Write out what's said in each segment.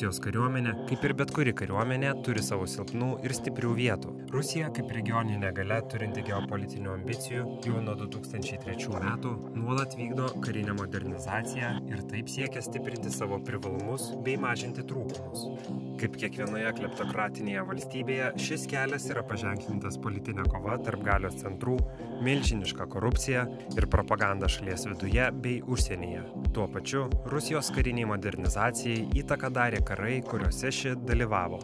Rusijos kariuomenė, kaip ir bet kuri kariuomenė, turi savo silpnų ir stiprių vietų. Rusija, kaip regioninė gale turinti geopolitinių ambicijų, jau nuo 2003 metų nuolat vykdo karinę modernizaciją ir taip siekia stiprinti savo privalumus bei mažinti trūkumus. Kaip kiekvienoje kleptokratinėje valstybėje, šis kelias yra paženklintas politinė kova tarp galios centrų, milžiniška korupcija ir propaganda šalies viduje bei užsienyje. Tuo pačiu Rusijos kariniai modernizacijai įtaką darė karai, kuriuose ši dalyvavo.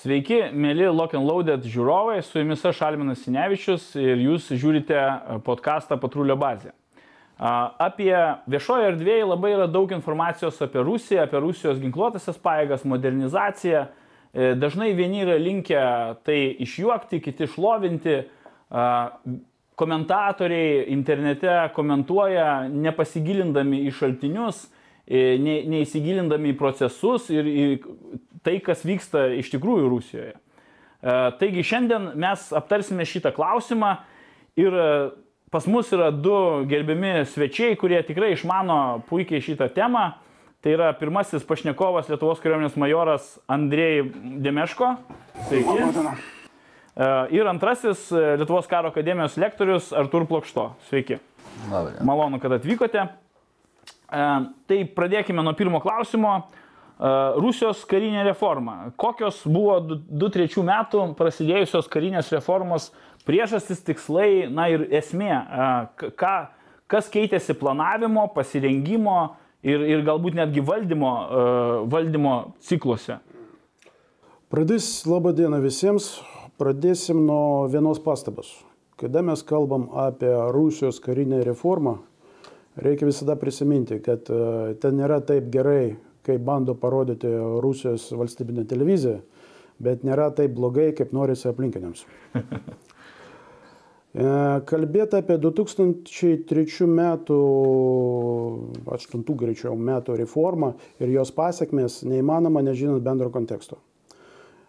Sveiki, mėly Lock and Loaded žiūrovai, su jumis aš Alminas Sinevičius ir jūs žiūrite podcastą Patrulio bazė. Apie viešojo erdvėje labai yra daug informacijos apie Rusiją, apie Rusijos ginkluotasias pajėgas, modernizaciją. E, dažnai vieni yra linkę tai išjuokti, kiti šlovinti. Komentatoriai internete komentuoja nepasigilindami į šaltinius, e, neįsigilindami į procesus ir į tai, kas vyksta iš tikrųjų Rusijoje. E, taigi šiandien mes aptarsime šitą klausimą ir Pas mus yra du gerbiami svečiai, kurie tikrai išmano puikiai šitą temą. Tai yra pirmasis pašnekovas Lietuvos kariuomenės majoras Andrėjai Demeško. Sveiki. E, ir antrasis e, Lietuvos karo akademijos lektorius Artur Plokšto. Sveiki. Labai. Malonu, kad atvykote. E, tai pradėkime nuo pirmo klausimo. Rusijos karinė reforma. Kokios buvo 2-3 metų prasidėjusios karinės reformos priežastis, tikslai, na ir esmė, ką, kas keitėsi planavimo, pasirengimo ir, ir galbūt netgi valdymo, valdymo cikluose. Pradės labą dieną visiems. Pradėsim nuo vienos pastabos. Kada mes kalbam apie Rusijos karinę reformą, reikia visada prisiminti, kad ten nėra taip gerai, kaip bando parodyti Rusijos valstybinė televizija, bet nėra taip blogai, kaip norisi aplinkiniams. E, kalbėti apie 2003 metų, 8 greičiau metų reformą ir jos pasiekmes neįmanoma nežinant bendro konteksto.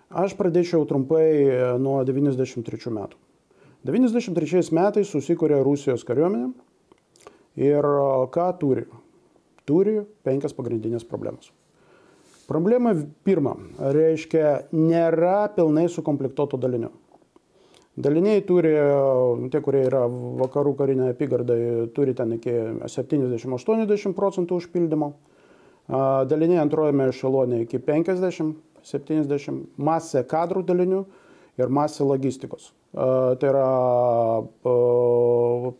Aš pradėčiau trumpai e, nuo 93 metų. 93 metais susikūrė Rusijos kariuomenė ir e, ką turi? Turi penkias pagrindinės problemas. Problema pirma, reiškia, nėra pilnai sukomplektuoto dalinio. Daliniai turi, tie, kurie yra vakarų karinė apygarda, turi ten iki 70-80 procentų užpildymo. Daliniai antrojame ešelonė iki 50-70, masė kadrų dalinių ir masė logistikos. Tai yra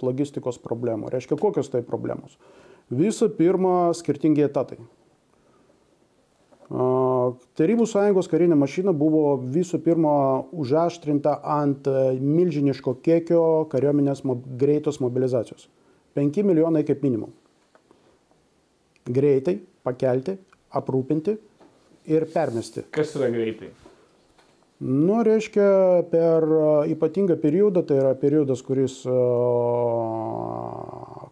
logistikos problemų. Reiškia, kokios tai problemos? Visų pirma, skirtingi etatai. Tarybų sąjungos karinė mašina buvo visų pirma užaštrinta ant milžiniško kiekio kariuomenės greitos mobilizacijos. 5 milijonai kaip minimum. Greitai pakelti, aprūpinti ir permesti. Kas yra greitai? Nu, reiškia, per ypatingą periodą, tai yra periodas, kuris,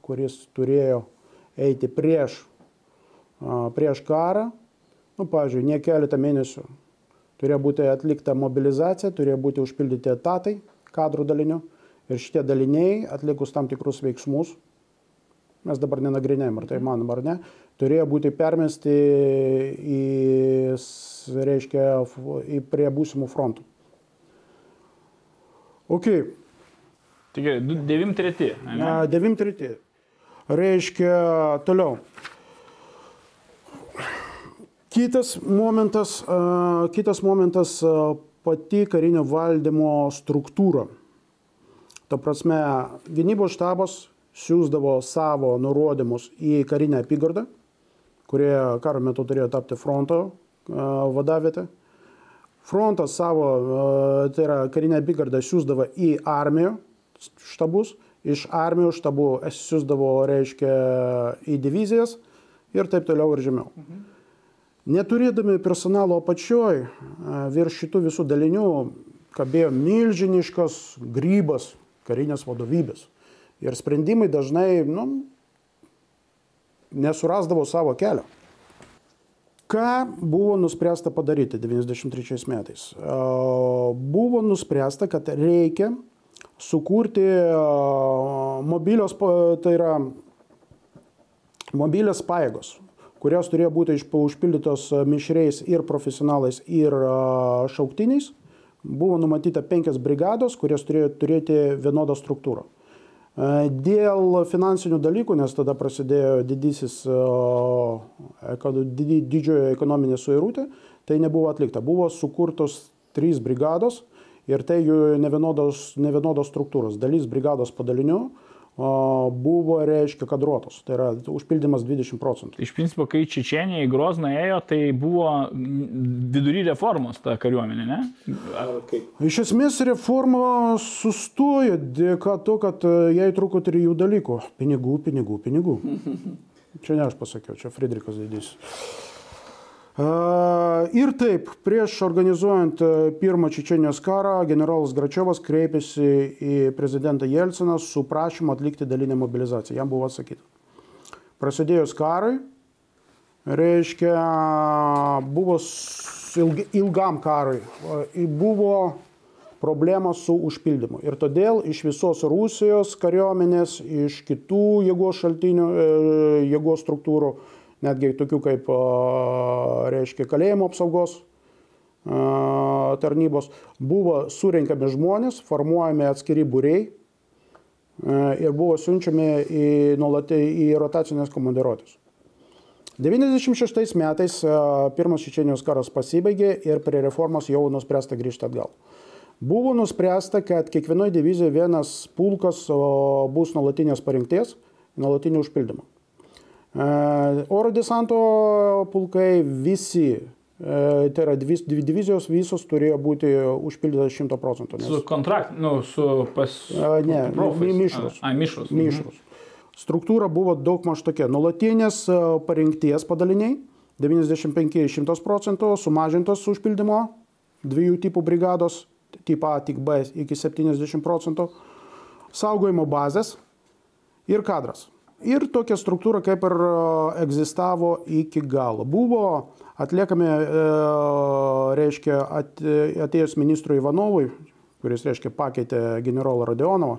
kuris turėjo eiti prieš, prieš karą, nu, pavyzdžiui, ne keletą mėnesių turėjo būti atlikta mobilizacija, turėjo būti užpildyti etatai kadrų dalinių ir šitie daliniai atlikus tam tikrus veiksmus, mes dabar nenagrinėjom, ar tai manom ar ne, turėjo būti permesti į, reiškia, į prie būsimų frontų. Ok. Tik 93. 93. Reiškia, toliau. Kitas momentas, kitas momentas pati karinio valdymo struktūra. Ta prasme, gynybos štabas siūsdavo savo nurodymus į karinę apygardą, kurie karo metu turėjo tapti fronto vadavietę. Frontas savo, tai yra karinė apygarda, siūsdavo į armijų štabus, iš armijų štabų siūsdavo, reiškia, į divizijas ir taip toliau ir žemiau. Mhm. Neturėdami personalo apačioj, virš šitų visų dalinių kabėjo milžiniškas grybas karinės vadovybės. Ir sprendimai dažnai nu, nesurasdavo savo kelio. Ką buvo nuspręsta padaryti 93 metais? Buvo nuspręsta, kad reikia sukurti mobilios, tai yra mobilios pajėgos, kurios turėjo būti užpildytos mišriais ir profesionalais, ir šauktiniais. Buvo numatyta penkias brigados, kurios turėjo turėti vienodą struktūrą. Dėl finansinių dalykų, nes tada prasidėjo didysis didžiojo ekonominė suirutė, tai nebuvo atlikta. Buvo sukurtos trys brigados ir tai jų nevienodos, nevienodos struktūros. Dalis brigados padalinių buvo, reiškia, kadruotos. Tai yra užpildymas 20 procentų. Iš principo, kai Čečenija į Grozną ėjo, tai buvo vidury reformos ta kariuomenė, ne? Ar kaip? Iš esmės reforma sustojo dėka to, kad e, jai truko trijų dalykų. Pinigų, pinigų, pinigų. Čia ne aš pasakiau, čia Friedrichas Didysis. Ir taip, prieš organizuojant pirmą Čečenijos karą, generolas Gračiovas kreipėsi į prezidentą Jelciną su prašymu atlikti dalinę mobilizaciją. Jam buvo atsakyta. Prasidėjus karui, reiškia, buvo ilgam karui, buvo problemos su užpildymu. Ir todėl iš visos Rusijos kariuomenės, iš kitų jėgos šaltinių, jėgos struktūrų, netgi tokių kaip, reiškia, kalėjimo apsaugos tarnybos, buvo surinkami žmonės, formuojami atskiri būriai ir buvo siunčiami į, nuolatį, į rotacinės komandiruotės. 96 metais pirmas Čečenijos karas pasibaigė ir prie reformos jau nuspręsta grįžti atgal. Buvo nuspręsta, kad kiekvienoje divizijoje vienas pulkas bus nuolatinės parinkties, nuolatinio užpildymo. Oro desanto pulkai visi, tai yra dvi, divizijos visos turėjo būti užpildytas 100 procentų. Nes... Su kontrakt, nu, su pas... Ne, mišrus. A, mišrus. Mišrus. Struktūra buvo daug maž tokia. Nulatinės parinkties padaliniai 95-100 procentų, sumažintos užpildymo dviejų tipų brigados, tipo A, tik B iki 70 procentų, saugojimo bazės ir kadras. Ir tokia struktūra kaip ir egzistavo iki galo. Buvo atliekami, reiškia, atėjus ministrui Ivanovui, kuris, reiškia, pakeitė generolą Radionovą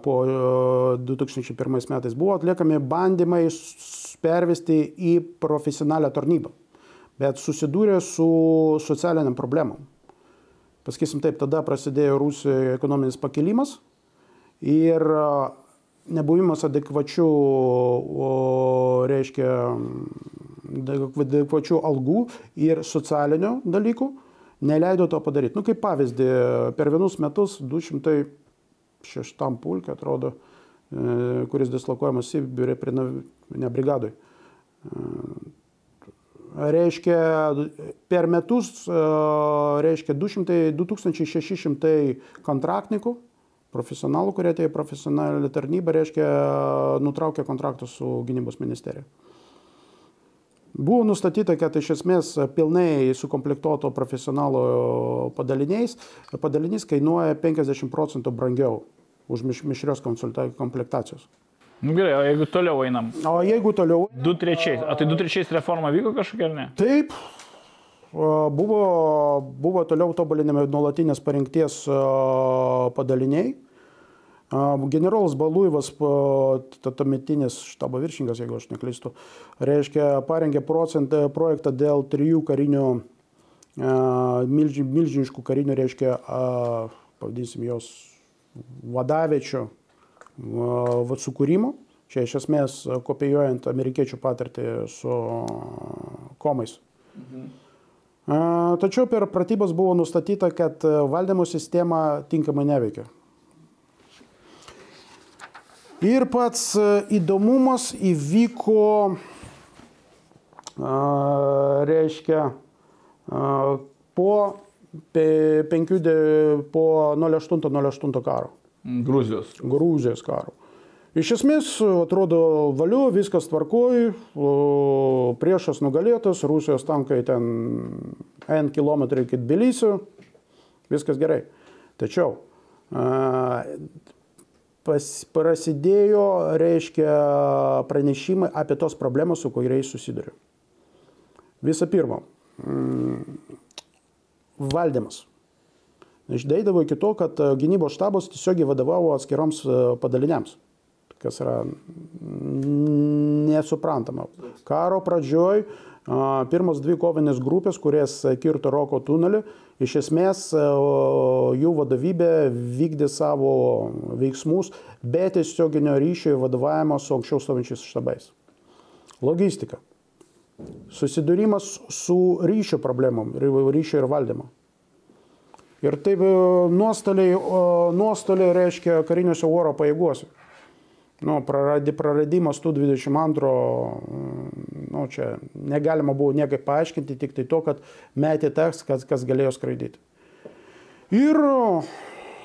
po 2001 metais, buvo atliekami bandymai pervesti į profesionalią tarnybą, bet susidūrė su socialiniam problemam. Pasakysim taip, tada prasidėjo Rusijoje ekonominis pakilimas ir nebuvimas adekvačių, reiškia, adekvačių algų ir socialinių dalykų neleido to padaryti. Nu, kaip pavyzdį, per vienus metus 206 pulkė, atrodo, e, kuris dislokuojamas Sibirė prie ne brigadoj. E, reiškia, per metus, e, reiškia, 200, 2600 kontraktininkų profesionalų, kurie atėjo į profesionalią tarnybą, reiškia, nutraukė kontraktus su gynybos ministerija. Buvo nustatyta, kad iš esmės pilnai sukomplektuoto profesionalo padaliniais, padalinys kainuoja 50 procentų brangiau už mišrios komplektacijos. Nu gerai, o jeigu toliau einam? O jeigu toliau? 2-3. O tai 2-3 reforma vyko kažkokia ar ne? Taip, Buvo, buvo toliau tobulinami nuolatinės parinkties padaliniai. Generolas Baluivas, tuometinis štabo viršininkas, jeigu aš neklystu, reiškia, parengė procentą, projektą dėl trijų karinių, milži, milžiniškų karinių, reiškia, pavadinsim jos vadavečių sukūrimo. Čia iš esmės kopijuojant amerikiečių patirtį su komais. Mhm. Tačiau per pratybas buvo nustatyta, kad valdymo sistema tinkamai neveikia. Ir pats įdomumas įvyko, reiškia, po, penkių, po 08-08 karo. Gruzijos. Gruzijos karo. Iš esmės, atrodo, valiu, viskas tvarkoj, priešas nugalėtas, Rusijos tankai ten N km iki Tbilisio, viskas gerai. Tačiau pas, prasidėjo, reiškia, pranešimai apie tos problemos, su kuriais susiduriu. Visą pirma, mm, valdymas. Išdaidavo iki to, kad gynybos štabas tiesiogiai vadovavo atskiroms padaliniams kas yra nesuprantama. Karo pradžioj pirmos dvi kovinės grupės, kurias kirto Roko tunelį, iš esmės jų vadovybė vykdė savo veiksmus be tiesioginio ryšio vadovavimo su anksčiau stovinčiais štabais. Logistika. Susidūrimas su ryšio problemom, ryšio ir valdymo. Ir taip nuostoliai, nuostoliai reiškia kariniuose oro pajėguose nu, praradi, praradimas tų 22, nu, čia negalima buvo niekaip paaiškinti, tik tai to, kad metė tas, kas, kas galėjo skraidyti. Ir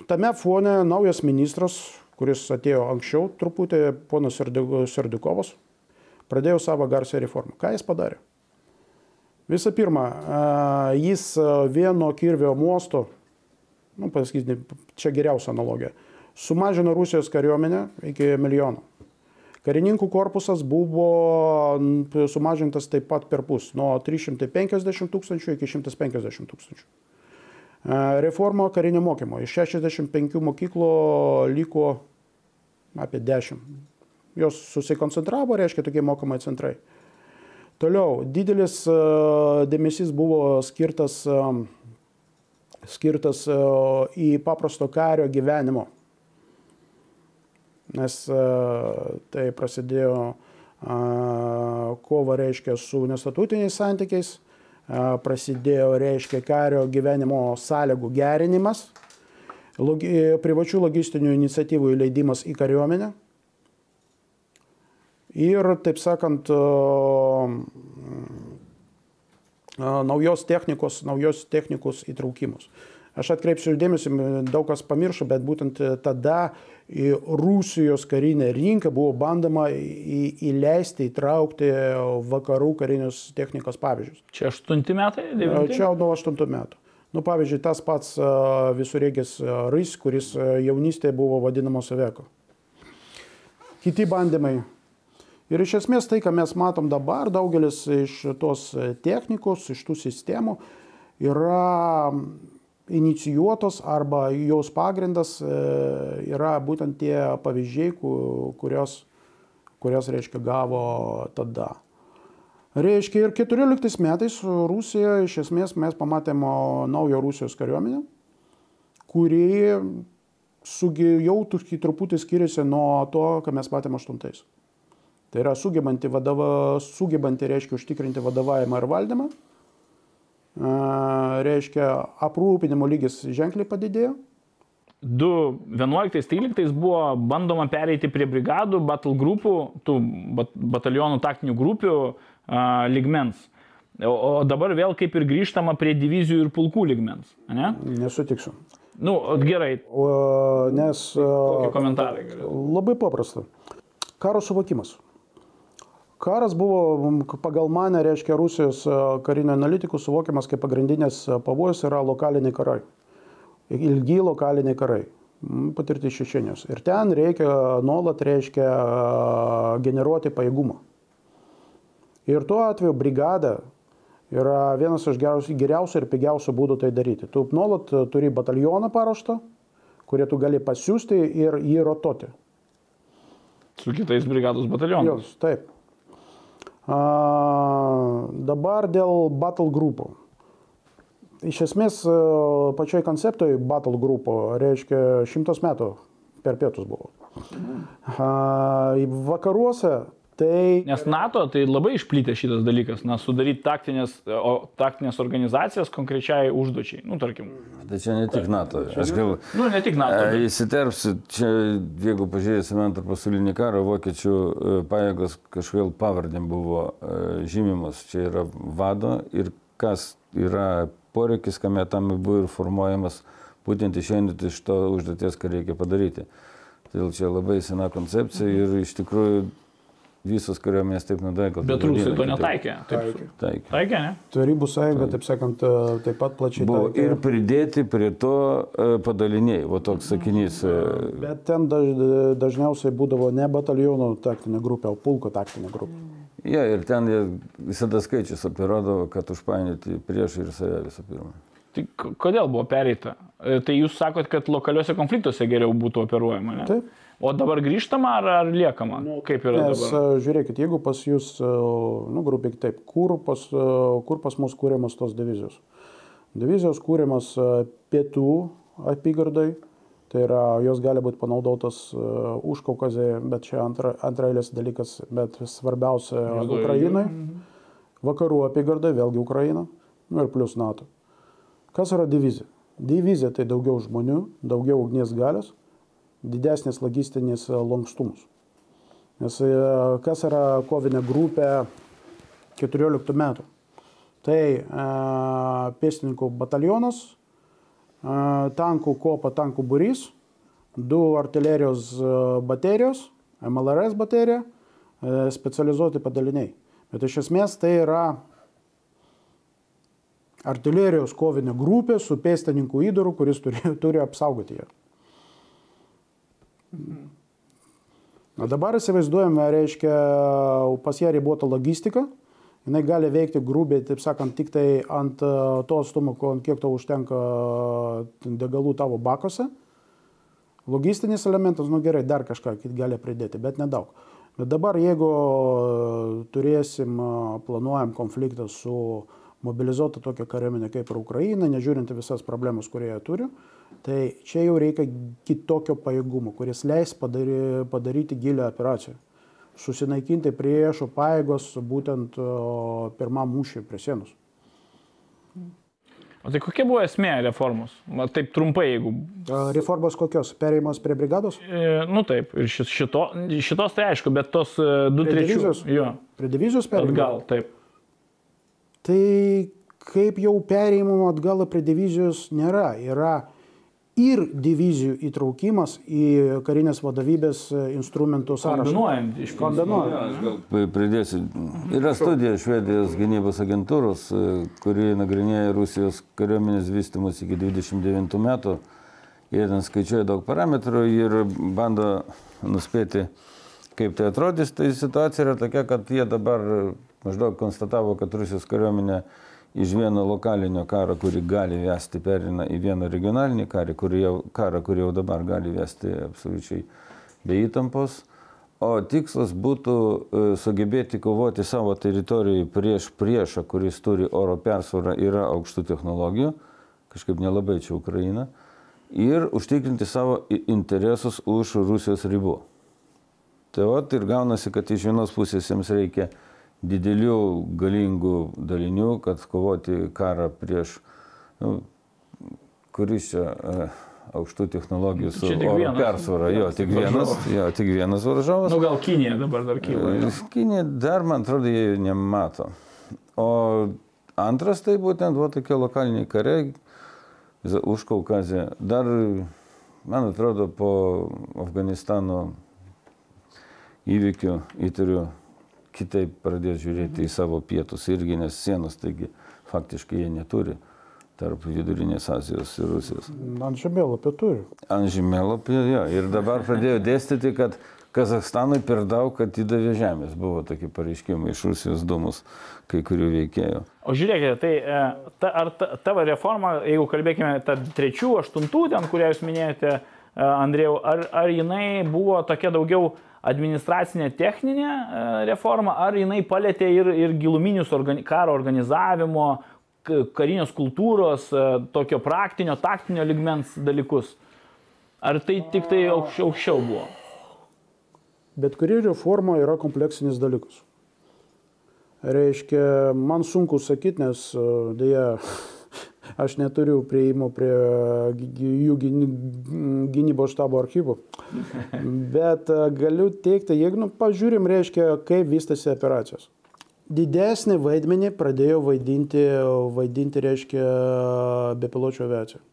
tame fone naujas ministras, kuris atėjo anksčiau truputį, ponas Serdikovas, pradėjo savo garsią reformą. Ką jis padarė? Visų pirma, jis vieno kirvio mosto, nu, pasakyti, čia geriausia analogija, sumažino Rusijos kariuomenę iki milijono. Karininkų korpusas buvo sumažintas taip pat per pus, nuo 350 tūkstančių iki 150 tūkstančių. E, reforma karinio mokymo. Iš 65 mokyklų liko apie 10. Jos susikoncentravo, reiškia tokie mokamai centrai. Toliau, didelis e, dėmesys buvo skirtas, e, skirtas į paprasto kario gyvenimo nes e, tai prasidėjo e, kova, reiškia, su nestatutiniais santykiais, e, prasidėjo, reiškia, kario gyvenimo sąlygų gerinimas, logi, privačių logistinių iniciatyvų įleidimas į kariuomenę ir, taip sakant, naujos technikos, naujos technikos įtraukimus. Aš atkreipsiu dėmesį, daug kas pamiršo, bet būtent tada į Rusijos karinę rinką buvo bandoma į, įleisti, įtraukti vakarų karinės technikos pavyzdžius. Čia 8 metai? 9? Čia nuo 8 metų. Nu, pavyzdžiui, tas pats visurėgis Rys, kuris jaunystėje buvo vadinamas Aveko. Kiti bandymai. Ir iš esmės tai, ką mes matom dabar, daugelis iš tos technikos, iš tų sistemų yra inicijuotos arba jos pagrindas e, yra būtent tie pavyzdžiai, kurios, kurios reiškia, gavo tada. Reiškia, ir 14 metais Rusija, iš esmės, mes pamatėme naują Rusijos kariuomenę, kuri sugi, jau truputį skiriasi nuo to, ką mes matėme 8. Tai yra sugebanti, vadova, sugebanti reiškia, užtikrinti vadovavimą ir valdymą reiškia, aprūpinimo lygis ženkliai padidėjo. 2011-2013 buvo bandoma pereiti prie brigadų, battle grupų, tų batalionų taktinių grupių a, ligmens. O, o dabar vėl kaip ir grįžtama prie divizijų ir pulkų ligmens. Ne? Nesutiksiu. Nu, gerai. O, nes. Kokie komentarai? Labai paprasta. Karo suvokimas. Karas buvo pagal mane, reiškia, Rusijos karinio analitikų suvokiamas kaip pagrindinės pavojus yra lokaliniai karai. Ilgi lokaliniai karai. Patirti Čečenijos. Ir ten reikia nuolat, reiškia, generuoti pajėgumą. Ir tuo atveju brigada yra vienas iš geriausių, geriausių ir pigiausių būdų tai daryti. Tu nuolat turi batalioną paruoštą, kurį tu gali pasiūsti ir jį rotuoti. Su kitais brigados batalionais. Jos, taip. Dabar dėl battle grupų. Iš esmės, pačioj konceptoj battle grupo reiškia šimtas metų per pietus buvo. A, vakaruose Tai... Nes NATO tai labai išplytė šitas dalykas, na, sudaryti taktinės, o, taktinės organizacijas konkrečiai užduočiai, nu, tarkim. Tai čia ne tik NATO. Aš gal... Nu, ne tik NATO. Bet... Įsiterpsiu, čia, jeigu pažiūrėsime antrą pasaulinį karą, vokiečių e, pajėgos kažkodėl pavardėm buvo e, žymimos. Čia yra vado ir kas yra poreikis, kame tam buvo ir formuojamas, būtent išeinant iš to užduoties, ką reikia padaryti. Tai čia labai sena koncepcija ir iš tikrųjų visos kariuomenės taip nudaiko. Bet rusai to netaikė. Taip, taikė. Taikė, ne? Tarybų sąjunga, taip sakant, taip pat plačiai. Buvo taikė. ir pridėti prie to e, padaliniai, va toks sakinys. E. Bet ten daž, dažniausiai būdavo ne batalionų taktinė grupė, o pulko taktinė grupė. Ja, ir ten visada skaičius operuodavo, kad užpainioti priešą ir save visų pirma. Tai kodėl buvo pereita? E, tai jūs sakot, kad lokaliuose konfliktuose geriau būtų operuojama, ne? Taip. O dabar grįžtama ar, ar liekama? Nu, Kaip yra Nes dabar? e, žiūrėkit, jeigu pas jūs, e, nu, grubiai taip, kur pas, e, kur pas mus kūriamos tos divizijos? Divizijos kūriamos e, pietų apygardai, tai yra jos gali būti panaudotos uh, užkaukazė, bet čia antra, antrailės dalykas, bet svarbiausia Juodojoje Ukrainai. Vakarų apygardai, vėlgi Ukraina, nu ir plus NATO. Kas yra divizija? Divizija tai daugiau žmonių, daugiau ugnies galios, didesnis logistinis e, lankstumas. Nes e, kas yra kovinė grupė 14 metų? Tai e, pėstininkų batalionas, tankų kopa, tankų burys, du artilerijos baterijos, MLRS baterija, specializuoti padaliniai. Bet iš esmės tai yra artilerijos kovinė grupė su pėstininkų įdaru, kuris turi, turi apsaugoti ją. Na dabar įsivaizduojame, reiškia, pas ją ribota logistika, jinai gali veikti grubiai, taip sakant, tik tai ant e, to atstumo, kiek to užtenka e, degalų tavo bakose. Logistinis elementas, nu gerai, dar kažką gali pridėti, bet nedaug. Bet dabar, jeigu e, turėsim, planuojam konfliktą su mobilizuota tokia kariuomenė kaip ir Ukraina, nežiūrint visas problemas, kurie jie turi, tai čia jau reikia kitokio pajėgumo, kuris leis padary, padaryti gilę operaciją. Susinaikinti priešo pajėgos būtent pirmam mūšiui prie sienos. O tai kokia buvo esmė reformos? Va, taip trumpai, jeigu. Reformos kokios? Perėjimas prie brigados? E, nu taip, ir šito, šitos tai aišku, bet tos e, du? Jo, Prie divizijos perėjimo? atgal, taip. Tai kaip jau perėjimo atgal prie divizijos nėra. Yra ir divizijų įtraukimas į karinės vadovybės e, instrumentų sąrašą. Kombinuojant iš Kombinuojant. Pridėsiu. Yra studija Švedijos gynybos agentūros, e, kuri nagrinėja Rusijos kariuomenės vystimus iki 29 metų. Jie ten skaičiuoja daug parametrų ir bando nuspėti, kaip tai atrodys. Tai situacija yra tokia, kad jie dabar maždaug konstatavo, kad Rusijos kariuomenė iš vieno lokalinio karo, kurį gali vesti, perina į vieną regionalinį karą, kurį jau, karą, kurį jau dabar gali vesti absoliučiai be įtampos. O tikslas būtų e, sugebėti kovoti savo teritorijoje prieš priešą, kuris turi oro persvarą, yra aukštų technologijų, kažkaip nelabai čia Ukraina, ir užtikrinti savo interesus už Rusijos ribų. Tai vat ir gaunasi, kad iš vienos pusės jiems reikia didelių galingų dalinių, kad kovoti karą prieš, nu, kuris čia e, aukštų technologijų su oro persvara, jo, tik vienas, jo, tik vienas varžovas. Nu gal Kinija dabar dar kyla. jo. Kinė dar, man atrodo, jie nemato. O antras tai būtent buvo tokie lokaliniai kariai už Kaukazę. Dar, man atrodo, po Afganistano įvykių įtariu kitaip pradės žiūrėti į savo pietus irgi, nes sienos, taigi faktiškai jie neturi tarp Vidurinės Azijos ir Rusijos. Ant žemėlapio turi. Ant žemėlapio, jo. Ir dabar pradėjo dėstyti, kad Kazakstanui per daug atidavė žemės. Buvo tokie pareiškimai iš Rusijos dūmus kai kurių veikėjų. O žiūrėkite, tai e, ta, ar ta, tavo reforma, jeigu kalbėkime tą trečių, aštuntų, ten, kurią jūs minėjote, e, Andrėjau, ar, ar jinai buvo tokia daugiau administracinė techninė e, reforma, ar jinai palėtė ir, ir giluminius organi karo organizavimo, karinės kultūros, e, tokio praktinio, taktinio ligmens dalykus? Ar tai tik tai aukščiau, aukščiau buvo? Bet kuri reforma yra kompleksinis dalykas. Reiškia, man sunku sakyti, nes e, dėja aš neturiu prieimo prie jų gyny- gynybos štabo archyvų. Bet e, galiu teikti, jeigu nu, pažiūrim, reiškia, kaip vystėsi operacijos. Didesnį vaidmenį pradėjo vaidinti, vaidinti reiškia, bepiločio aviacija.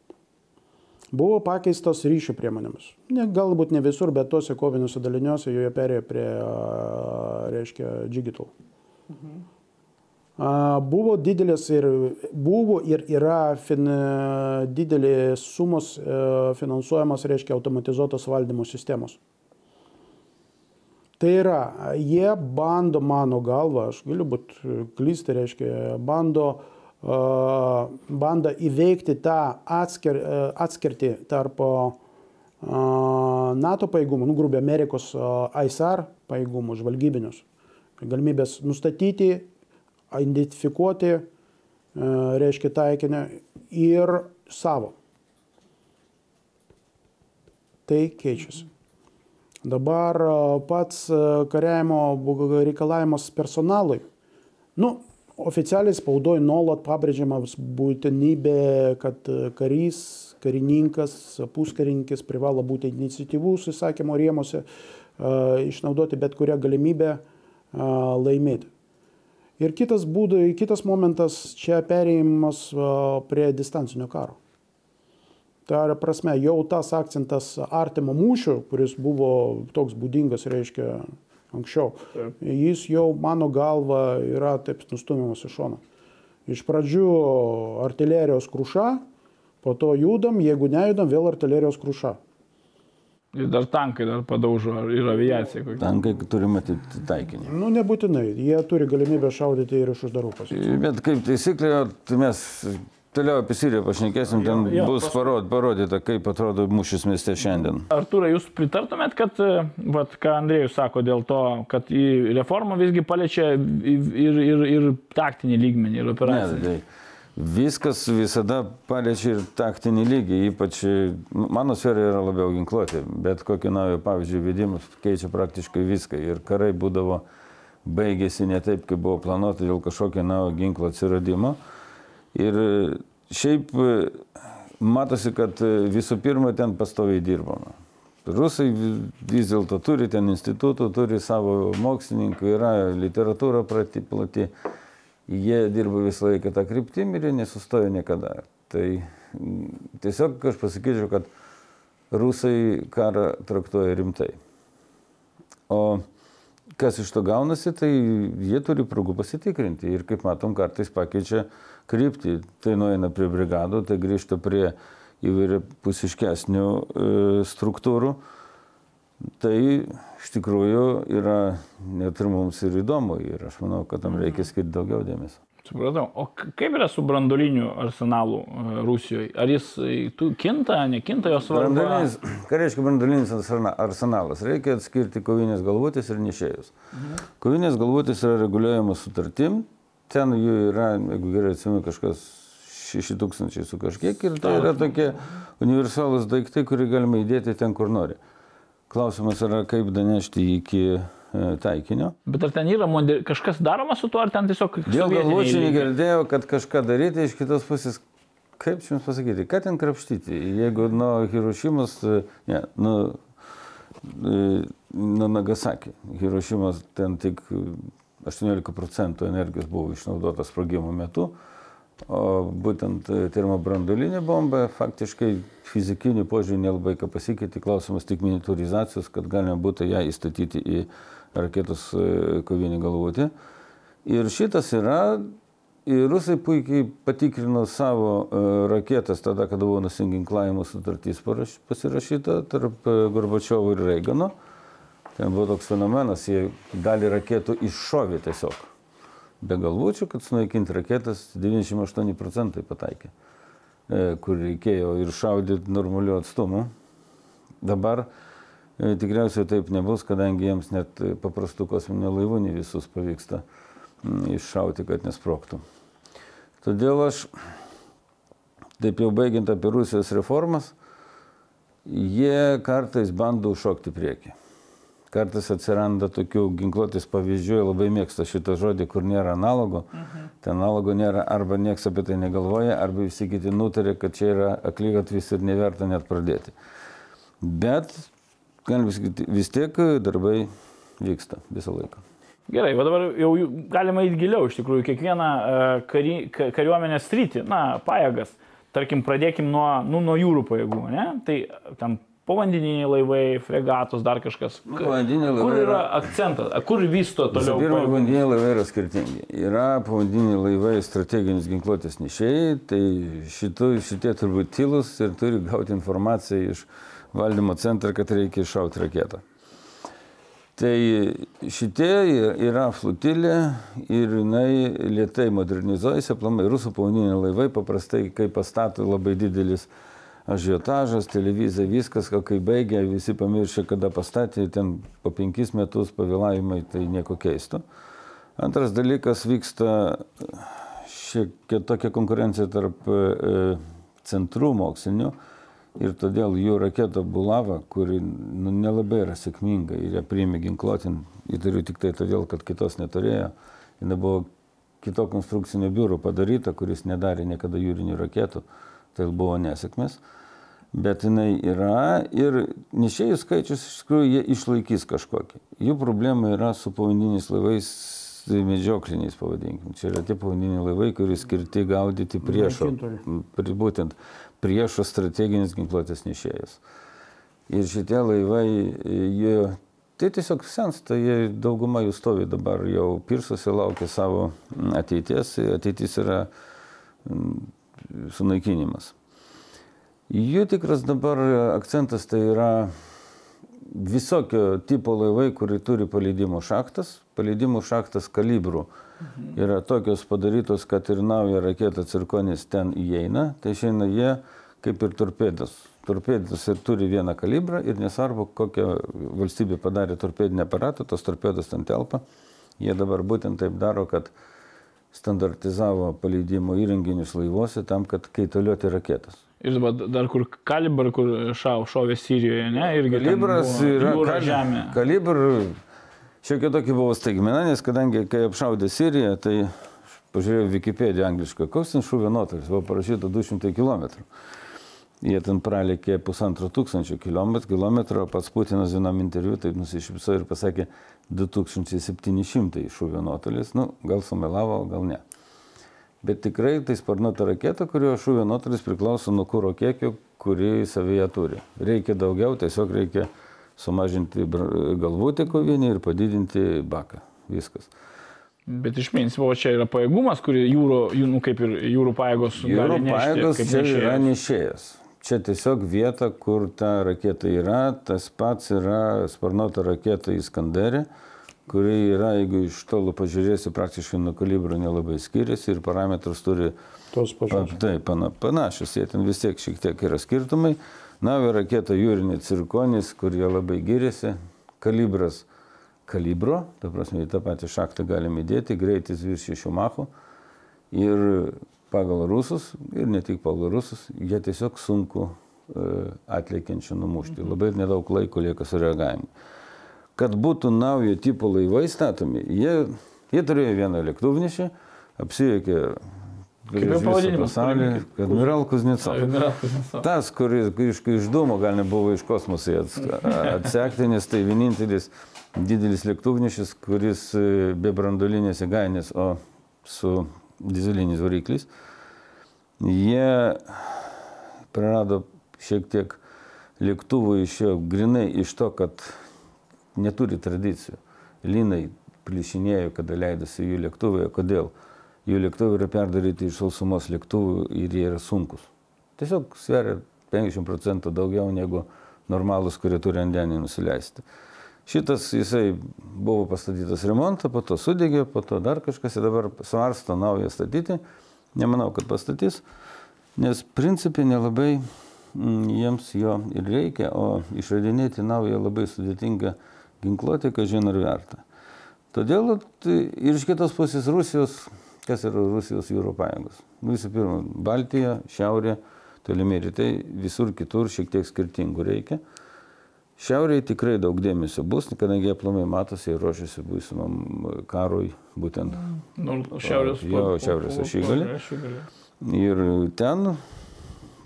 Buvo pakeistos ryšių priemonėmis. Ne, galbūt ne visur, bet tuose koviniuose daliniuose joje perėjo prie, a, reiškia, digital. A, Buvo didelės ir, buvo ir yra fin, didelės sumos e, finansuojamas, reiškia, automatizuotos valdymo sistemos. Tai yra, jie bando, mano galva, aš galiu būti klysti, reiškia, bando, uh, bando įveikti tą atskir, uh, atskirtį tarp uh, NATO pajėgumų, nu grubiai Amerikos ISR pajėgumų, žvalgybinius. Galimybės nustatyti, identifikuoti, reiškia taikinį ir savo. Tai keičiasi. Dabar pats kariavimo reikalavimas personalui. Nu, oficialiai spaudoje nuolat pabrėžiamas būtinybė, kad karys, karininkas, puskarininkas privalo būti iniciatyvus įsakymo rėmose, išnaudoti bet kurią galimybę laimėti. Ir kitas būdas, kitas momentas čia perėjimas prie distancinio karo. Tai yra prasme, jau tas akcentas artimo mūšio, kuris buvo toks būdingas, reiškia, anksčiau. Taip. Jis jau, mano galva, yra taip nustumiamas į šoną. Iš pradžių artilerijos kruša, po to judam, jeigu nejudam, vėl artilerijos kruša. Ir dar tankai dar padaužo, ir aviacija. Kokia. Tankai turi matyti taikinį. Nu, nebūtinai, jie turi galimybę šaudyti ir iš uždarų pozicijų. Bet kaip taisyklė, tai mes Toliau apie Siriją pašnekėsim, ten jo, jo, bus parod, parodyta, kaip atrodo mūšis mieste šiandien. Artūrai, jūs pritartumėt, kad, e, vat, ką Andrėjus sako dėl to, kad į reformą visgi paliečia ir, ir, ir taktinį lygmenį, ir operacinį? Ne, tai viskas visada paliečia ir taktinį lygį, ypač nu, mano sfera yra labiau ginkluoti, bet kokį naują pavyzdžių vedimus keičia praktiškai viską ir karai būdavo baigėsi ne taip, kaip buvo planuota dėl kažkokio naujo ginklo atsiradimo. Ir e, šiaip e, matosi, kad e, visų pirma ten pastoviai dirbama. Rusai vis dėlto turi ten institutų, turi savo mokslininkų, yra literatūra plati, jie dirba visą laiką tą kryptimį ir nesustoja niekada. Tai tiesiog aš pasakyčiau, kad rusai karą traktuoja rimtai. O kas iš to gaunasi, tai jie turi progų pasitikrinti ir kaip matom, kartais pakeičia kryptį. Tai nueina prie brigadų, tai grįžta prie įvairiapusiškesnių e, struktūrų. Tai iš tikrųjų yra net ir mums ir įdomu ir aš manau, kad tam reikia skirti daugiau dėmesio. Supratau. O kaip yra su brandoliniu arsenalu e, Rusijoje? Ar jis e, kinta, nekinta jos svarba? Ką reiškia brandolinis arsenalas? Reikia atskirti kovinės galvutės ir nešėjus. Mhm. Kovinės galvutės yra reguliuojamas sutartim, ten jų yra, jeigu gerai atsimenu, kažkas 6000 su kažkiek ir tai yra tokie universalūs daiktai, kurį galima įdėti ten, kur nori. Klausimas yra, kaip danešti iki E, taikinio. Bet ar ten yra moder... kažkas daroma su tuo, ar ten tiesiog... Dėl galvočių negirdėjau, kad kažką daryti iš kitos pusės. Kaip jums pasakyti, ką ten krapštyti? Jeigu nuo Hirošimas, e, ne, nuo, e, nuo Nagasaki, Hirošimas ten tik 18 procentų energijos buvo išnaudota sprogimo metu, o būtent termobrandulinė bomba faktiškai fizikinių požiūrį nelabai ką pasikeitė, klausimas tik miniaturizacijos, kad galima būtų ją įstatyti į raketos e, kovinį galvoti. Ir šitas yra, ir rusai puikiai patikrino savo e, raketas tada, kada buvo nusinginklavimo sutartys pasirašyta tarp e, Gorbačiovo ir Reigano. Ten buvo toks fenomenas, jie dalį raketų iššovė tiesiog. Be galvučių, kad sunaikinti raketas 98 procentai pataikė, kur reikėjo ir šaudyti normaliu atstumu. Dabar E, tikriausiai taip nebus, kadangi jiems net paprastų kosminių laivų ne visus pavyksta iššauti, kad nesproktų. Todėl aš, taip jau baigiant apie Rusijos reformas, jie kartais bando užšokti priekį. Kartais atsiranda tokių ginkluotės pavyzdžių, labai mėgsta šitą žodį, kur nėra analogo. Mhm. Ten analogo nėra, arba niekas apie tai negalvoja, arba visi kiti nutarė, kad čia yra aklygatvis ir neverta net pradėti. Bet galim sakyti, vis tiek darbai vyksta visą laiką. Gerai, o dabar jau galima įti giliau, iš tikrųjų, kiekvieną e, kari, kariuomenės sritį, na, pajėgas, tarkim, pradėkim nuo, nu, nuo jūrų pajėgų, ne? Tai tam povandeniniai laivai, fregatos, dar kažkas. Povandeniniai laivai. Kur yra akcentas, kur vysto toliau? Pirma, povandeniniai laivai yra skirtingi. Yra povandeniniai laivai strateginis ginkluotės nešėjai, tai šitų, šitie turbūt tylus ir turi gauti informaciją iš valdymo centrą, kad reikia iššauti raketą. Tai šitie yra flotilė ir jinai lietai modernizuojasi, aplamai rusų povandeniniai laivai paprastai, kai pastato labai didelis ažiotažas, televizija, viskas, kai baigė, visi pamiršė, kada pastatė, ten po penkis metus pavėlavimai, tai nieko keisto. Antras dalykas vyksta šiek tokia konkurencija tarp e, centrų mokslinių ir todėl jų raketa Bulava, kuri nu, nelabai yra sėkminga ir ją priėmė ginkluotin, įtariu tik tai todėl, kad kitos neturėjo, jinai buvo kito konstrukcinio biuro padaryta, kuris nedarė niekada jūrinių raketų tai buvo nesėkmės. Bet jinai yra ir nešėjų skaičius iš tikrųjų jie išlaikys kažkokį. Jų problema yra su povandeniniais laivais medžiokliniais, pavadinkim. Čia yra tie povandeniniai laivai, kurie skirti gaudyti priešo, būtent priešo strateginis ginkluotės nešėjas. Ir šitie laivai, jie, tai tiesiog sensta, jie dauguma jų stovi dabar jau pirsuose, laukia savo ateities. Ateitis yra sunaikinimas. Jų tikras dabar akcentas tai yra visokio tipo laivai, kurie turi paleidimo šachtas. Paleidimo šachtas kalibrų mhm. yra tokios padarytos, kad ir nauja raketa cirkonis ten įeina. Tai šiandien jie kaip ir torpėdas. Torpėdas ir turi vieną kalibrą ir nesvarbu, kokią valstybė padarė torpėdinį aparatą, tos torpėdas ten telpa. Jie dabar būtent taip daro, kad standartizavo paleidimo įrenginius laivuose tam, kad kaitaliuoti raketas. Ir dabar dar kur kalibr, kur šau, šovė Sirijoje, ne? Irgi kalibras yra jūra, kal... žemė. Kalibr šiokia tokia buvo staigmena, nes kadangi kai apšaudė Siriją, tai pažiūrėjau Wikipediją anglišką, koks ten šūvio nuotolis, buvo parašyta 200 km. Jie ten pralėkė pusantro tūkstančio kilometrų, pats Putinas vienam interviu taip nusišypsojo ir pasakė 2700 šūvio nuotolis. Nu, gal sumelavo, gal ne. Bet tikrai tai sparnuota raketa, kurio šūvio nuotolis priklauso nuo kūro kiekio, kurį savyje turi. Reikia daugiau, tiesiog reikia sumažinti galvutę kovinį ir padidinti baką. Viskas. Bet iš principo čia yra pajėgumas, kurį jūro, nu, kaip ir jūrų pajėgos. Jūrų pajėgos čia yra nešėjas. Čia tiesiog vieta, kur ta raketa yra, tas pats yra sparnuota raketa Iskanderė, kuri yra, jeigu iš tolo pažiūrėsi, praktiškai nuo kalibro nelabai skiriasi ir parametrus turi tos pačios. Taip, pana, panašus, jie ten vis tiek šiek tiek yra skirtumai. Navio raketa jūrinė cirkonis, kur jie labai giriasi, kalibras kalibro, ta prasme, į tą patį šaktą galime įdėti, greitis virš 6 machų. Ir pagal rusus ir ne tik pagal rusus, jie tiesiog sunku e, atliekiančių numušti. Mhm. Labai nedaug laiko lieka sureagavimui. Kad būtų naujo tipo laivai statomi, jie, jie turėjo vieną lėktuvnešį, apsijokė prieš visą pasaulį, Admiral Kuznecov. Tas, kuris iš, iš dūmo gal nebuvo iš kosmoso atsekti, nes tai vienintelis didelis lėktuvnešis, kuris e, be brandolinės įgainės, o su dizelinis variklis, jie prarado šiek tiek lėktuvų iš jo grinai iš to, kad neturi tradicijų. Linai plišinėjo, kada leidosi jų lėktuvai. Kodėl? Jų lėktuvai yra perdaryti iš sausumos lėktuvų ir jie yra sunkus. Tiesiog sveria 50 procentų daugiau negu normalus, kurie turi ant denį nusileisti. Šitas jisai buvo pastatytas remontą, po to sudegė, po to dar kažkas ir dabar svarsto naują statyti. Nemanau, kad pastatys, nes principiai nelabai mm, jiems jo ir reikia, o išradinėti naują labai sudėtingą ginkluotę, ką žin ar verta. Todėl ir iš kitos pusės Rusijos, kas yra Rusijos jūro pajėgos. Visų pirma, Baltija, Šiaurė, tolimiai rytai, visur kitur šiek tiek skirtingų reikia. Šiaurėje tikrai daug dėmesio bus, kadangi jie planai matosi ir ruošiasi būsimam karui būtent. Nu, šiaurės jo, šiaurės ašigalį. Ir ten,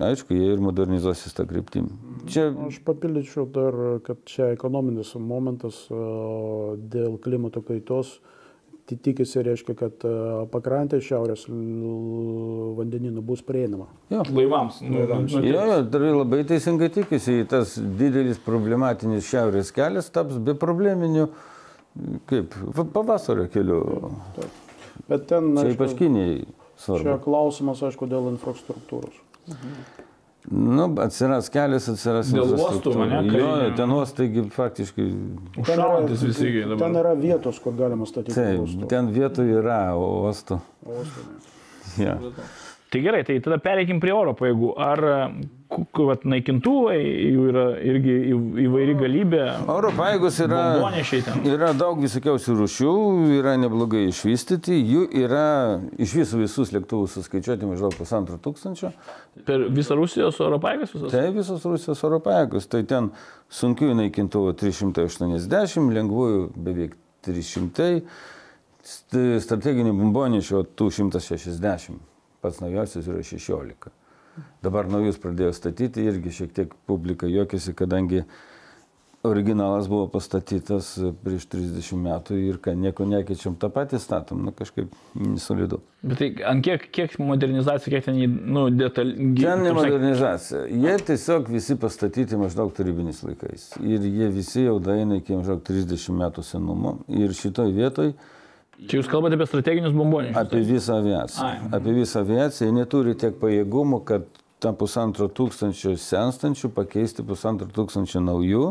aišku, jie ir modernizuosis tą kryptimį. Čia... Aš papildyčiau dar, kad čia ekonominis momentas dėl klimato kaitos. Uh, tikisi, reiškia, kad e, pakrantė šiaurės vandeninų bus prieinama. Jo. Laivams. Laivams. Jo, jo, tai labai teisingai tikisi, tas didelis problematinis šiaurės kelias taps be probleminių, kaip pavasario keliu. Taip. Bet ten... Čia ypač Kinijai svarbu. Čia klausimas, aišku, dėl infrastruktūros. Mhm. Nu, atsiras kelias, atsiras Dėl uostų, ne? Jo, ten uostai faktiškai. Užšaudantis visi dabar. Ten yra vietos, kur galima statyti. Taip, uostų. ten vietų yra uostų. Uostų. Ja. Tai gerai, tai tada pereikim prie oro pajėgų. Ar ku- vat, naikintuvai, jų yra irgi įvairi galybė. Oro pajėgos yra, yra daug visokiausių rūšių, yra neblogai išvystyti, jų yra iš visų visus lėktuvus suskaičiuoti maždaug pusantro tūkstančio. Per visą Rusijos oro pajėgas visas. Tai visos Rusijos oro pajėgos, tai ten sunkiųjų naikintuvų 380, lengvųjų beveik 300, st- strateginių bombonešių tų 160, pats naujausias yra 16. Dabar naujus pradėjo statyti, irgi šiek tiek publika juokiasi, kadangi originalas buvo pastatytas prieš 30 metų ir ką nieko nekeičiam, tą patį statom, nu kažkaip nesolidu. Bet tai ant kiek, kiek modernizacija, kiek ten, nu, detalį. Ten ne modernizacija. Jie tiesiog visi pastatyti maždaug tarybiniais laikais. Ir jie visi jau daina iki maždaug 30 metų senumo. Ir šitoj vietoj Čia jūs kalbate apie strateginius bombonešius. apie visą aviaciją. Ai. Apie visą aviaciją jie neturi tiek pajėgumų, kad tą pusantro tūkstančio senstančių pakeisti pusantro tūkstančio naujų.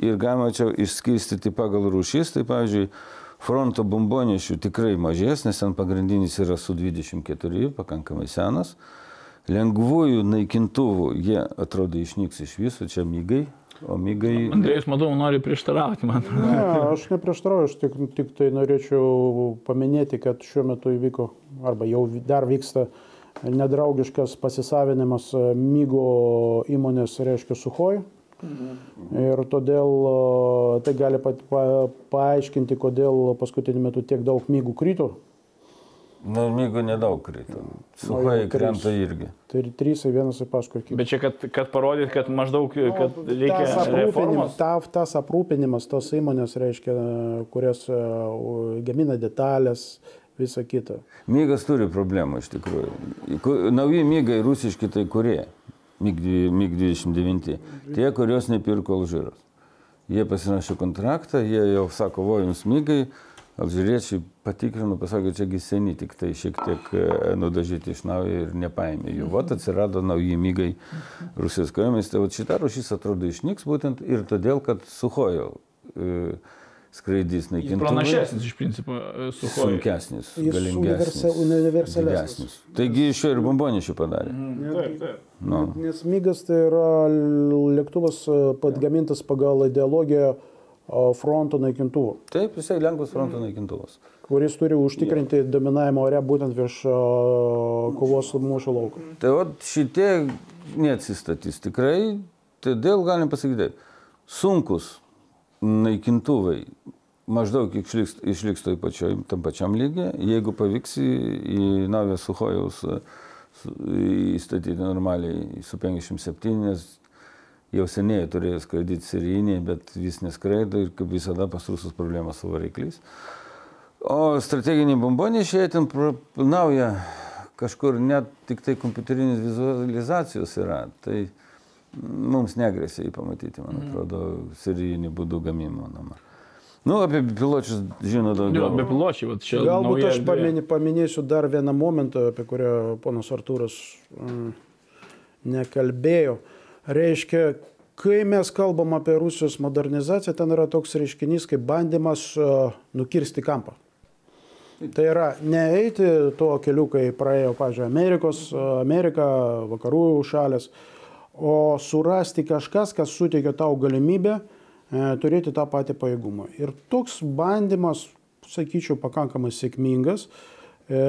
Ir galima čia išskirstyti pagal rūšis. Tai pavyzdžiui, fronto bombonešių tikrai mažės, nes ten pagrindinis yra su 24, pakankamai senas. Lengvųjų naikintuvų jie atrodo išnyks iš viso, čia mygai, o mygai... Andrėjus, matau, nori prieštarauti man. Ne, aš neprieštarauju, aš tik, tik tai norėčiau paminėti, kad šiuo metu įvyko, arba jau dar vyksta nedraugiškas pasisavinimas mygo įmonės, reiškia, Suhoj. Ir todėl tai gali pa, pa, paaiškinti, kodėl paskutiniu metu tiek daug mygų krito. Nu, mygo nedaug krito. Suhai jau krenta irgi. Tai ir trys, ir vienas ir paskui kitas. Bet čia, kad, kad parodyt, kad maždaug, kad tas reikia aprūpinimas, reformos. ta, tas aprūpinimas, tos įmonės, reiškia, kurios e, gamina detalės, visa kita. Mygas turi problemų iš tikrųjų. Nauji mygai rusiški tai kurie? MiG-29. Tie, kurios nepirko Alžyras. Jie pasirašė kontraktą, jie jau sako, o jums mygai, alžyriečiai patikrino, pasakė, čiagi seni, tik tai šiek tiek e, nudažyti iš naujo ir nepaėmė jų. Vat atsirado nauji mygai Rusijos kariuomenės. Tai šita rušis atrodo išnyks būtent ir todėl, kad suhojo e, skraidys Jis naikintuvai. pranašesnis iš principo su Huawei. Sunkesnis, galingesnis. universa- universalesnis. Taigi iš jo ir bombonešių padarė. Taip, taip. Nu. Nes mygas tai yra lėktuvas e, pagamintas pagal ideologiją e, fronto naikintuvų, Taip, jisai lengvas fronto naikintuvas. kuris turi užtikrinti dominavimą ore būtent virš kovos mūšio lauko. Tai o šitie neatsistatys tikrai, todėl galim pasakyti, sunkus naikintuvai maždaug išliks, išliks toj pačioj, tam pačiam lygiai, jeigu pavyks į, į naują Suhojaus su- įstatyti normaliai su 57, nes jau seniai turėjo skraidyti serijiniai, bet vis neskraido ir kaip visada pas rusus problema su varikliais. O strateginiai bombonešiai ten nauja kažkur net tik tai kompiuterinės vizualizacijos yra. Tai mums negresia jį pamatyti, man atrodo, serijinių būdų gaminama. Nu, apie piločius žino Jo, daugiau. bepiločiai, va čia. Galbūt aš paminė, paminėsiu dar vieną momentą, apie kurią ponas Artūras mm, nekalbėjo. Reiškia, kai mes kalbam apie Rusijos modernizaciją, ten yra toks reiškinys kaip bandymas uh, nukirsti kampą. Tai yra neeiti tuo keliu, kai praėjo, pažiūrėjau, Amerikos, uh, Amerika, vakarų šalės, o surasti kažkas, kas suteikia tau galimybę e, turėti tą patį pajėgumą. Ir toks bandymas, sakyčiau, pakankamai sėkmingas e,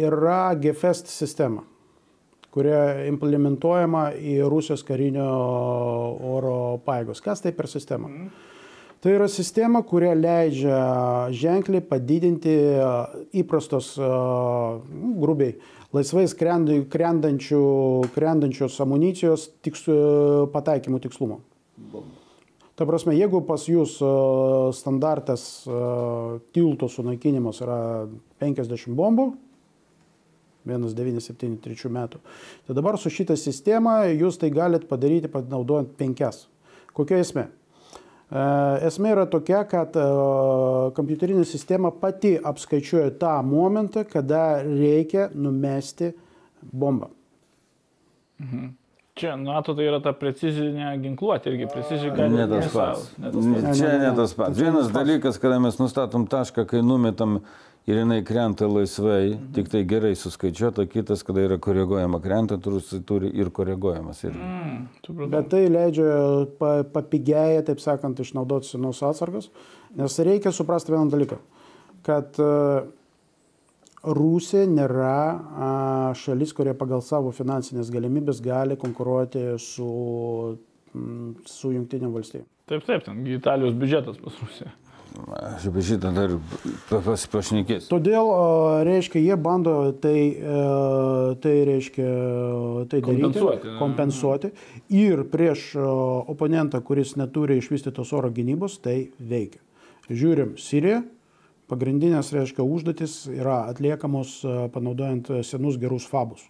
yra GFEST sistema, kuria implementuojama į Rusijos karinio oro pajėgos. Kas tai per sistemą? Tai yra sistema, kuria leidžia ženkliai padidinti a, įprastos, a, nu, grubiai, laisvai skrendai- krendančių, krendančios amunicijos tiks, pataikymų tikslumo. Ta prasme, jeigu pas jūs standartas tilto sunaikinimas yra 50 bombų, 1973 metų, tai dabar su šitą sistemą jūs tai galite padaryti panaudojant penkias. Kokia esmė? E, Esmė yra tokia, kad e, kompiuterinė sistema pati apskaičiuoja tą momentą, kada reikia numesti bombą. Čia NATO tai yra ta precizinė ginkluotė irgi, precizinė Ne tas pats. Ne tas pats. Čia Ne, tas pats. Tai Vienas dalykas, kada mes nustatom tašką, kai numetam ir jinai krenta laisvai, mhm. tik tai gerai suskaičiuota, kitas, kada yra koreguojama krenta, turi, turi ir koreguojamas. Ir... Mm, Bet tai leidžia pa, papigėję, taip sakant, išnaudoti senus atsargas, nes reikia suprasti vieną dalyką, kad uh, Rusija nėra šalis, kurie pagal savo finansinės galimybės gali konkuruoti su, su Junktinėm valstybėm. Taip, taip, ten Italijos biudžetas pas Rusiją. Aš apie šitą dar pas, pašnekės. Todėl, reiškia, jie bando tai, tai reiškia, tai daryti, kompensuoti, kompensuoti. Ir prieš oponentą, kuris neturi išvystytos oro gynybos, tai veikia. Žiūrim Siriją, pagrindinės, reiškia, užduotis yra atliekamos panaudojant senus gerus fabus.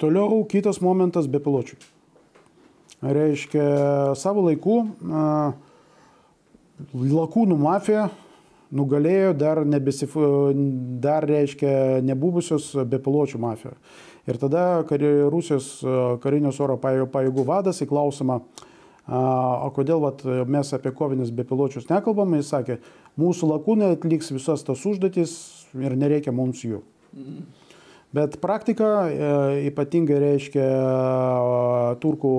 Toliau kitas momentas be piločių. Reiškia, savo laiku lakūnų mafija nugalėjo dar, nebesif... dar reiškia, nebuvusios bepiločių mafija. Ir tada kari, Rusijos karinios oro pajėgų vadas į klausimą, o kodėl vat, mes apie kovinius bepiločius nekalbam, jis sakė, mūsų lakūnai atliks visas tas užduotis ir nereikia mums jų. Bet praktika e, ypatingai reiškia turkų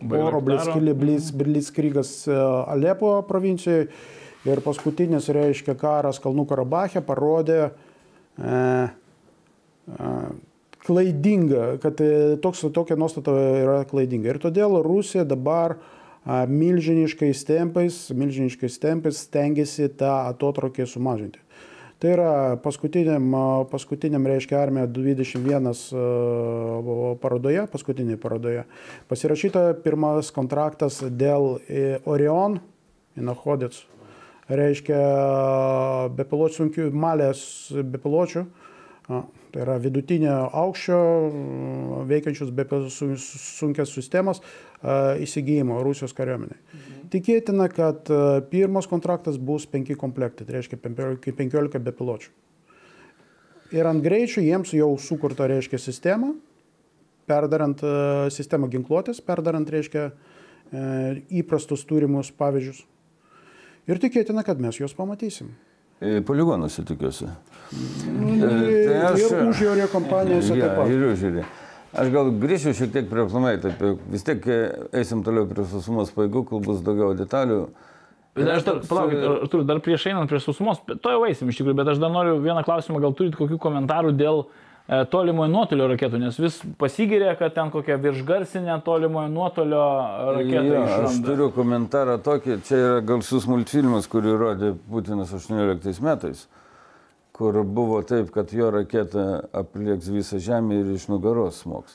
oro blitzkrigas e, Alepo provincijoje ir paskutinis, reiškia, karas Kalnų Karabache parodė e, e, klaidinga, kad e, toks, tokia nuostata yra klaidinga. Ir todėl Rusija dabar a, milžiniškais tempais, milžiniškais tempais stengiasi tą atotrukį sumažinti. Tai yra paskutiniam, paskutiniam reiškia armija 21 parodoje, paskutinėje parodoje, pasirašyta pirmas kontraktas dėl e, Orion, Inahodits, reiškia bepiločių sunkių, malės bepiločių, tai yra vidutinio aukščio veikiančius sunkias sistemas įsigijimo Rusijos kariuomeniai. Mhm. Tikėtina, kad pirmas kontraktas bus penki komplektai, tai reiškia 15 bepiločių. Ir ant greičių jiems jau sukurta, reiškia, sistema, perdarant sistemą ginkluotės, perdarant, reiškia, įprastus turimus pavyzdžius. Ir tikėtina, kad mes juos pamatysim. Poligonuose tikiuosi. Tai aš... Ir užjūrė kompanijose ja, taip pat. Ir užjūrė. Aš gal grįšiu šiek tiek prie aplamai, taip, vis tiek eisim toliau prie sausumos paėgų, kol bus daugiau detalių. Bet aš dar, palaukit, Artur, dar prieš einant prie sausumos, to jau eisim iš tikrųjų, bet aš dar noriu vieną klausimą, gal turit kokių komentarų dėl e, tolimojo nuotolio raketų, nes vis pasigirė, kad ten kokia viršgarsinė tolimojo nuotolio raketa. Ja, aš turiu komentarą tokį, čia yra garsus multfilmas, kurį rodė Putinas 18 metais kur buvo taip, kad jo raketa aplieks visą žemę ir iš nugaros smoks.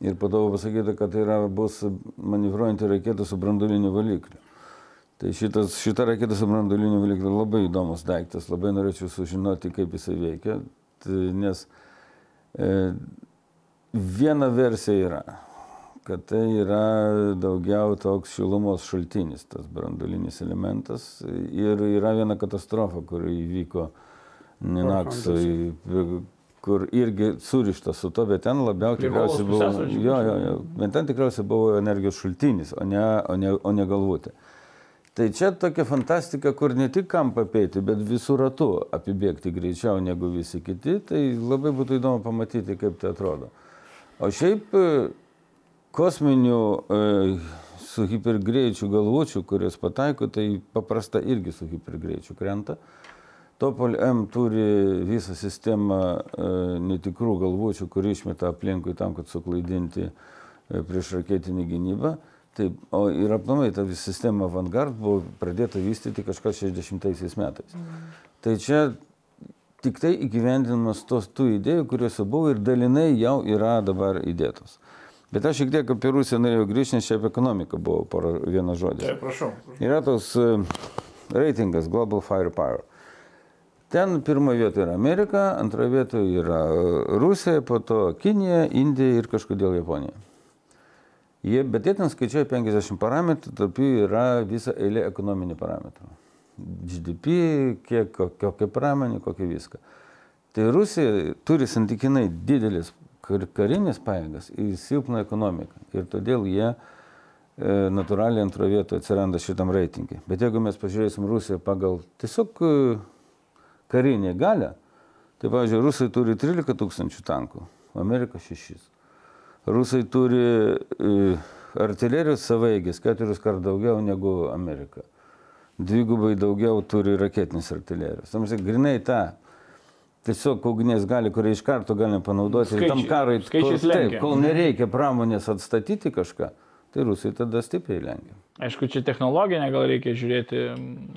Ir po to buvo pasakyta, kad tai yra, bus manevruojanti raketa su branduliniu valikliu. Tai šitas, šita raketa su branduliniu valikliu labai įdomus daiktas, labai norėčiau sužinoti, kaip jisai veikia, tai, nes e, viena versija yra, kad tai yra daugiau toks šilumos šaltinis, tas brandulinis elementas. Ir yra viena katastrofa, kuri įvyko Ninaksui, kur irgi surištas su to, bet ten labiau tikriausiai buvo, jo, jo, jo, bet ten tikriausiai buvo energijos šaltinis, o ne, o ne, o ne galvoti. Tai čia tokia fantastika, kur ne tik kampą apėti, bet visų ratų apibėgti greičiau negu visi kiti, tai labai būtų įdomu pamatyti, kaip tai atrodo. O šiaip e, kosminių e, su hipergreičių galvučių, kurios pataiko, tai paprasta irgi su hipergreičiu krenta. Topol M turi visą sistemą e, netikrų galvučių, kurį išmeta aplinkui tam, kad suklaidinti e, prieš raketinį gynybą. Taip, o ir aplamai ta visa sistema Vanguard buvo pradėta vystyti kažkas 60 metais. Mm. Tai čia tik tai įgyvendinimas tos tų idėjų, kurios buvo ir dalinai jau yra dabar įdėtos. Bet aš šiek tiek apie Rusiją norėjau grįžti, nes čia apie ekonomiką buvo pora vienas žodis. Taip, prašau. Yra toks e, reitingas Global Firepower. Ten pirmoje vietoje yra Amerika, antroje vietoje yra e, Rusija, po to Kinija, Indija ir kažkodėl Japonija. Jie, bet jie ten skaičiuoja 50 parametrų, tarp jų yra visa eilė ekonominių parametrų. GDP, kiek, kokia pramonė, kokia viską. Tai Rusija turi santykinai didelis karinės pajėgas ir silpną ekonomiką. Ir todėl jie natūraliai antro vietoje atsiranda šitam reitingai. Bet jeigu mes pažiūrėsim Rusiją pagal tiesiog e, karinį galę, tai, pavyzdžiui, Rusai turi 13 tūkstančių tankų, Amerika 6. Rusai turi e, artilerijos savaigės keturis kart daugiau negu Amerika. Dvigubai daugiau turi raketinės artilerijos. Tamsi, grinai tą tiesiog ugnies gali, kurią iš karto galime panaudoti. Skaičiai- tam karai, kol, skaičiais lenkia. kol nereikia pramonės atstatyti kažką, tai rusai tada stipriai lenkia. Aišku, čia technologinė gal reikia žiūrėti,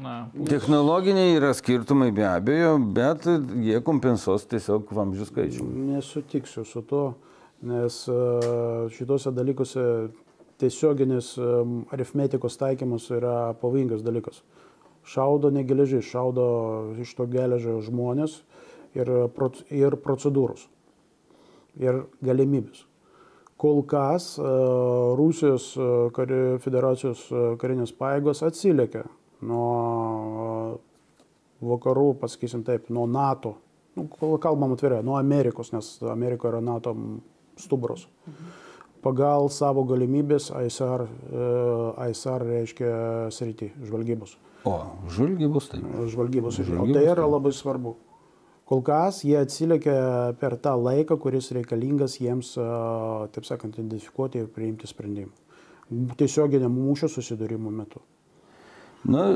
na, Technologiniai yra skirtumai be abejo, bet jie kompensuos tiesiog vamzdžių skaičių. Nesutiksiu su to, nes e, šituose dalykuose tiesioginis e, aritmetikos taikymas yra pavojingas dalykas. Šaudo ne geležis, šaudo iš to geležio žmonės ir, ir procedūros. Ir galimybės. Kol kas e, Rusijos kari, federacijos karinės paėgos atsilieka nuo vakarų, pasakysim taip, nuo NATO. Nu, kalbam atvirai, nuo Amerikos, nes Amerika yra NATO stuburas. Pagal savo galimybės ISR, e, ISR reiškia srity, žvalgybos. O, žvalgybos taip. Žvalgybos. O Žvalgybos, tai yra taip. labai svarbu. Kol kas jie atsilikia per tą laiką, kuris reikalingas jiems, e, taip sakant, identifikuoti ir priimti sprendimą. Tiesioginė mūšio susidūrimo metu. Na,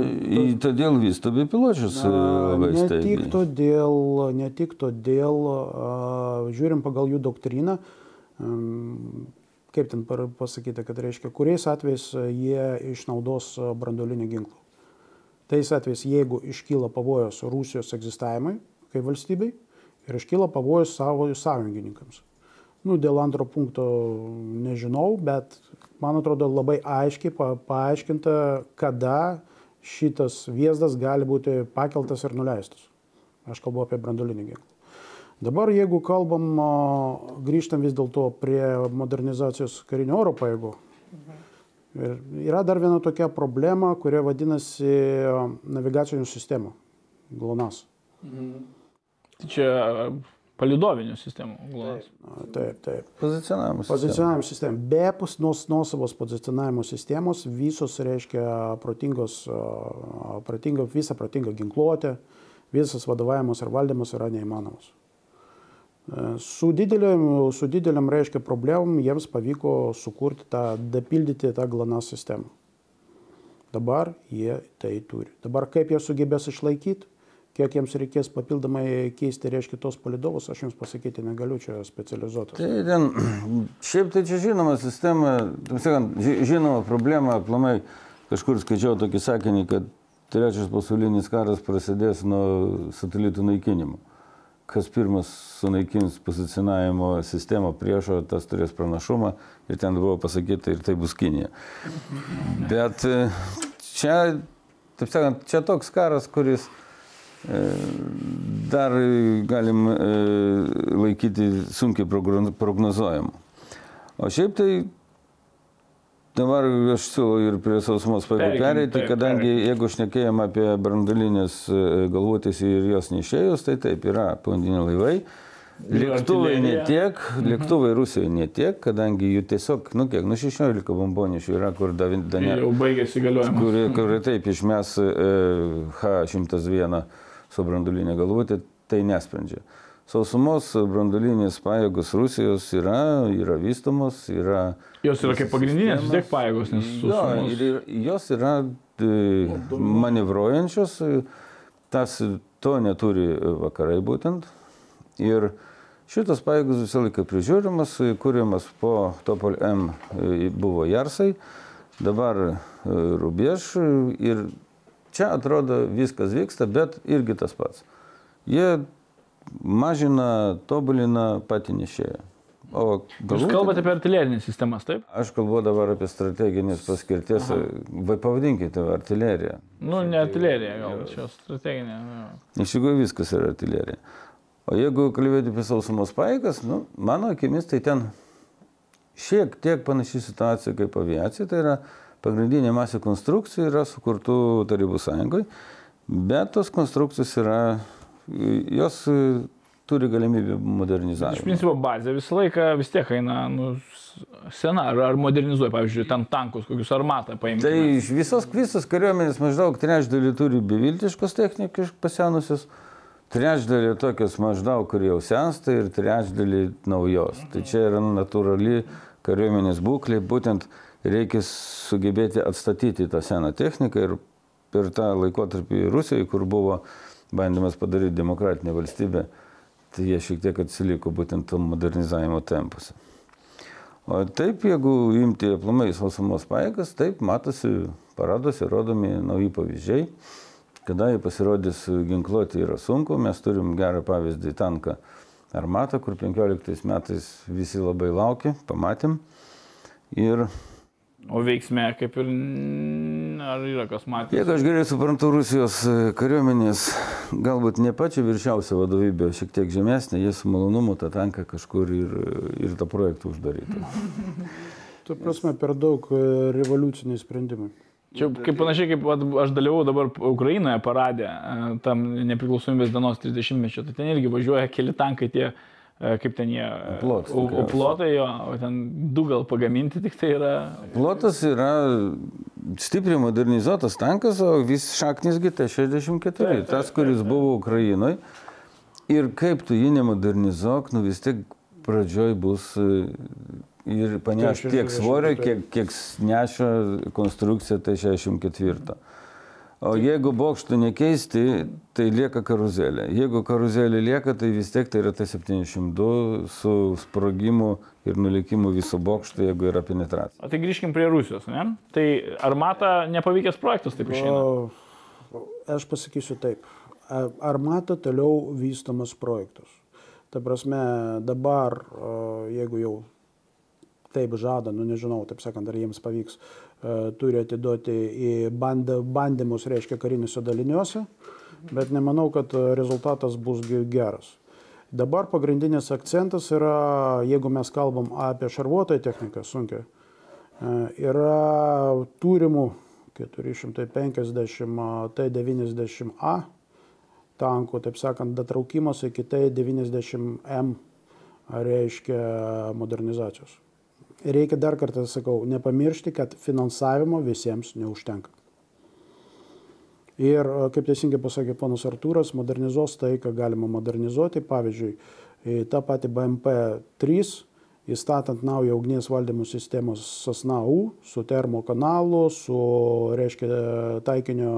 todėl vysto bepiločius e, labai Ne tik staigiai. todėl, ne tik todėl, žiūrim pagal jų doktriną, em, kaip ten pasakyta, kad reiškia, kuriais atvejais a, jie išnaudos a, branduolinį ginklą. Tais atvejais, jeigu iškyla pavojus Rusijos egzistavimui kaip valstybei ir iškyla pavojus savo sąjungininkams. Nu, dėl antro punkto nežinau, bet man atrodo labai aiškiai pa, paaiškinta, kada šitas viesdas gali būti pakeltas ir nuleistas. Aš kalbu apie brandolinį ginklą. Dabar jeigu kalbam, grįžtam vis dėlto prie modernizacijos karinio oro pajėgų. Ir yra dar viena tokia problema, kuria vadinasi navigacinių sistemų. GLONASS. tai čia palidovinių sistemų. GLONASS. A, Taip, taip. Pozicionavimas. Pozicionavimo sistema. Be pus- nuos- nuosavos pozicionavimo sistemos visos reiškia protingos, a, protinga, visa protinga ginkluotė, visas vadovavimas ir valdymas yra neįmanomas. Su dideliam, su dideliam reiškia problemom jiems pavyko sukurti tą, dapildyti tą glanas sistemą. Dabar jie tai turi. Dabar kaip jie sugebės išlaikyti, kiek jiems reikės papildomai keisti, reiškia, tos palidovus, aš jums pasakyti negaliu, čia specializuotas. Tai ten, šiaip tai čia žinoma sistema, sakant, ži- žinoma problema, aplamai kažkur skaičiau tokį sakinį, kad trečias pasaulinis karas prasidės nuo satelitų naikinimo. Kas pirmas sunaikins pozicionavimo sistemą priešo, tas turės pranašumą ir ten buvo pasakyta ir tai bus Kinija. Bet e, čia, taip sakant, čia toks karas, kuris e, dar galim e, laikyti sunkiai progno- prognozuojamu. O šiaip tai dabar aš siūlau ir prie sausumos pereiti, kadangi jeigu šnekėjom apie brandulinės e, galvotės ir jos neišėjus, tai taip yra povandeniniai laivai. Lėktuvai ne tiek, lėktuvai Rusijoje ne tiek, kadangi jų tiesiog, nu kiek, nu 16 bombonešių yra, kur Daniel jau baigėsi galiojimas. kuri, kuri taip išmes e, H101 su brandulinė galvutė, tai nesprendžia. Sausumos brandulinės pajėgos Rusijos yra, yra vystomos, yra... Jos yra kaip pagrindinės vis tiek pajėgos, nes Jo, susumos. ir, jos yra e, manevruojančios, tas to neturi vakarai būtent. Ir šitas pajėgus visą laiką prižiūrimas, kūrimas po Topol M e, buvo Jarsai, dabar e, Rubiež e, ir čia atrodo viskas vyksta, bet irgi tas pats. Jie mažina, tobulina patį nešėją. O Jūs galų- kalbate apie artilerinės sistemas, taip? Aš kalbu dabar apie strateginės paskirties, vai pavadinkite artileriją. Nu, ne artilerija, gal čia strateginė. Iš tikrųjų viskas yra artilerija. O jeigu kalbėti apie sausumos paėgas, nu, mano akimis tai ten šiek tiek panaši situacija kaip aviacija, tai yra pagrindinė masė konstrukcijų yra sukurtų Tarybų sąjungoje, bet tos konstrukcijos yra, jos turi galimybę Iš modernizavimo. principo bazė visą laiką vis tiek eina nu, sena, ar, ar modernizuoja, pavyzdžiui, ten tankus, kokius armatą paimti. Tai iš visos visos kariuomenės maždaug trečdalį turi beviltiškos technikos pasenusios, trečdalį tokios maždaug, kur jau sensta ir trečdalį naujos. Tai čia yra natūrali kariuomenės būklė, būtent reikia sugebėti atstatyti tą seną techniką ir per tą laikotarpį Rusijoje, kur buvo bandymas padaryti demokratinę valstybę, tai jie šiek tiek atsiliko būtent tam modernizavimo tempuose. O taip, jeigu imti aplamai sausumos pajėgas, taip matosi paraduose rodomi nauji pavyzdžiai. Kada jie pasirodys ginkluoti yra sunku, mes turim gerą pavyzdį tanką armatą, kur 15 metais visi labai laukė, pamatėm. Ir O veiksme kaip ir ar yra kas matė. jeigu aš gerai suprantu, Rusijos e, kariuomenės galbūt ne pačia viršiausia vadovybė, šiek tiek žemesnė, jie su malonumu tą tanką kažkur ir, ir tą projektą uždarytų. Tu prasme, per daug e, revoliuciniai sprendimai. Čia kaip panašiai kaip aš dalyvau dabar Ukrainoje paradė e, tam nepriklausomybės dienos 30-mečio, tai ten irgi važiuoja keli tankai tie, e, kaip ten jie. e, Plotai O, o plotai jo, o ten du gal pagaminti tik tai yra. Plotas yra stipriai modernizuotas tankas, o vis šaknisgi T-64, tas, kuris buvo Ukrainoje. Ir kaip tu jį nemodernizuok, nu vis tiek pradžioj bus e, ir paneš T-64. tiek svorio, kiek, kiek neša konstrukcija T-64. O jeigu bokštų nekeisti, tai lieka karuzelė. Jeigu karuzelė lieka, tai vis tiek tai yra T-72 su sprogimu ir nulikimu viso bokšto, jeigu yra penetracija. O tai grįžkim prie Rusijos, ne? Tai armata nepavykęs projektas taip išeina. O, aš pasakysiu taip. A- Armata toliau vystomas projektas. Ta prasme, dabar, jeigu jau taip žada, nu nežinau, taip sakant, ar jiems pavyks, e, turi atiduoti į band, bandymus, reiškia, kariniuose daliniuose, bet nemanau, kad e, rezultatas bus ge- geras. Dabar pagrindinis akcentas yra, jeigu mes kalbam apie šarvuotąją techniką, sunkia, yra turimų 450 T90A tankų, taip sakant, datraukimas iki T90M reiškia modernizacijos. Reikia dar kartą sakau, nepamiršti, kad finansavimo visiems neužtenka. Ir, e, kaip teisingai pasakė ponas Artūras, modernizuos tai, ką galima modernizuoti. Pavyzdžiui, tą patį BMP-3, įstatant naują ugnies valdymo sistemos SASNAU su termokanalu, su, reiškia, taikinio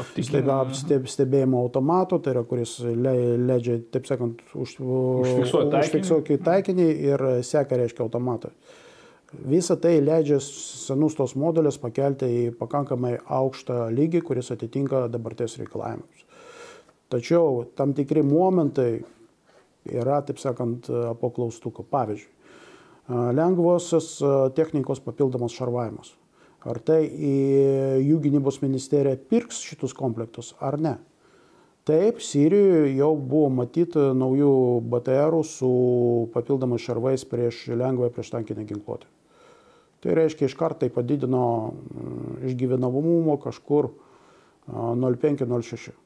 mm, stebė, steb, stebėjimo automatu, tai yra, kuris le, leidžia, taip sakant, už, Užfiksuoti taikinį. taikinį ir seka, reiškia, automatą. Visa tai leidžia senus tos modelius pakelti į pakankamai aukštą lygį, kuris atitinka dabarties reikalavimus. Tačiau tam tikri momentai yra, taip sakant, po klaustuko. Pavyzdžiui, lengvosios technikos papildomas šarvavimas. Ar tai į jų gynybos ministerija pirks šitus komplektus ar ne? Taip, Sirijoje jau buvo matyti naujų BTR su papildomais šarvais prieš lengvąją prieš tankinę ginkluotę. Tai reiškia, iš karto tai padidino mm, išgyvenamumo kažkur a, 0,5-0,6.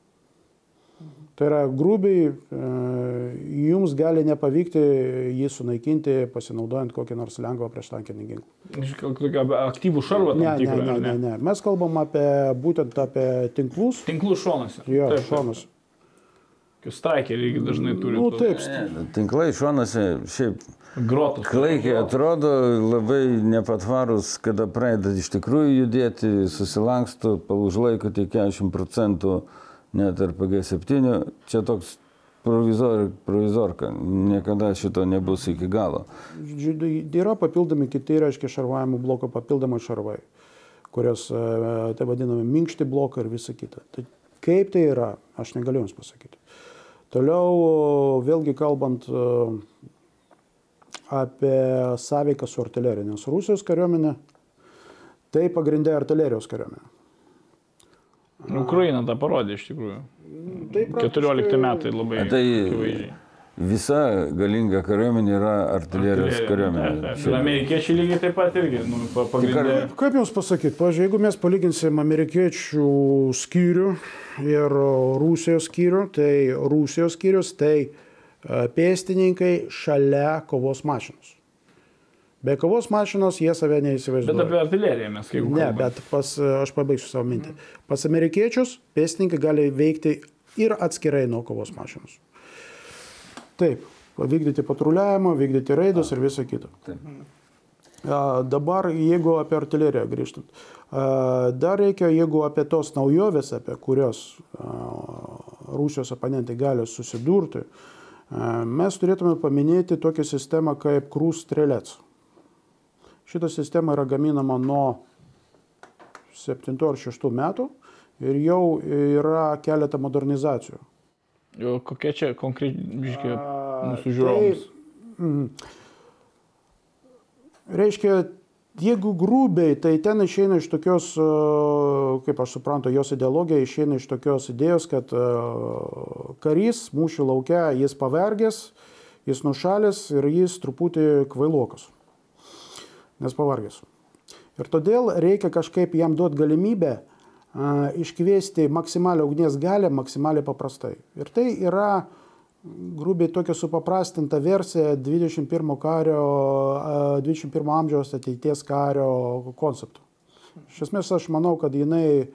Tai yra grubiai, e, jums gali nepavykti jį sunaikinti pasinaudojant kokį nors lengvą prieš tankinį ginklą. Aktyvų šarvą. Ne, ne, tikrą, ne, ar ne, ne. Mes kalbam apie būtent apie tinklus. Tinklų šonuose. Jo, Taip, šonus. Strikeriai irgi dažnai turi. Nu, tuos taip, Tinklai šonuose šiaip Grotus. klaikiai atrodo, labai nepatvarus, kada pradeda iš tikrųjų judėti, susilanksto, užlaiko tik 40 procentų net ir PG7. Čia toks provizor, provizorka, niekada šito nebus iki galo. Yra papildomi kiti, reiškia, šarvavimo bloko papildomai šarvai, kurios, e, tai vadinami minkšti blokai ir visa kita. Tai kaip tai yra, aš negaliu Jums pasakyti. Toliau, vėlgi kalbant e, apie sąveiką su artilerija, nes Rusijos kariuomenė tai pagrindė artilerijos kariuomenė. Ukraina tą parodė iš tikrųjų. Tai 14 metai labai Tai- akivaizdžiai. visa galinga kariuomenė yra artilerijos kariuomenė. Amerikiečiai lygiai taip pat irgi, nu, pa- pagrindė. Kaip Jums pasakyti, pažiūrėjau, jeigu mes palyginsim amerikiečių skyrių ir Rusijos skyrių, tai Rusijos skyrius tai e, pėstininkai šalia kovos mašinos. Be kovos mašinos jie save Bet neįsivaizduoja. apie artileriją mes kaip Ne, bet pas, aš pabaigsiu savo mintį. Pas amerikiečius pėstininkai gali veikti ir atskirai nuo kovos mašinos. Taip, vykdyti patruliavimą, vykdyti raidus ir visą kitą. A, Dabar, jeigu apie artileriją grįžtant, a, dar reikia, jeigu apie tos naujovės, apie kurios a, Rusijos oponentai gali susidurti, a, mes turėtume paminėti tokią sistemą kaip Krūs strelets. Šita sistema yra gaminama nuo 7 ar 6 metų ir jau yra keletą modernizacijų. O kokia čia konkrečiai mūsų žiūrovams? Reiškia, jeigu grubiai, tai ten išeina iš tokios, kaip aš suprantu, jos ideologija išeina iš tokios idėjos, kad karys mūšių laukia, jis pavergęs, jis nušalęs ir jis truputį kvailokas. Nes pavargęs. Ir todėl reikia kažkaip jam duoti galimybę iškviesti maksimalią ugnies galę maksimaliai paprastai. Ir tai yra grubiai tokia supaprastinta versija 21 kario, a, 21 amžiaus ateities kario konceptų. Iš esmės aš manau, kad jinai,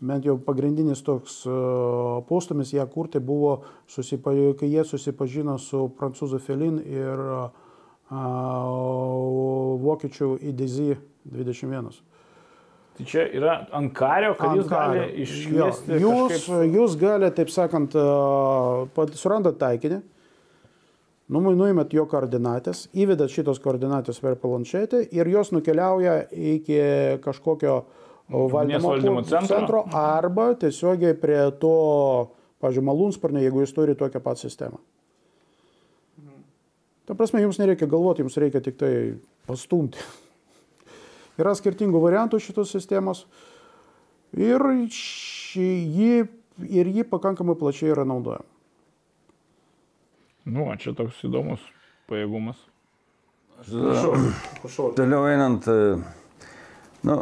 bent jau pagrindinis toks postumis ją kurti buvo, susipa, kai jie susipažino su prancūzų Felin ir a, vokiečių IDZ 21. Tai čia yra ant kario, kad jis Ant kario. gali. Jo, Jūs, kažkaip- jūs galite, taip sakant, surandat taikinį, nuimat jo koordinatės, įvedat šitos koordinatės per planšetę ir jos nukeliauja iki kažkokio valdymo, valdymo centro. centro arba tiesiogiai prie to, pažiūrėjau, malūnsparnio, jeigu jūs turite tokią pat sistemą. Ta prasme, jums nereikia galvoti, jums reikia tik tai pastumti. Yra skirtingų variantų šitos sistemos ir ši, ji, ir ji pakankamai plačiai yra naudojama. Nu, va, čia toks įdomus pajėgumas. Toliau einant, e, nu,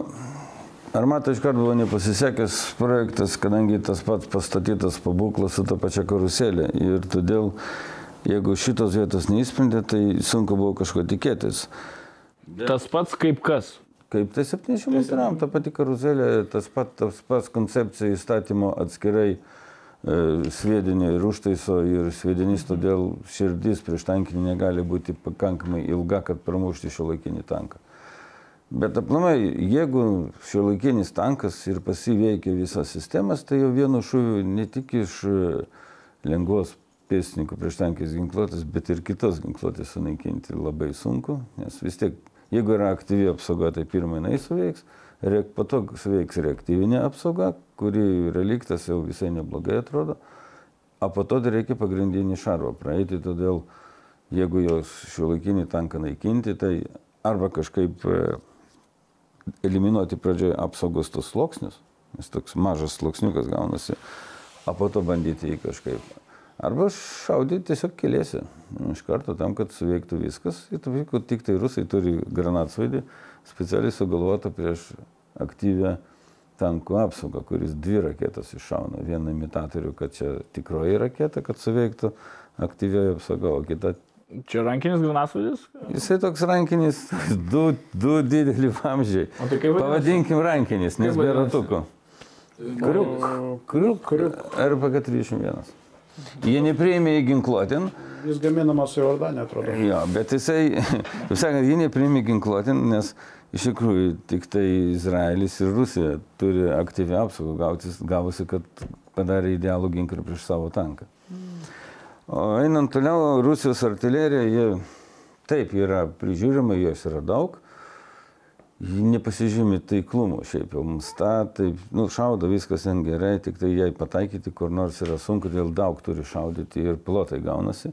Armata iškart buvo nepasisekęs projektas, kadangi tas pats pastatytas pabūklas su ta pačia karuselė. Ir todėl, jeigu šitos vietos neįsprendė, tai sunku buvo kažko tikėtis. Tas pats kaip kas. Kaip tai 70 metram, ta pati karuselė, tas pats, tas pats koncepcija įstatymo atskirai e, sviedinio ir užtaiso ir sviedinys, todėl širdis prieš tankinį negali būti pakankamai ilga, kad pramušti šio laikinį tanką. Bet aplamai, jeigu šio laikinis tankas ir pasiveikia visas sistemas, tai jau vienu šūviu ne tik iš e, lengvos pėstininkų prieš tankais ginkluotės, bet ir kitos ginkluotės sunaikinti labai sunku, nes vis tiek, jeigu yra aktyvi apsauga, tai pirmai jinai suveiks, reak, po to suveiks reaktyvinė apsauga, kuri reliktas jau visai neblogai atrodo, o po to dar reikia pagrindinį šarvą praeiti, todėl jeigu jos šio laikinį tanką naikinti, tai arba kažkaip e, eliminuoti pradžioje apsaugos tos sluoksnius, nes toks mažas sluoksniukas gaunasi, o po to bandyti jį kažkaip. Arba šaudyti tiesiog keliasi nu, iš karto tam, kad suveiktų viskas. Ir taip, kad tik tai rusai turi granatsvaidį specialiai sugalvotą prieš aktyvę tankų apsaugą, kuris dvi raketas iššauna. Vieną imitatorių, kad čia tikroji raketa, kad suveiktų aktyvioji apsauga, o kita Čia rankinis granasvaidis? Jisai toks rankinis, du, du dideli vamzdžiai. O tai? Pavadinkim rankinis, nes be ratuko. Kriuk, kriuk, kriuk. RPG 31. Jie nepriėmė į ginkluotin, Jis gaminamas į Jordanę, atrodo. jo, bet jisai, kaip sakant, jie nepriėmė ginkluotin, nes iš tikrųjų tik tai Izraelis ir Rusija turi aktyvią apsaugą, gautis, gavusi, kad padarė idealų ginklą prieš savo tanką. O einant toliau, Rusijos artilerija, jie taip yra prižiūrima, jos yra daug. Ji nepasižymi taiklumu, šiaip jau mums tą, taip, nu, šaudo viskas ten gerai, tik tai jai pataikyti kur nors yra sunku, dėl daug turi šaudyti ir pilotai gaunasi.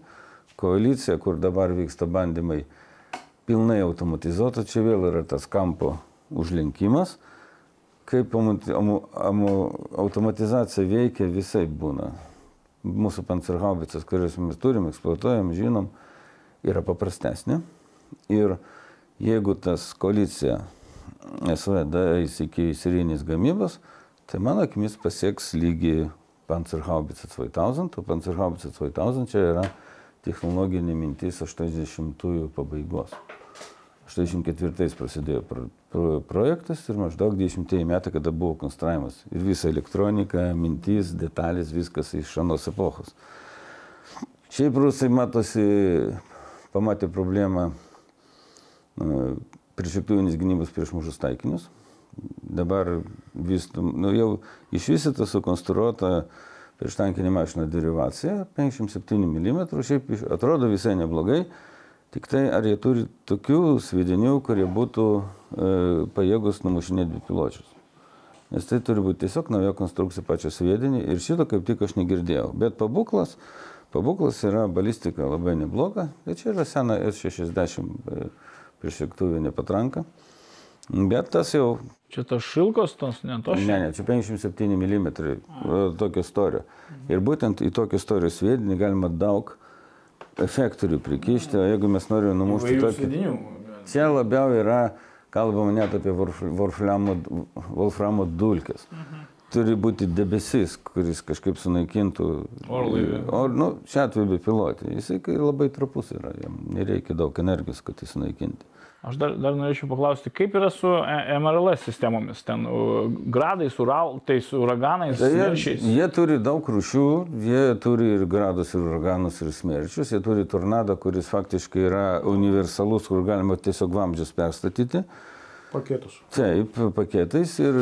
Koalicija, kur dabar vyksta bandymai pilnai automatizuota, čia vėl yra tas kampo užlinkimas. Kaip automatizacija veikia, visai būna. mūsų pancerhaubicas, kurias mes turim, eksploatuojam, žinom, yra paprastesnė. Ir jeigu tas koalicija SVD eis iki serijinės gamybos, tai mano akimis pasieks lygį Panzerhaubitze 2000, o Panzerhaubitze 2000 čia yra technologinė mintis 80-ųjų pabaigos. 84 prasidėjo pro, pro, projektas ir maždaug 10 metai, kada buvo konstravimas. Ir visa elektronika, mintis, detalės, viskas iš anos epochos. Šiaip rusai matosi, pamatė problemą priešlėktuvinės gynybos prieš mažus taikinius. Dabar vystum, nu, jau išvystyta, sukonstruota prieš tankinį mašiną derivacija 57 mm, šiaip atrodo visai neblogai. Tik tai ar jie turi tokių svidinių, kurie būtų e, pajėgus numušinėti piločius. Nes tai turi būti tiesiog nauja konstrukcija pačio sviedinį ir šito kaip tik aš negirdėjau. Bet pabuklas, pabuklas yra balistika labai nebloga. Tai čia yra sena S60 priešlėktuvinė patranka. Bet tas jau... Čia tas šilkos, tos ne tos? Ne, ne, čia 57 mm tokio storio. Ir būtent į tokio storio sviedinį galima daug efektorių prikišti, o jeigu mes norime numušti tokį... Čia labiau yra, kalbama net apie Wolframo, Wolframo dulkės. Mhm. Turi būti debesis, kuris kažkaip sunaikintų orlaivį. O, nu, šiuo atveju be pilotį. Jisai labai trapus yra, jam nereikia daug energijos, kad jį sunaikinti. Aš dar, dar norėčiau paklausti, kaip yra su MRLS sistemomis, ten gradais, uraltais, uraganais, tai smerčiais? Jie, jie turi daug rūšių, jie turi ir gradus, ir uraganus, ir smerčius, jie turi tornadą, kuris faktiškai yra universalus, kur galima tiesiog vamzdžius perstatyti. Paketus. Taip, paketais ir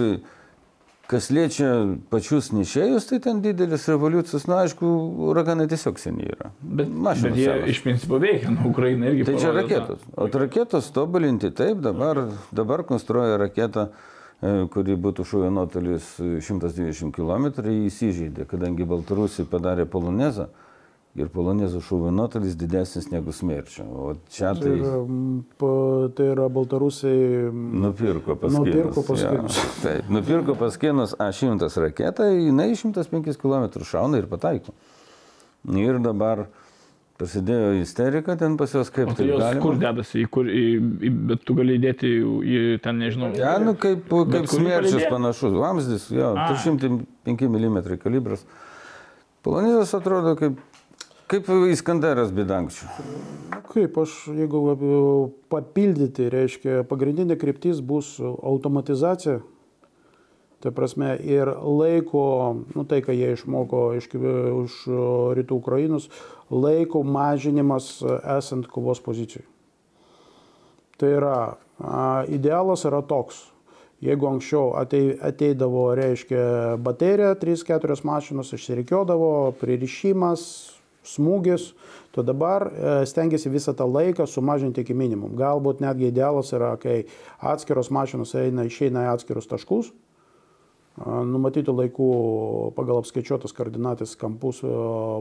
Kas liečia pačius nešėjus, tai ten didelis revoliucijos, na aišku, uraganai tiesiog seniai yra. Bet, Mašinos bet jie savas. iš principo veikia, nu, Ukraina irgi. Tai čia raketos. O raketos tobulinti taip, dabar, dabar konstruoja raketą, e, kuri būtų šūvio nuotolis 120 km, įsižeidė, kadangi Baltarusija padarė polonezą ir polonezų šūvio nuotolis didesnis negu smerčio. O čia tai... Tai yra, tai yra Baltarusiai. Nupirko paskinus. Nupirko paskinus. Ja, taip, nupirko paskinus A100 raketą, jinai 105 km šauna ir pataiko. Ir dabar prasidėjo isterika ten pas juos kaip o tai jos galima. kur dedasi, į kur, į, į, bet tu gali įdėti į ten, nežinau. Ja, nu kaip, kaip smerčius panašus, vamzdis, jo, 305 mm kalibras. Polonizas atrodo kaip Kaip Iskanderas Bidankčių? Kaip aš, jeigu papildyti, reiškia, pagrindinė kryptis bus automatizacija. Tai prasme ir laiko, nu tai, ką jie išmoko iš, iš rytų Ukrainos, laiko mažinimas esant kovos pozicijai. Tai yra, idealas yra toks. Jeigu anksčiau ateidavo, reiškia, baterija, 3-4 mašinos išsirikiodavo, pririšimas, smūgis, tu dabar e, stengiasi visą tą laiką sumažinti iki minimum. Galbūt netgi idealas yra, kai atskiros mašinos eina, išeina į atskirus taškus, numatytų laikų pagal apskaičiuotas koordinatės kampus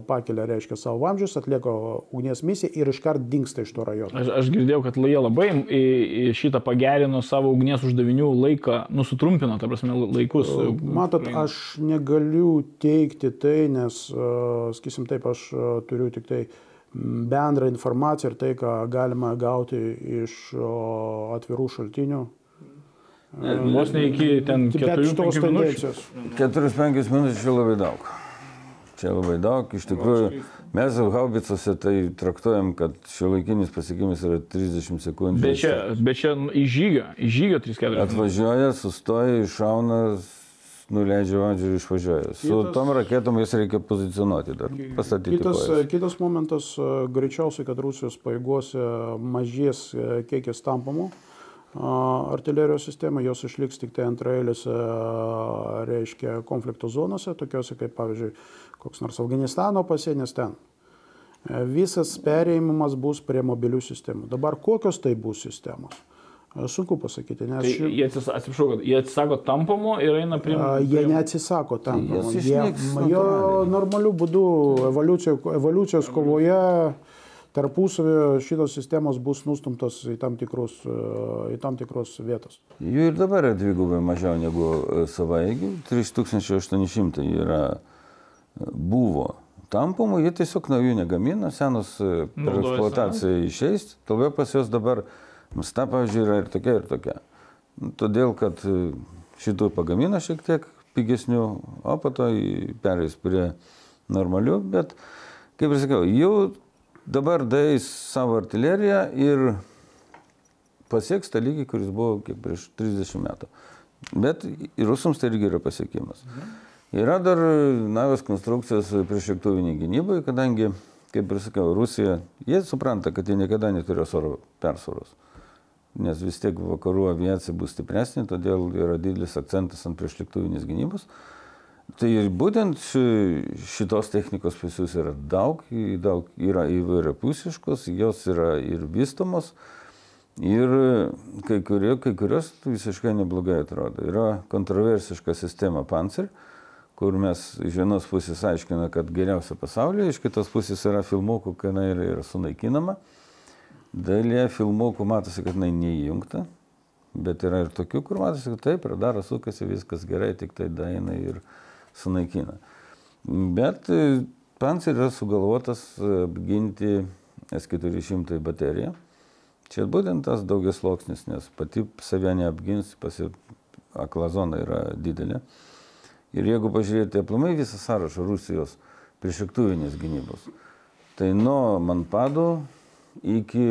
pakelia, reiškia, savo vamzdžius, atlieka ugnies misiją ir iškart dinksta iš to rajono. Aš, aš girdėjau, kad jie labai šitą pagerino savo ugnies uždavinių laiką, nusutrumpino, ta prasme, laikus. Matot, aš negaliu teikti tai, nes, sakysim taip, aš turiu tik tai bendrą informaciją ir tai, ką galima gauti iš atvirų šaltinių Vos ne iki ten 4-5 minučių. 4-5 minučių čia labai daug. Čia labai daug. Iš tikrųjų, mes haubicose tai traktuojam, kad šio laikinis pasiekimas yra 30 sekundžių. Bet čia, bet čia į žygio, į žygio 3-4. Atvažiuoja, sustoja, iššauna, nuleidžia vadžių ir išvažiuoja. Su kitas, tom raketom jas reikia pozicionuoti dar, pastatyti. Kitas, kojas. kitas momentas, greičiausiai, kad Rusijos paėgose mažės kiekis tampamų artilerijos sistemą, jos išliks tik tai antraeilėse, reiškia, konflikto zonose, tokiuose kaip, pavyzdžiui, koks nors Afganistano pasienis ten. E, visas perėjimas bus prie mobilių sistemų. Dabar kokios tai bus sistemos? E, sunku pasakyti, nes... Tai jie, atsis, atsiprašau, jie atsisako tampamo ir eina prie... Jie neatsisako tampamo. Jie, jo normalių būdų evoliucijos, evoliucijos kovoje tarpusavio šitos sistemos bus nustumtos į tam, tikrus, į tam tikrus vietos. Jų ir dabar yra dvigubai mažiau negu e, savaigių. 3800 yra e, buvo tampomų, jie tiesiog naujų negamina, senos e, per eksploataciją išeis, todėl pas juos dabar msta, pavyzdžiui, yra ir tokia, ir tokia. Nu, Todėl, kad e, šitų pagamina šiek tiek pigesnių, o po to pereis prie normalių, bet, kaip ir sakiau, jau dabar dais savo artileriją ir pasieks tą lygį, kuris buvo kiek prieš 30 metų. Bet ir rusams tai irgi yra pasiekimas. Yra dar naujos konstrukcijos priešlėktuviniai gynybai, kadangi, kaip ir sakiau, Rusija, jie supranta, kad jie niekada neturės oro persvaros. Nes vis tiek vakarų aviacija bus stipresnė, todėl yra didelis akcentas ant priešlėktuvinės gynybos. Tai ir būtent ši- šitos technikos pas jūs yra daug, daug yra įvairiapusiškos, jos yra ir vystomos. Ir kai, kurie, kai kurios visiškai neblogai atrodo. Yra kontroversiška sistema Panzer, kur mes iš vienos pusės aiškina, kad geriausia pasaulyje, iš kitos pusės yra filmukų, kai jinai yra, yra sunaikinama. Dalyje filmukų matosi, kad jinai neįjungta, bet yra ir tokių, kur matosi, kad taip, radaras sukasi, viskas gerai, tik tai daina ir sunaikina. Bet e, Panzer yra sugalvotas e, apginti S400 bateriją. Čia būtent tas daugias sluoksnis, nes pati save neapgins, pasi akla zona yra didelė. Ir jeigu pažiūrėti aplamai visą sąrašą Rusijos priešlėktuvinės gynybos, tai nuo Manpadų iki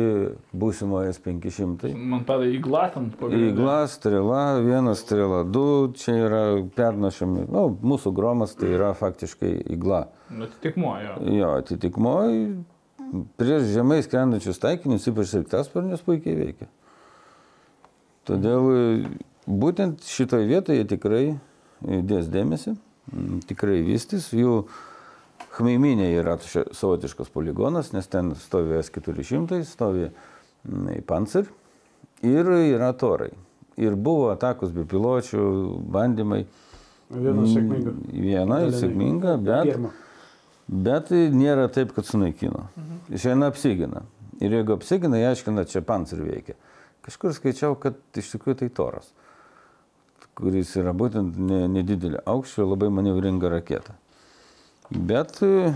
būsimo S500. Man tada įglatant Įgla, strela, vienas strela, du, čia yra pernašami, nu, mūsų gromas tai yra faktiškai įgla. Atitikmuo jo. Jo, atitikmo prieš žemai skrendančius taikinius, ypač sraigtasparnius, puikiai veikia. Todėl būtent šitoje vietoje tikrai dės dėmesį, tikrai vystys. Jų Khmeiminė yra savotiškas poligonas, nes ten stovi S400, stovi m, Panzer ir yra torai. Ir buvo atakos be piločių, bandymai. Viena sėkminga. Viena Dalinai. sėkminga, bet... Pirma. Bet nėra taip, kad sunaikino. Išeina apsigina. Ir jeigu apsigina, jie aiškina, čia pancer veikia. Kažkur skaičiau, kad iš tikrųjų tai toras, kuris yra būtent ne- nedidelė aukščio, labai manevringa raketa. Bet e,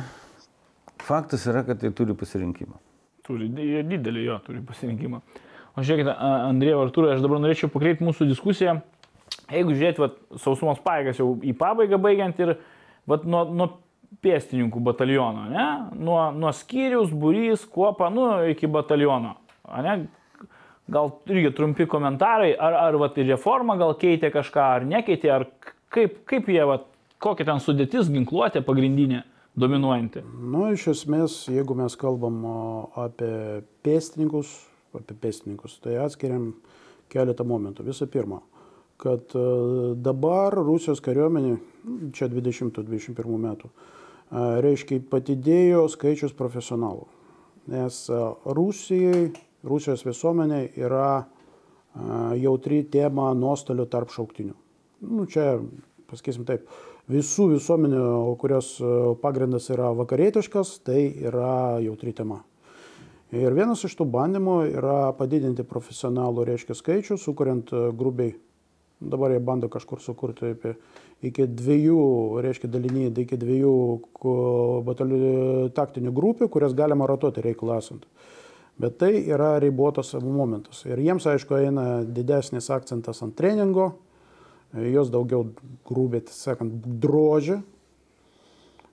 faktas yra, kad tai turi pasirinkimą. Turi, jie didelį jo, turi pasirinkimą. O žiūrėkite, A- Andrėjau Artūrai, aš dabar norėčiau pakreipti mūsų diskusiją. Jeigu žiūrėt, vat, sausumos paėgas jau į pabaigą baigiant ir vat, nuo, nuo pėstininkų bataliono, ne? nuo, nuo skyrius, būrys, kuopa, nu, iki bataliono. Ne? Gal irgi trumpi komentarai, ar, ar vat, reforma gal keitė kažką, ar nekeitė, ar kaip, kaip jie, vat, kokia ten sudėtis ginkluotė pagrindinė, dominuojanti. Nu, iš esmės, jeigu mes kalbam apie pėstininkus, apie pėstininkus, tai atskiriam keletą momentų. Visų pirma, kad e, dabar Rusijos kariuomenė, čia 20-21 metų, e, reiškia, patidėjo skaičius profesionalų. Nes e, Rusijai, Rusijos visuomenė yra jautri tema nuostolių tarp šauktinių. Nu, čia, pasakysim taip, visų visuomenių, kurios e, pagrindas yra vakarietiškas, tai yra jautri tema. Ir vienas iš tų bandymų yra padidinti profesionalų, reiškia, skaičių, sukuriant e, grubiai, dabar jie bando kažkur sukurti apie, iki dviejų, reiškia, dalinį, iki dviejų batalių taktinių grupių, kurias galima rotuoti reikalą esant. Bet tai yra ribotas momentas. Ir jiems, aišku, eina didesnis akcentas ant treningo, jos daugiau taip sakant, drožia,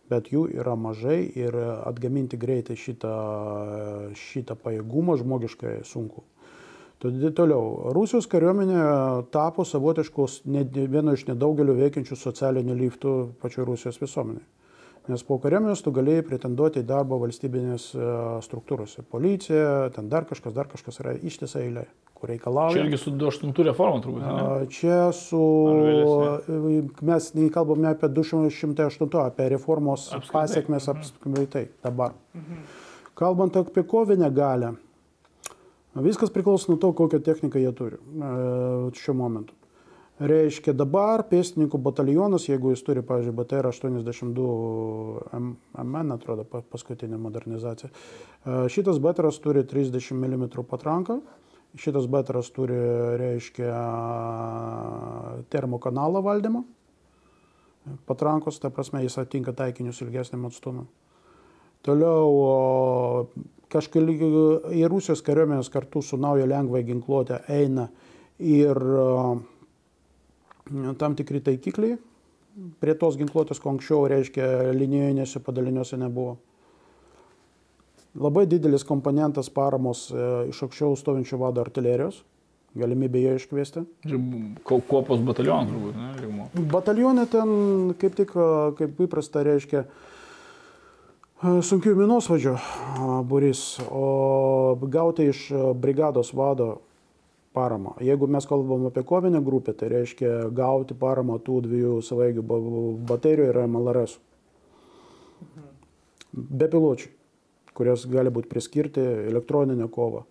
bet jų yra mažai ir atgaminti greitai šitą, šitą pajėgumą žmogiškai sunku. Todėl toliau, Rusijos kariuomenė tapo savotiškos vienu iš nedaugelio veikiančių socialinių liftų pačioje Rusijos visuomenėje. Nes po kariuomenės tu galėjai pretenduoti į darbą valstybinės e, struktūrose. Policija, ten dar kažkas, dar kažkas yra ištisa eilė, kur reikalauja. Čia irgi su 28 reforma turbūt. Ne? A, Čia su... Mes nekalbame apie 208, apie reformos pasiekmes apskritai dabar. Kalbant apie kovinę galę, viskas priklauso nuo to, kokią techniką jie turi e, šiuo momentu. Reiškia, dabar pėstininkų batalionas, jeigu jis turi, pavyzdžiui, BTR 82 M- MN, atrodo, pa- paskutinė modernizacija, e, šitas BTR turi 30 mm patranką, šitas BTR turi, reiškia, termokanalo valdymą, patrankos, ta prasme, jis atitinka taikinius ilgesniam atstumui. Toliau kažkaip į Rusijos kariuomenės kartu su nauja lengvai ginkluotė eina ir tam tikri taikikliai. Prie tos ginkluotės, ko anksčiau, reiškia, linijinėse padaliniuose nebuvo. Labai didelis komponentas paramos e, iš aukščiau stovinčio vado artilerijos, galimybė ją iškviesti. Kuopos batalionas, turbūt, ne, Rimo? Batalionė ten kaip tik, kaip įprasta, reiškia sunkių minosvadžių būris, o gauti iš brigados vado paramą. Jeigu mes kalbam apie kovinę grupę, tai reiškia gauti paramą tų dviejų savaigių baterijų ir MLRS. Be piločių kurios gali būti priskirti elektroninę kovą.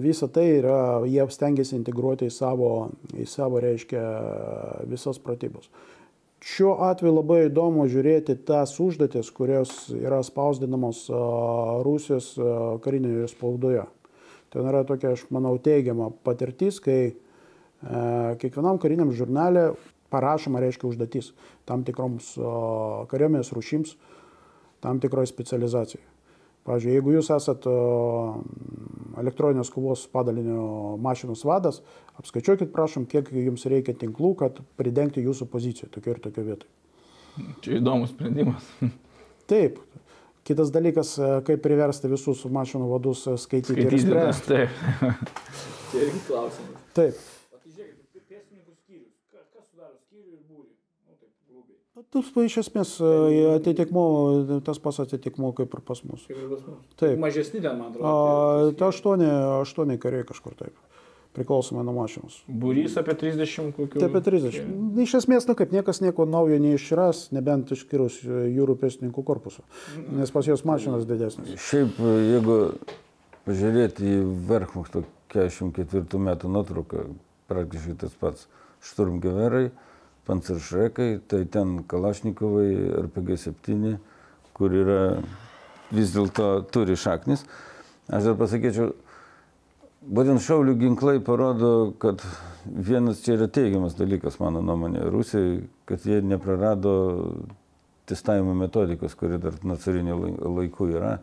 Visa tai yra, jie stengiasi integruoti į savo, į savo reiškia, visas pratybos. Šiuo atveju labai įdomu žiūrėti tas užduotis, kurios yra spausdinamos Rusijos karinėje spaudoje. Ten yra tokia, aš manau, teigiama patirtis, kai kiekvienam kariniam žurnale parašoma, reiškia, užduotis tam tikroms kariuomenės rušims, tam tikroje specializacijoje. Pavyzdžiui, jeigu jūs esat elektroninės kovos padalinio mašinos vadas, apskaičiuokit, prašom, kiek jums reikia tinklų, kad pridengti jūsų poziciją tokia ir tokia vietoje. Čia įdomus sprendimas. Taip. Kitas dalykas, kaip priversti visus mašinų vadus skaityti. Skaityti, taip. Čia irgi klausimas. Taip. Tu iš esmės atitikmo, tas pas atitikmo kaip ir pas mus. Kaip ir pas mus. Taip. Mažesni ten, man atrodo. A, tai aštuoni, aštuoni kariai kažkur taip. Priklausomai nuo mašinos. Būrys apie 30 kokių. Tai apie 30. Iš esmės, nu kaip niekas nieko naujo neišras, nebent išskyrus jūrų pėstininkų korpusą. Nes pas juos mašinos didesnės. Šiaip, jeigu pažiūrėti į Verkmachto 44 metų nuotrauką, praktiškai tas pats šturmgeverai panceršrekai, tai ten Kalašnikovai, RPG 7, kur yra vis dėlto turi šaknis. Aš dar pasakyčiau, būtent šaulių ginklai parodo, kad vienas čia yra teigiamas dalykas, mano nuomonė, Rusijai, kad jie neprarado testavimo metodikos, kuri dar nuo carinių laikų yra.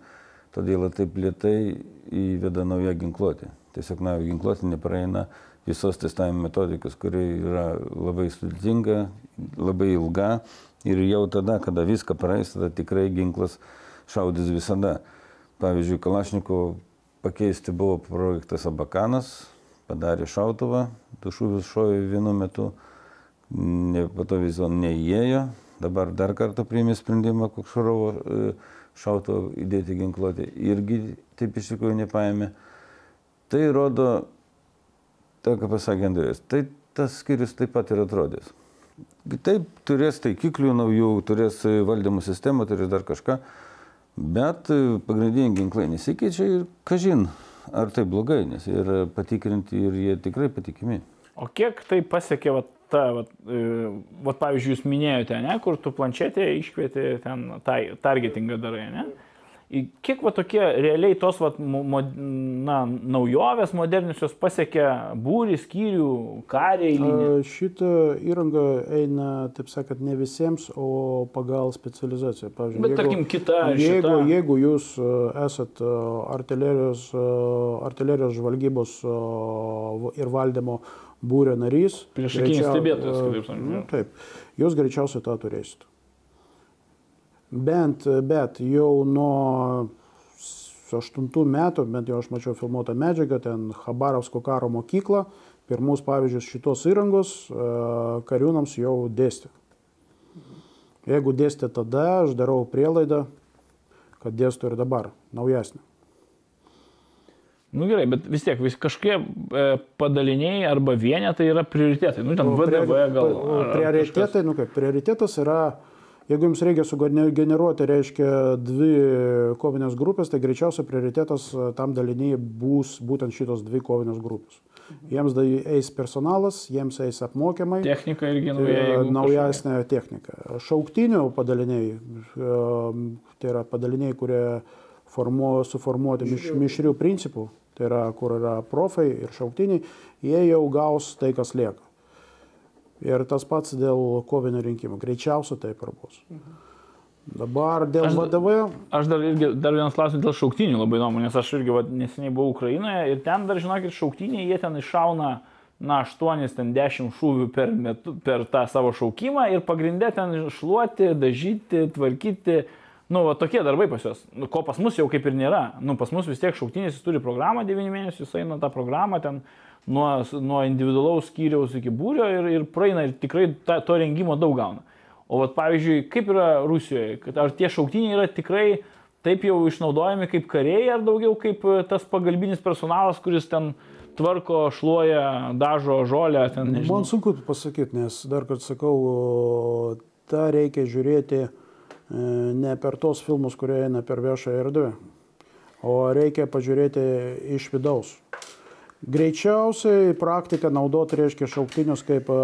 Todėl taip lietai įveda naują ginkluotę. Tiesiog nauja ginkluotė nepraeina visos testavimo metodikos, kuri yra labai sudėtinga, labai ilga ir jau tada, kada viską praeis, tada tikrai ginklas šaudys visada. Pavyzdžiui, Kalašniko pakeisti buvo projektas Abakanas, padarė šautuvą, du šūvius šovė vienu metu, ne, po to vis dėlto neįėjo, dabar dar kartą priėmė sprendimą Kokšarovo e, šautuvą įdėti ginkluotę, irgi taip iš tikrųjų nepaėmė. Tai rodo tai, ką pasakė Andrės, tai tas skyrius taip pat ir atrodys. Taip, turės taikiklių naujų, turės valdymo sistemą, turės dar kažką, bet pagrindiniai ginklai nesikeičia ir kažin, ar tai blogai, nes jie yra patikrinti ir jie tikrai patikimi. O kiek tai pasiekė, va, ta, va, va, pavyzdžiui, jūs minėjote, ne, kur tu planšetėje iškvietė ten tai, targetingą darai, ne? Kiek va tokie realiai tos va, mo, na, naujovės moderniosios pasiekia būrį, skyrių, kariai? Šitą įrangą eina, taip sakant, ne visiems, o pagal specializaciją. Pavyzdžiui, Bet jeigu, tarkim, kita. Jeigu, šita... jeigu jūs esat artilerijos, artilerijos žvalgybos ir valdymo būrio narys. Priešakinis stebėtojas, kitaip sakant. Nu, taip, jūs greičiausiai tą turėsite. Bent, bet jau nuo 8 metų, bent jau aš mačiau filmuotą medžiagą, ten Habarovsko karo mokykla, pirmus pavyzdžius šitos įrangos e, kariūnams jau dėstė. Jeigu dėstė tada, aš darau prielaidą, kad dėstų ir dabar, naujesnė. Nu gerai, bet vis tiek vis kažkokie e, padaliniai arba vienetai yra prioritetai. Nu, ten VDV gal. Prioritetai, nu kaip, prioritetas yra Jeigu jums reikia sugeneruoti, reiškia, dvi kovinės grupės, tai greičiausiai prioritetas e, tam daliniai bus būtent šitos dvi kovinės grupės. Jiems eis personalas, jiems eis apmokymai. Technika irgi tai nauja. Naujesnė technika. Šauktinių padaliniai, e, tai yra padaliniai, kurie formuo, suformuoti miš, mišrių principų, tai yra, kur yra profai ir šauktiniai, jie jau gaus tai, kas lieka. Ir tas pats dėl kovinio rinkimų. Greičiausiai taip ir bus. Mhm. Dabar dėl Aš- VDV, Aš dar, irgi, dar vienas klausimas dėl šauktinių labai įdomu, nes aš irgi va, neseniai buvau Ukrainoje ir ten dar, žinokit, šauktiniai, jie ten iššauna, na, 8, ten 10 šūvių per, metu, per tą savo šaukimą ir pagrindė ten šluoti, dažyti, tvarkyti. Nu, va, tokie darbai pas juos. Nu, ko pas mus jau kaip ir nėra. Nu, pas mus vis tiek šauktinis jis turi programą 9 mėnesių, jis eina tą programą ten nuo, nuo individualaus skyriaus iki būrio ir, ir praeina ir tikrai ta, to rengimo daug gauna. O vat, pavyzdžiui, kaip yra Rusijoje, kad ar tie šauktiniai yra tikrai taip jau išnaudojami kaip kariai, ar daugiau kaip e, tas pagalbinis personalas, kuris ten tvarko, šluoja, dažo žolę, ten nežinau. man sunku pasakyti, nes dar kartą sakau, tą reikia žiūrėti ne per tos filmus, kurie eina per viešą erdvę, o reikia pažiūrėti iš vidaus. Greičiausiai praktika naudoti reiškia šauktinius kaip e,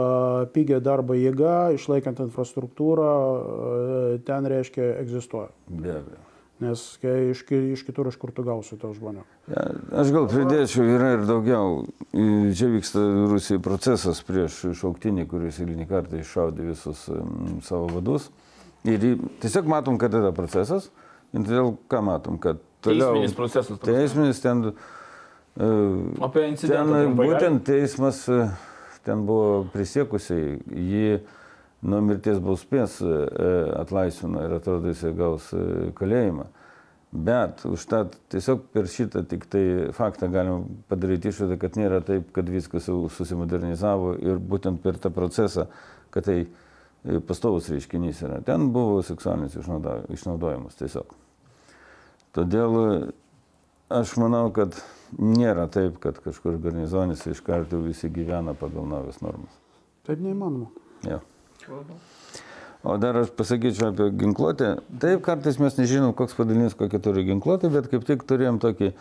pigią darbo jėgą, išlaikant infrastruktūrą, e, ten reiškia egzistuoja. Be abejo. Nes kai iš, iš kitur iš kur tu gausi tos žmonių. Ja, aš gal pridėčiau, yra ir daugiau. Čia vyksta Rusijai procesas prieš šauktinį, kuris eilinį kartą iššaudė visus savo vadus. Ir tiesiog matom, kad yra procesas. Ir todėl ką matom, kad toliau... Teisminis procesas. Teisminis ten... e, Apie incidentą. Ten trumpai būtent teismas, e, ten buvo prisiekusiai, jį nuo mirties bausmės e, atlaisvino ir atrodo jisai gaus e, kalėjimą. Bet užtat tiesiog per šitą tik tai faktą galim padaryti išvadą, kad nėra taip, kad viskas susimodernizavo ir būtent per tą procesą, kad tai e, pastovus reiškinys yra. Ten buvo seksualinis išnaudojimas tiesiog. Todėl e, aš manau, kad nėra taip, kad kažkur garnizonis iš karto visi gyvena pagal naujas normas. Taip neįmanoma. Ja. O dar aš pasakyčiau apie ginkluotę. Taip, kartais mes nežinom, koks padalinys kokią turi ginkluotę, bet kaip tik turėjom tokį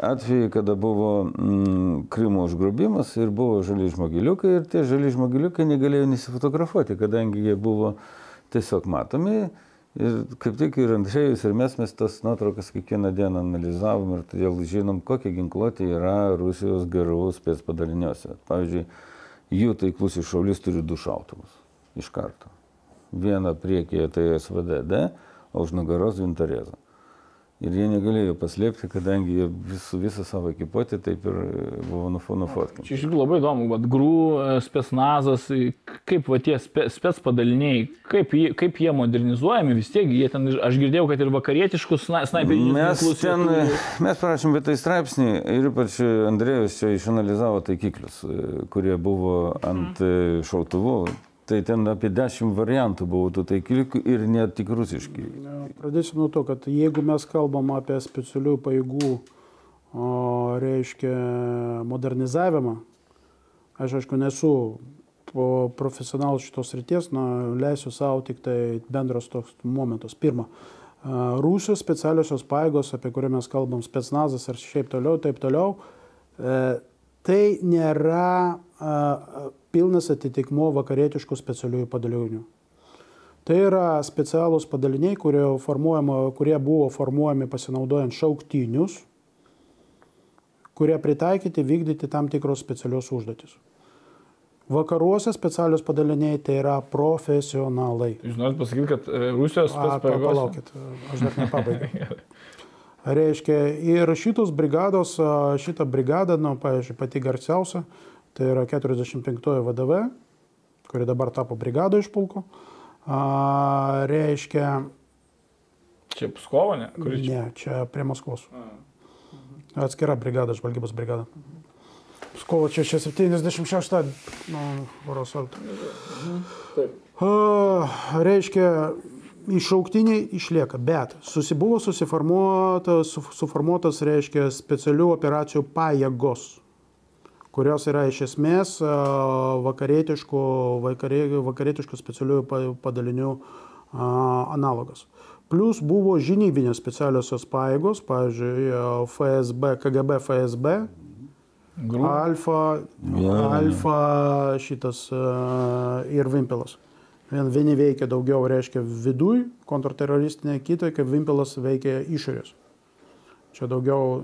atvejį, kada buvo mm, Krymo užgrobimas ir buvo žali žmogiliukai ir tie žali žmogiliukai negalėjo nesifotografuoti, kadangi jie buvo tiesiog matomi. Ir kaip tik ir Andrėjus ir mes, mes tas nuotraukas kiekvieną dieną analizavom ir todėl žinom, kokia ginkluotė yra Rusijos gerų spės padaliniuose. Pavyzdžiui, jų taiklus iššaulys turi du šautuvus iš karto. Vieną priekyje tai SVDD, o už nugaros Vintarėzą. Ir jie negalėjo paslėpti, kadangi jie visų, visą savo ekipuotę taip ir e, buvo nufo- nufotkinti. Čia iš tikrųjų labai įdomu, vad grū, e, spetsnazas, e, kaip va tie spe, spets padaliniai, kaip, jie- kaip jie modernizuojami, vis tiek jie ten, aš girdėjau, kad ir vakarietiškus sna- snaiperinius Mes ten, mes parašėm apie tai straipsnį ir ypač Andrėjus čia išanalizavo taikiklius, kurie buvo ant e, šautuvų. Tai ten apie dešimt variantų buvo tų taikiklių ir net tik rusiški. Pradėsiu nuo to, kad jeigu mes kalbam apie specialių pajėgų, o, reiškia, modernizavimą, aš aišku nesu profesionalas šitos ryties, na, leisiu savo tik tai bendras toks momentas. Pirma, Rusijos specialiosios pajėgos, apie kurią mes kalbam, spetsnazas ar šiaip toliau, taip toliau, e, tai nėra pilnas atitikmo vakarietiškų specialiųjų padalinių. Tai yra specialūs padaliniai, kurie, kurie buvo formuojami pasinaudojant šauktinius, kurie pritaikyti vykdyti tam tikros specialios užduotis. Vakaruose specialios padaliniai tai yra profesionalai. Jūs norit pasakyti, kad e, Rusijos specpajėgos... Palaukit, aš dar nepabaigiau. Reiškia, ir šitos brigados, šita brigada, nu, pavyzdžiui, pati garsiausia, tai yra 45 VDV, kuri dabar tapo brigado iš pulko. A, reiškia, Čia Pskovo, ne? Kuri čia? ne, čia prie Maskvos. Atskira brigada, žvalgybos brigada. Skovo čia 76, nu, oro salto. Taip. Reiškia, iššauktiniai išlieka, bet susibuvo susiformuotas, su- suformuotas, reiškia, specialių operacijų pajėgos, kurios yra iš esmės vakarietiškų, vakarė, vakarietiškų specialiųjų pa- padalinių analogas. Plus buvo žinybinės specialiosios pajėgos, pavyzdžiui, FSB, KGB, FSB, Grū. Alfa, Jo. alfa šitas ir Vimpilas. Vien, vieni veikia daugiau, reiškia, viduj, kontrterroristinė, kita, kaip Vimpilas veikia išorės. Čia daugiau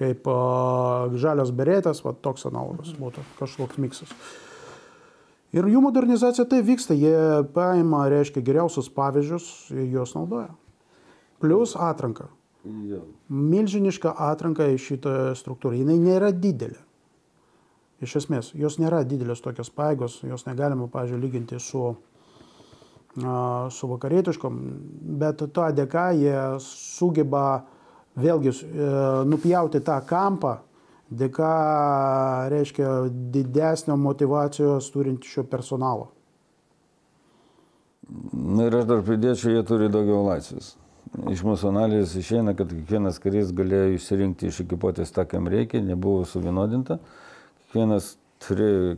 kaip uh, žalias berėtas, va toks analogas būtų, kažkoks miksas. Ir jų modernizacija tai vyksta, jie paima, reiškia, geriausius pavyzdžius ir juos naudoja. Plus atranka. Jo. Milžiniška atranka į šitą struktūrą. Jis nėra didelė. Iš esmės, jos nėra didelės tokios paėgos, jos negalima, pavyzdžiui, lyginti su, su vakarietiškom, bet to dėka jie sugeba vėlgi e, nupjauti tą kampą, dėka, reiškia, didesnio motivacijos turinčio personalo. Na ir aš dar pridėčiau, jie turi daugiau laisvės. Iš mūsų analizės išeina, kad kiekvienas karys galėjo išsirinkti iš ekipuotės tą, kam reikia, nebuvo suvienodinta. Kiekvienas turėjo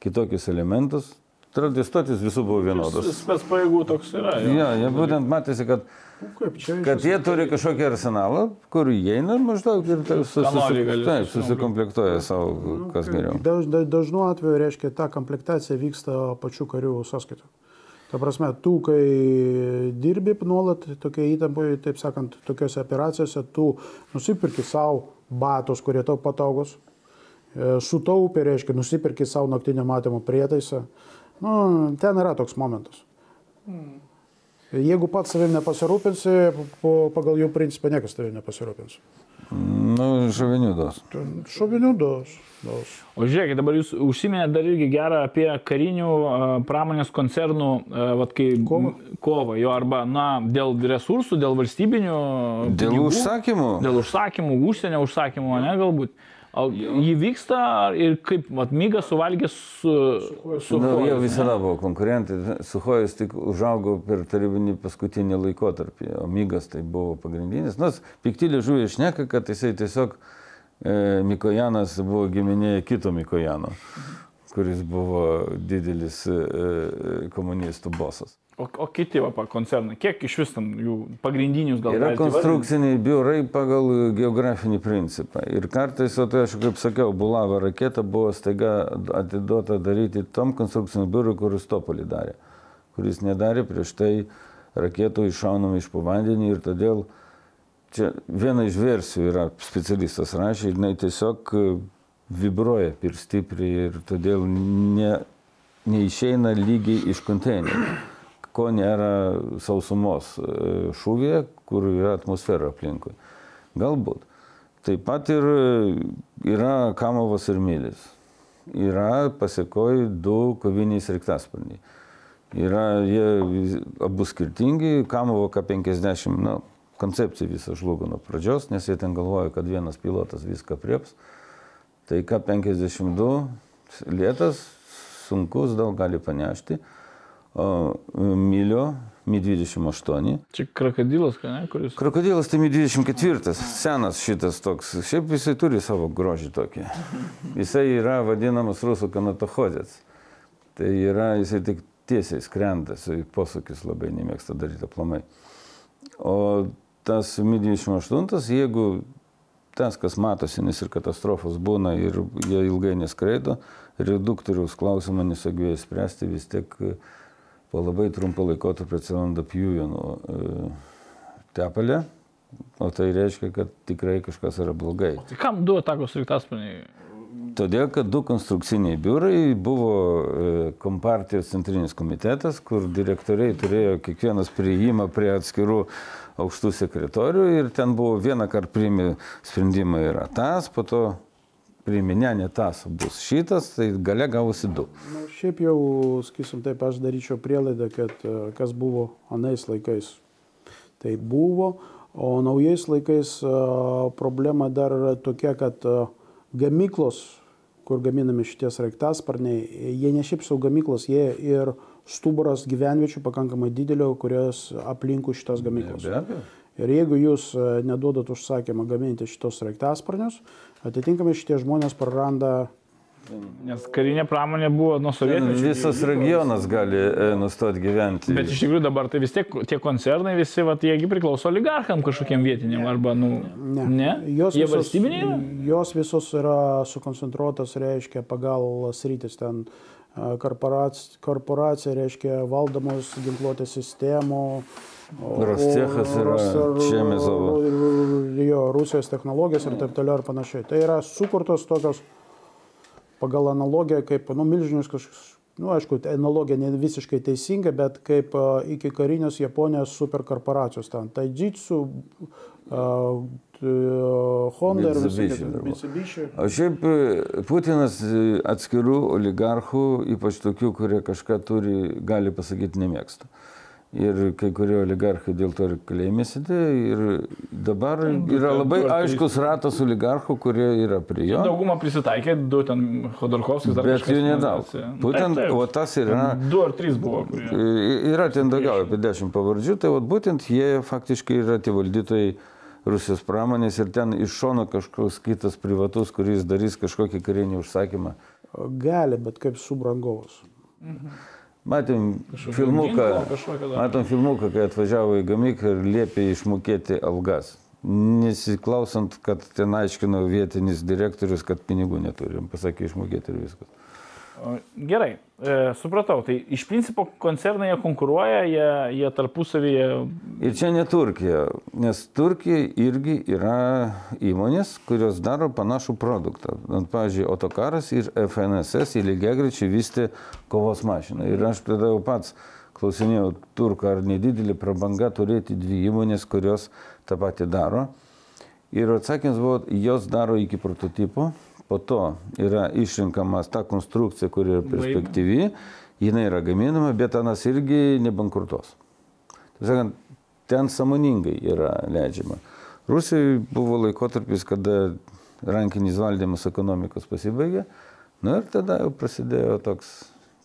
kitokius elementus. Tradistotis visų buvo vienodos. Spets pajėgų toks yra. jo. Ja, jie būtent matėsi, kad, Nu, kad jie turi kažkokį arsenalą, kur įeina maždaug ir susikomplektuoja savo, kas geriau. Daž, daž, dažnu atveju, reiškia, ta komplektacija vyksta pačių karių sąskaitą. Ta prasme, tu, kai dirbi nuolat tokia įtampoje, taip sakant, tokiuose operacijose, tu nusipirki savo batus, kurie tau patogus, e, sutaupi, reiškia, nusipirki savo naktinio matymo prietaisą. Nu, ten yra toks momentas. Jeigu pats savim nepasirūpinsi, po, pagal jų principą niekas tavim nepasirūpins. Nu, šovinių dos. Šovinių dos. dos. O žiūrėkit, dabar jūs užsiminėte dar irgi gerą apie karinių a, pramonės koncernų, vat, kai Kovą. kovą, jo arba, na, dėl resursų, dėl valstybinių. Dėl pinigų, užsakymų. Dėl užsakymų, užsienio užsakymų, ne, galbūt. O jį vyksta ir kaip, mat, mygas suvalgė su... su Nu, jie visada buvo konkurentai. Suhojas tik užaugo per tarybinį paskutinį laikotarpį, o Mygas tai buvo pagrindinis. Nors piktylė žuvė išneka, kad jisai tiesiog e, Mikojanas buvo giminė kito Mikojano, kuris buvo didelis e, e, komunistų bosas. O, o kiti va, koncernai, kiek iš vis tam jų pagrindinius gal Yra konstrukciniai biurai pagal geografinį principą. Ir kartais, o tai aš kaip sakiau, Bulava raketa buvo staiga atiduota daryti tom konstrukciniam biurui, kuris Topolį darė. Kuris nedarė prieš tai raketų iššaunamų iš po vandenį ir todėl čia viena iš versijų yra specialistas rašė, jinai tiesiog e, vibruoja per stipriai ir todėl ne, neišeina lygiai iš konteinerio ko nėra sausumos e, šūvėje, kur yra atmosfera aplinkui. Galbūt. Taip pat ir e, yra kamovas ir mylis. Yra pasikoj du koviniai sraigtasparniai. Yra jie abu skirtingi, kamovo K50, na, koncepcija visa žlugo nuo pradžios, nes jie ten galvoja, kad vienas pilotas viską prieps. Tai K52 lėtas, sunkus, daug gali panešti. O Milio, Mi-28. Čia krokodilas, ką ne, kuris... Krokodilas tai Mi-24, senas šitas toks. Šiaip jisai turi savo grožį tokį. Jisai yra vadinamas rusų kanatohodės. Tai yra, jisai tik tiesiai skrenda, posūkis labai nemėgsta daryti aplamai. O tas Mi-28, jeigu tas, kas matosi, nes ir katastrofos būna ir jie ilgai neskraido, reduktoriaus klausimą nesugebėjo spręsti, vis tiek e, po labai trumpą laikotarpį atsiranda pjūvienų e, tepalė, o tai reiškia, kad tikrai kažkas yra blogai. Tai kam du atakos sraigtasparniai? Todėl, kad du konstrukciniai biurai buvo e, Kompartijos centrinis komitetas, kur direktoriai turėjo kiekvienas prieimą prie atskirų aukštų sekretorių ir ten buvo vieną kartą priimi sprendimą yra tas, po to priimi ne, tas, bus šitas, tai gale gavosi du. Nu, šiaip jau, sakysim, taip aš daryčiau prielaidą, kad e, kas buvo anais laikais, tai buvo, o naujais laikais e, problema dar tokia, kad e, gamyklos, kur gaminami šitie sraigtasparniai, jie ne šiaip sau gamyklos, jie ir stuburas gyvenviečių pakankamai didelio, kurios aplinkų šitas gamyklos. Be abejo. Ir jeigu jūs neduodat užsakymą gaminti šitos sraigtasparnius, atitinkamai šitie žmonės praranda Nes karinė pramonė buvo nuo Ten sovietmečio. visas regionas gali e, nustoti gyventi. Bet iš tikrųjų dabar tai vis tiek tie koncernai visi, va, jiegi priklauso oligarcham kažkokiem vietiniam arba, nu, Ne. ne? Jos Jie visos, jos visos yra sukoncentruotos, reiškia, pagal sritis ten korporac- korporacija, reiškia, valdomos ginkluotės sistemų. Rostechas yra ir- Jo, Rusijos technologijos ir taip toliau ir panašiai. Tai yra sukurtos tokios pagal analogiją kaip nu, milžiniškas, nu, aišku, analogija ne visiškai teisinga, bet kaip uh, iki karinės Japonijos superkorporacijos ten. Taijitsu, uh, Honda ir. Mitsubishi. O šiaip e, Putinas e, atskirų oligarchų, ypač tokių, kurie kažką turi, gali pasakyti nemėgsta. Ir kai kurie oligarchai dėl to ir kalėjime sėdėjo. Ir dabar yra labai aiškus ratas oligarchų, kurie yra prie jo. Daugumą prisitaikė, du ten Khodorkovskis dar Bet kažkas jų nedaug. e, Būtent, taip, taip. o tas yra. Du ar trys buvo. Kurie... Yra ten daugiau, apie dešimt pavardžių, tai vat būtent jie faktiškai yra tie valdytojai Rusijos pramonės ir ten iš šono kažkoks kitas privatus, kuris darys kažkokį karinį užsakymą. Gali, bet kaip subrangovas. Matėm Kažkokio filmuką, ginklo, matom filmuką, kai atvažiavo į gamyklą ir liepė išmokėti algas. Nesiklausant, kad ten aiškino vietinis direktorius, kad pinigų neturim, pasakė išmokėti ir viskas. Gerai, e, supratau. Tai iš principo koncernai jie konkuruoja, jie, jie tarpusavyje. Ir čia ne Turkija, nes Turkija irgi yra įmonės, kurios daro panašų produktą. Pavyzdžiui, Otokaras ir FNSS į lygiagrečiai vystė kovos mašiną. Ir aš tada jau pats klausinėjau turką, ar nedidelė prabanga turėti dvi įmonės, kurios tą patį daro. Ir atsakymas buvo, jos daro iki prototipo, po to yra išrinkamas ta konstrukcija, kuri yra perspektyvi, jinai yra gaminama, bet anas irgi nebankrutos. Taip sakant, ten samoningai yra leidžiama. Rusijai buvo laikotarpis, kada rankinis valdymas ekonomikos pasibaigė. Na ir tada jau prasidėjo toks,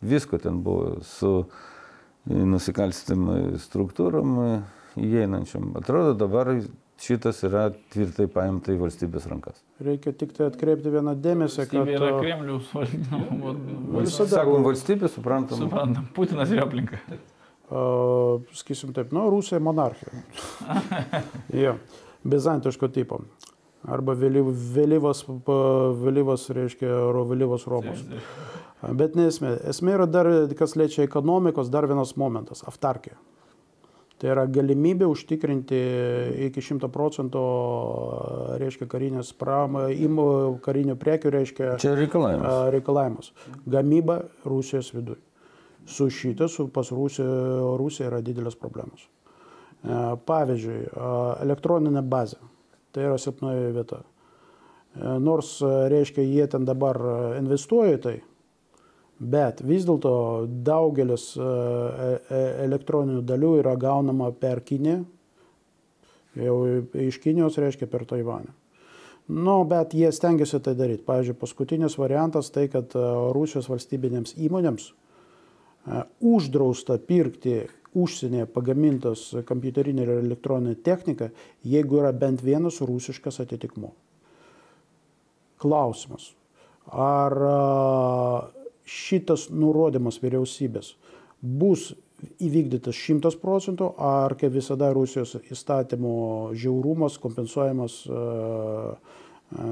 visko ten buvo su nusikalstim struktūrom įeinančiam. Atrodo, dabar šitas yra tvirtai paimta į valstybės rankas. Reikia tik tai atkreipti vieną dėmesį, kad... Tai yra a, Kremliaus valdymo. Visada. Sakom, valstybė, suprantam. Suprantam, Putinas ir jo aplinka. a, sakysim taip, nu, Rusija monarchija. jo, bizantiško tipo. Arba vėlyv, vėlyvas, vėlyvas, reiškia, ro- vėlyvas Romos. Bet nesmė. Esmė yra dar, kas liečia ekonomikos, dar vienas momentas - aftarkija. Tai yra galimybė užtikrinti iki 100 procentų, reiškia, karinės pramą, imų karinių prekių, reiškia, a, reikalavimus. Gamyba Rusijos viduje. Su šitą, su pas Rusiją, Rusija yra didelės problemos. Pavyzdžiui, elektroninė bazė. Tai yra silpnoji vieta. Nors, reiškia, jie ten dabar investuoja į tai, bet vis dėlto daugelis a, e- e- elektroninių dalių yra gaunama per Kiniją, jau iš Kinijos reiškia per Taivanę. Nu, bet jie stengiasi tai daryti. Pavyzdžiui, paskutinis variantas tai, kad Rusijos valstybinėms įmonėms uždrausta pirkti užsienyje pagamintos kompiuterinė ir elektroninė technika, jeigu yra bent vienas rusiškas atitikmuo. Klausimas. Ar šitas nurodymas vyriausybės bus įvykdytas 100 procentų, ar kaip visada Rusijos įstatymo žiaurumas kompensuojamas a, a,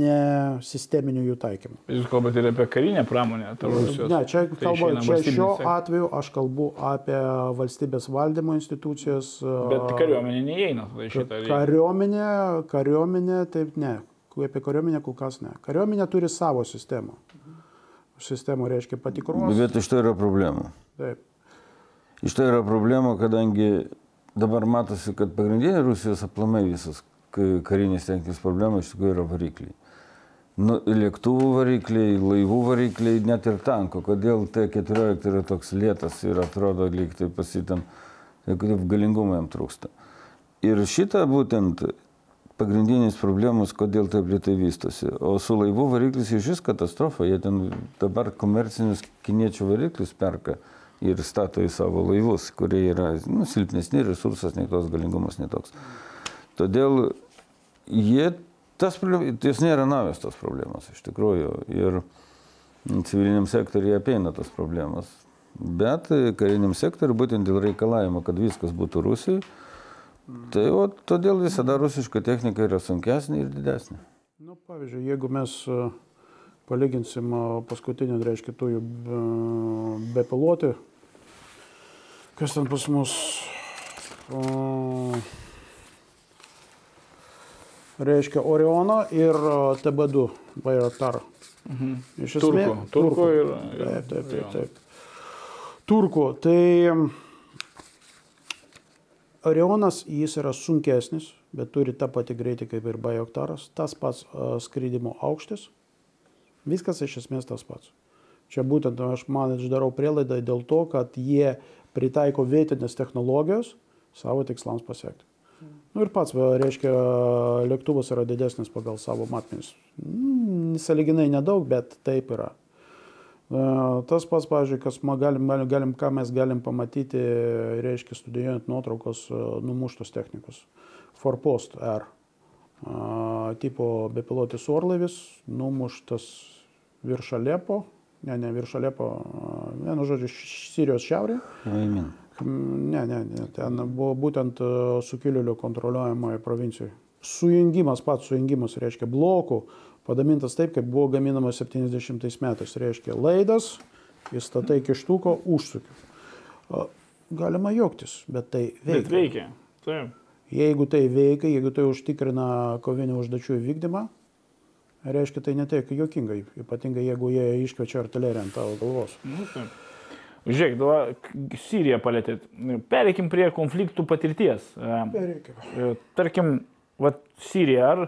nesisteminiu jų taikymu. Jūs kalbate ir apie karinę pramonę, ta Rusijos. Ne, čia, Tai kalba, čia šiuo atveju aš kalbu apie valstybės valdymo institucijas. Bet a, kariuomenė neįeina į šitą. Kariuomenė, kariuomenė, taip ne. Apie kariuomenę kol kas ne. Kariuomenė turi savo sistemą. Sistema reiškia patikros. Bet iš to yra problemų. Taip. Iš to yra problema, kadangi dabar matosi, kad pagrindinė Rusijos aplamai visas ka- karinės techninės problema iš tikrųjų yra varikliai. Nu, lėktuvų varikliai, laivų varikliai, net ir tanko. Kodėl T-14 yra toks lėtas ir atrodo lyg tai pasitam, kaip galingumo jam trūksta. Ir šitą būtent pagrindinis problemas, kodėl taip lietai vystosi. O su laivų variklis iš vis katastrofa. Jie ten dabar komercinius kiniečių variklius perka ir stato į savo laivus, kurie yra nu, silpnesni, resursas netoks, galingumas netoks. Todėl jie, tas, problem- jos nėra naujas tos problemos iš tikrųjų. Ir civiliniam sektoriui apeina tas problemas. Bet kariniam sektoriui būtent dėl reikalavimo, kad viskas būtų Rusijai, tai o, todėl visada rusiška technika yra sunkesnė ir didesnė. Nu, pavyzdžiui, jeigu mes a, palyginsim a, paskutinį, tai reiškia, tų bepilotį, kas ten pas mus. O, reiškia Orioną ir e, TB2 Bayraktar. Mhm. Iš Turkų. Turkų ir. Taip, taip, taip. taip. Turkų. Tai Orionas jis yra sunkesnis, bet turi tą patį greitį kaip ir Bayraktaras, tas pats uh, skrydimo aukštis. Viskas iš esmės tas pats. Čia būtent aš man darau prielaidą dėl to, kad jie pritaiko vietinės technologijos savo tikslams pasiekti. Nu ir pats, reiškia, lėktuvas yra didesnis pagal savo matmenis. Mm, Saliginai nedaug, bet taip yra. Tas pats, pavyzdžiui, kas galim, galim, ką mes galim pamatyti, reiškia, studijuojant nuotraukos numuštos technikos. Forpost R. Tipo bepilotis orlaivis, numuštas virš Alepo, ne, ne virš Alepo, vienu žodžiu, Sirijos šiaurė. Laimin. Ne, ne, ne, ten buvo būtent sukilėlių kontroliuojamoje provincijoje. Sujungimas, pats sujungimas, reiškia blokų, padamintas taip, kaip buvo gaminamas 70 metais. Reiškia laidas, įstatai kištuko, užsukiu. E, Galima juoktis, bet tai Bet veikia. veikia. Taip. Jeigu tai veikia, jeigu tai užtikrina kovinių užduočių įvykdymą, reiškia tai netiek juokingai, ypatingai jeigu jie iškviečia artileriją ant tavo galvos. Nu, taip. Žiūrėk, k- Siriją palėtėt. Pereikim prie konfliktų patirties. E, Reikia. e, Tarkim, vat, Sirija. Ar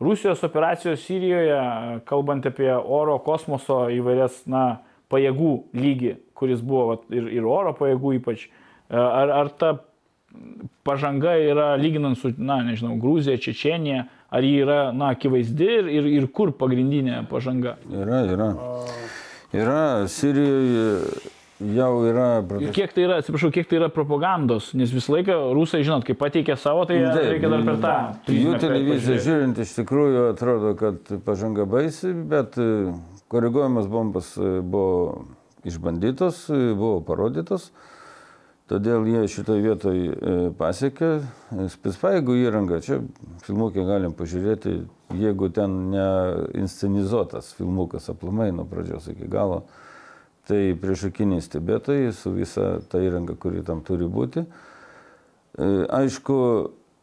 Rusijos operacijos Sirijoje, kalbant apie oro kosmoso įvairias na, pajėgų lygį, kuris buvo vat, ir, ir oro pajėgų ypač, e, ar, ar ta pažanga yra lyginant su, na, nežinau, Gruzija, Čečenija, ar ji yra, na, akivaizdi ir, ir, ir kur pagrindinė pažanga? Yra, yra. Yra Sirijoje jau yra. Ir kiek tai yra, atsiprašau, kiek tai yra propagandos, nes visą laiką rusai, žinot, kai pateikia savo, tai Taip, reikia dar per tą. Jų televiziją žiūrint iš tikrųjų atrodo, kad pažanga baisi, bet e, koreguojamas bombas e, buvo išbandytos, e, buvo parodytos. Todėl jie šitoje vietoje pasiekė spetspaėgų įrangą. Čia filmukę galim pažiūrėti, jeigu ten neinscenizuotas filmukas aplamai nuo pradžios iki galo, tai priešakiniai stebėtojai su visa ta įranga, kuri tam turi būti. E, Aišku,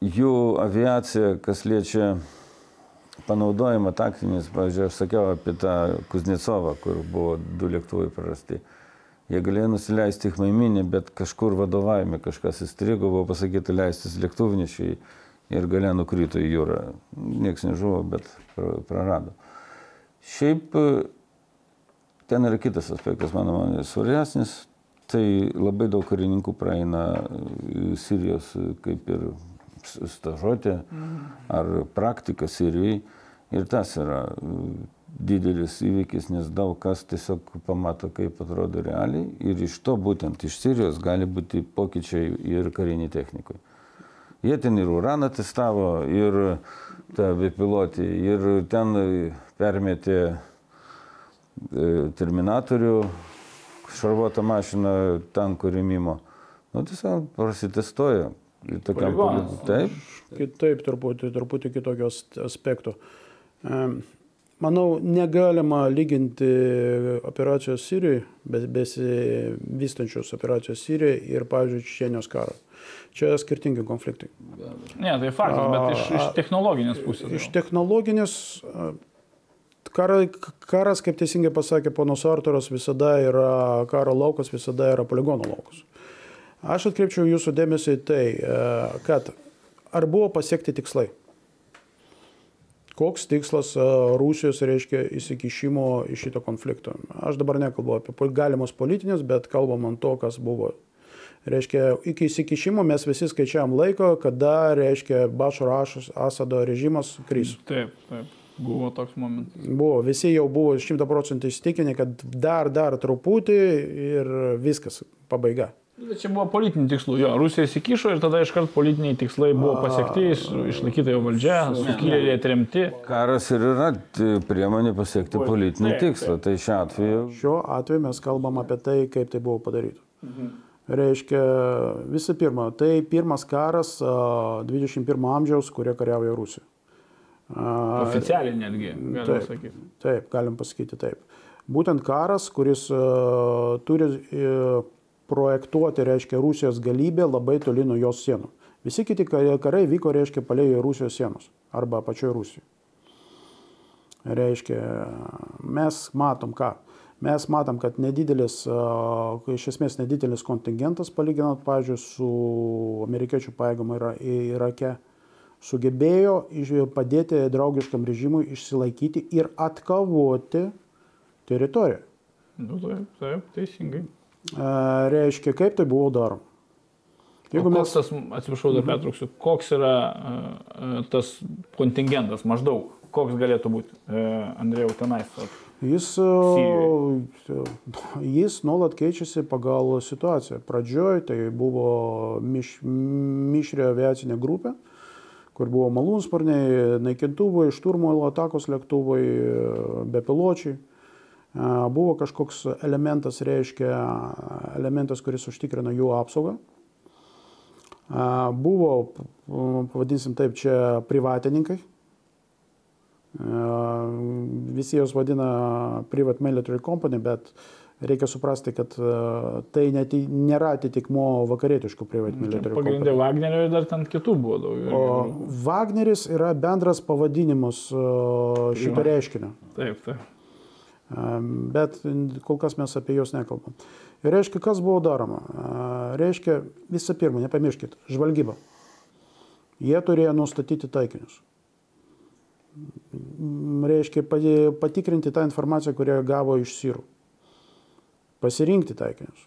jų aviacija, kas liečia panaudojimą taktinis, pavyzdžiui, aš sakiau apie tą Kuznecovą, kur buvo du lėktuvai prarasti. Jie galėjo nusileisti į Maiminį, bet kažkur vadovavime kažkas įstrigo, buvo pasakyta leistis lėktuvnešiai ir gale nukrito į jūrą. Niekas nežuvo, bet pra- prarado. Šiaip ten yra kitas aspektas, mano manė, svarbesnis. Tai labai daug karininkų praeina e, Sirijos e, kaip ir stažuotė ar praktika Sirijai. Ir tas yra e, didelis įvykis, nes daug kas tiesiog pamato, kaip atrodo realiai. Ir iš to būtent iš Sirijos gali būti pokyčiai ir kariniai technikai. Jie ten ir uraną testavo, ir tą bepilotį, ir ten permetė terminatorių, šarvuotą mašiną tankų rėmimo. Nu, tiesiog prasitestojo. Ir tokiam poli- Taip, Kitaip, truputį, truputį kitokios aspektų. Manau, negalima lyginti operacijos Sirijoje, besivystančios operacijos Sirijoje ir, pavyzdžiui, Čečenijos karo. Čia skirtingi konfliktai. Ne, tai faktas, bet iš, iš technologinės pusės. Iš technologinės a, kara, karas, kaip teisingai pasakė ponas Arturas, visada yra karo laukas, visada yra poligono laukas. Aš atkreipčiau jūsų dėmesį į tai, e, kad ar buvo pasiekti tikslai. Koks tikslas e, Rusijos reiškia įsikišimo į šitą konfliktą? Aš dabar nekalbu apie galimus politinius, bet kalbam ant to, kas buvo. Reiškia, iki įsikišimo mes visi skaičiavam laiko, kada, reiškia, Bašaro Asado režimas kris. Taip, taip. Buvo toks momentas. Buvo, visi jau buvo šimta procentų įsitikinę, kad dar, dar truputį ir viskas, pabaiga. Bet čia buvo politiniai tikslai. Jo, Rusija įsikišo ir tada iškart politiniai tikslai buvo pasiekti, iš- išlaikyta jo valdžia, sukilėliai atremti. karas ir yra priemonė pasiekti politinį tikslą. Tai šiuo atveju Šiuo atveju mes kalbam apie tai, kaip tai buvo padaryta. Reiškia, visų pirma, tai pirmas karas a, 21 amžiaus, kurie kariauja Rusija. Oficialiai netgi, galima Taip. sakyti. Taip, galim pasakyti taip. Būtent karas, kuris uh, turi uh, projektuoti, reiškia, Rusijos galybę labai toli nuo jos sienų. Visi kiti karai vyko, reiškia, palei Rusijos sienos arba pačioje Rusijoje. Reiškia, mes matom ką. Mes matom, kad nedidelis, iš esmės nedidelis kontingentas, palyginant, pavyzdžiui, su amerikiečių pajėgom Irake, sugebėjo padėti draugiškam režimui išsilaikyti ir atkovoti teritoriją. Nu, taip, taip, teisingai. Reiškia, kaip tai buvo daroma. Jeigu mes... tas, atsiprašau, dar mhm. pertrauksiu, koks yra uh, tas kontingentas maždaug, koks galėtų būti, uh, Andrėjau, tenais? Jis, Sirijoje. jis nuolat keičiasi pagal situaciją. Pradžioj tai buvo miš, mišrė aviacinė grupė, kur buvo malūnsparniai, naikintuvai, šturmo atakos lėktuvai, bepiločiai. Buvo kažkoks elementas, reiškia, elementas, kuris užtikrina jų apsaugą. Buvo, pavadinsim taip, čia privatininkai. Visi jos vadina Private Military Company, bet reikia suprasti, kad tai neti, nėra atitikmo vakarietiškų Military Company. Pagrindė Wagnerio ir dar ten kitų buvo daug. O Wagneris yra bendras pavadinimas šito reiškinio. Taip, taip bet kol kas mes apie juos nekalbam. Ir reiškia, kas buvo daroma? Reiškia, visą pirma, nepamirškit, žvalgyba. Jie turėjo nustatyti taikinius. Reiškia, patikrinti tą informaciją, kurią gavo iš sirų. Pasirinkti taikinius.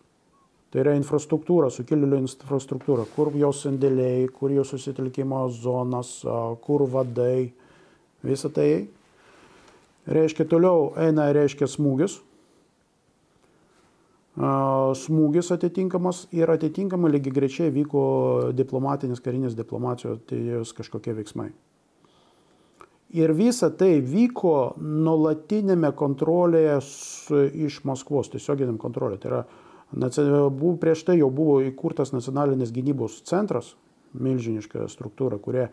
Tai yra infrastruktūra, sukilėlių infrastruktūra, kur jos sandėliai, kur jos susitelkimo zonas, kur vadai, visą tai Reiškia, toliau eina, reiškia, smūgis. Smūgis atitinkamas ir atitinkamai lygiai grečiai vyko diplomatinis, karinės diplomacijos kažkokie veiksmai. Ir visa tai vyko nuolatinėme kontrolėje iš Maskvos, tiesioginiam kontrolė. Tai yra, prieš tai jau buvo įkurtas nacionalinės gynybos centras, milžiniška struktūra, kurie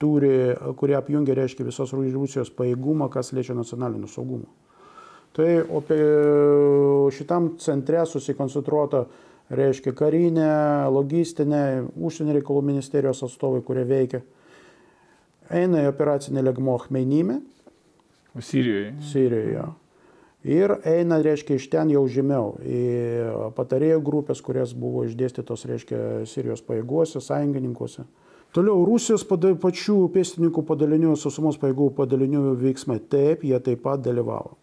turi, kurie apjungia, reiškia, visos Rusijos pajėgumą, kas liečia nacionalinį saugumą. Tai apie šitam centre susikoncentruota, reiškia, karinė, logistinė, užsienio reikalų ministerijos atstovai, kurie veikia. Eina į operacinę legmo Hmeinime. Sirijoje. Sirijoje. Ir eina, reiškia, iš ten jau žemiau į patarėjų grupės, kurias buvo išdėstytos, reiškia, Sirijos pajėguose, sąjungininkuose. Toliau Rusijos pada, pačių pėstininkų padalinių, sausumos pajėgų padalinių veiksmai. Taip, jie taip pat dalyvavo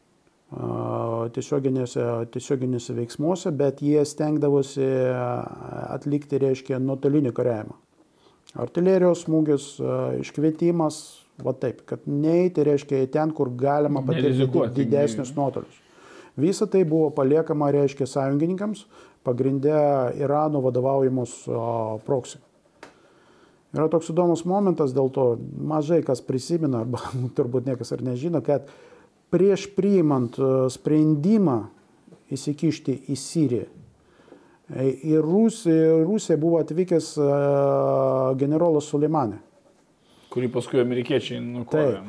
tiesioginėse, tiesioginėse veiksmuose, bet jie stengdavosi atlikti, reiškia, nuotolinį kariavimą. Artilerijos smūgis, iškvietimas, va taip, kad neįti, reiškia, ten, kur galima patirti didesnius nuotolius. Visa tai buvo paliekama, reiškia, sąjungininkams, pagrindę Irano vadovaujamus proksi. Yra toks įdomus momentas, dėl to mažai kas prisimena, arba turbūt niekas ir nežino, kad prieš priimant e, sprendimą įsikišti į Siriją, e, į Rusiją, Rusiją buvo atvykęs e, generolas Suleimanė. Kurį paskui amerikiečiai nukovė.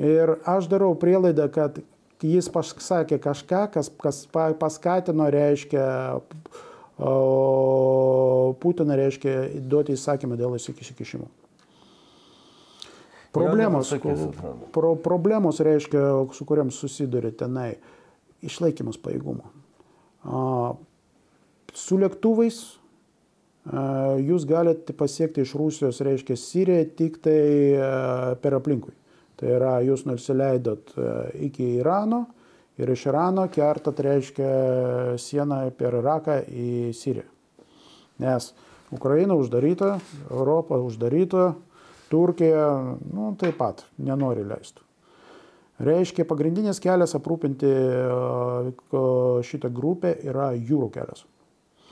Ir aš darau prielaidą, kad jis pasakė kažką, kas, kas paskatino, reiškia, Putiną reiškia duoti įsakymą dėl įsikišimo. Problemos, pro, problemos reiškia, su kuriam susiduria tenai, išlaikymas pajėgumo. Su lėktuvais jūs galite pasiekti iš Rusijos, reiškia, Siriją tik tai per aplinkui. Tai yra, jūs nusileidot iki Irano, ir iš Irano kertat, reiškia, sieną per Iraką į Siriją. Nes Ukraina uždaryta, Europa uždaryta, Turkija, nu, taip pat nenori leistų. Reiškia, pagrindinis kelias aprūpinti šitą grupę yra jūrų kelias.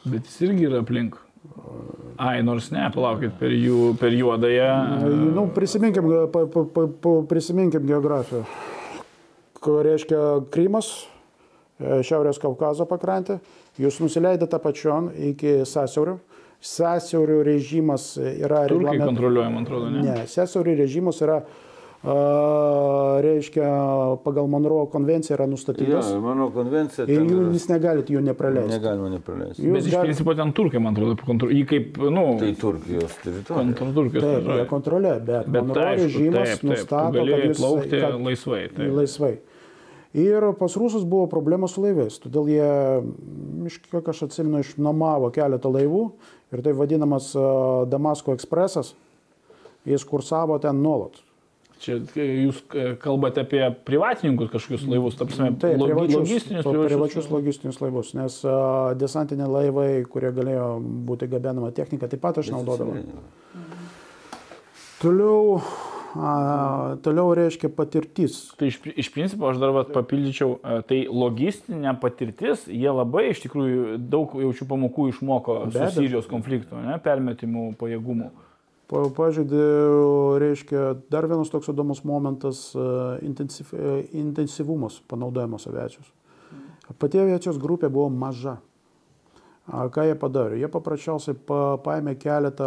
Bet jis irgi yra aplink. Ai, nors ne, palaukit, per, jų, per juodąją. Nu, prisiminkim, pa, pa, pa, prisiminkim geografiją reiškia Krymas, e, Šiaurės Kaukazo pakrantė, jūs nusileidote pačion iki Sasiaurių. Sasiaurių režimas yra... Turkai reglament... kontroliuojama, atrodo, ne? Ne, Sasiaurių režimas yra reiškia, pagal Monroe konvenciją yra nustatytas. ir mano konvencija. Ir jų, jūs negalite jų nepraleisti. Negalima nepraleisti. Jūs Bet iš principo ten turkai, man atrodo, kontroliuoja. Jį kaip, nu, Tai Turkijos teritorija. kontraturkijos. Taip, jie kontroliuoja. bet, Bet Monroe aišku, režimas taip, taip, nustato, kad jūs plaukti kad, laisvai. Taip. laisvai. Ir pas rusus buvo problema su laivais, todėl jie, iš kiek aš atsimenu, išnuomavo keletą laivų ir tai vadinamas Damasko ekspresas, jis kursavo ten nuolat. Čia jūs e, kalbate apie privatininkus kažkokius laivus, tapsime, Taip, privačius, logistinius, to- privačius logistinius laivus, nes a, desantiniai laivai, kurie galėjo būti gabenama technika, taip pat aš naudodavau. Toliau, a, toliau reiškia patirtis. Tai iš, iš principo aš dar vat papildyčiau, e, tai logistinė patirtis, jie labai iš tikrųjų daug jaučių pamokų išmoko Be su. Sirijos konflikto, ne, permetimų pajėgumų. Pa- Pavyzdžiui, reiškia, dar vienas toks įdomus momentas e, intensyv, e, intensyvumas panaudojamos aviacijos. Pati aviacijos grupė buvo maža. Ką jie padarė? Jie paprasčiausiai pa, paėmė keletą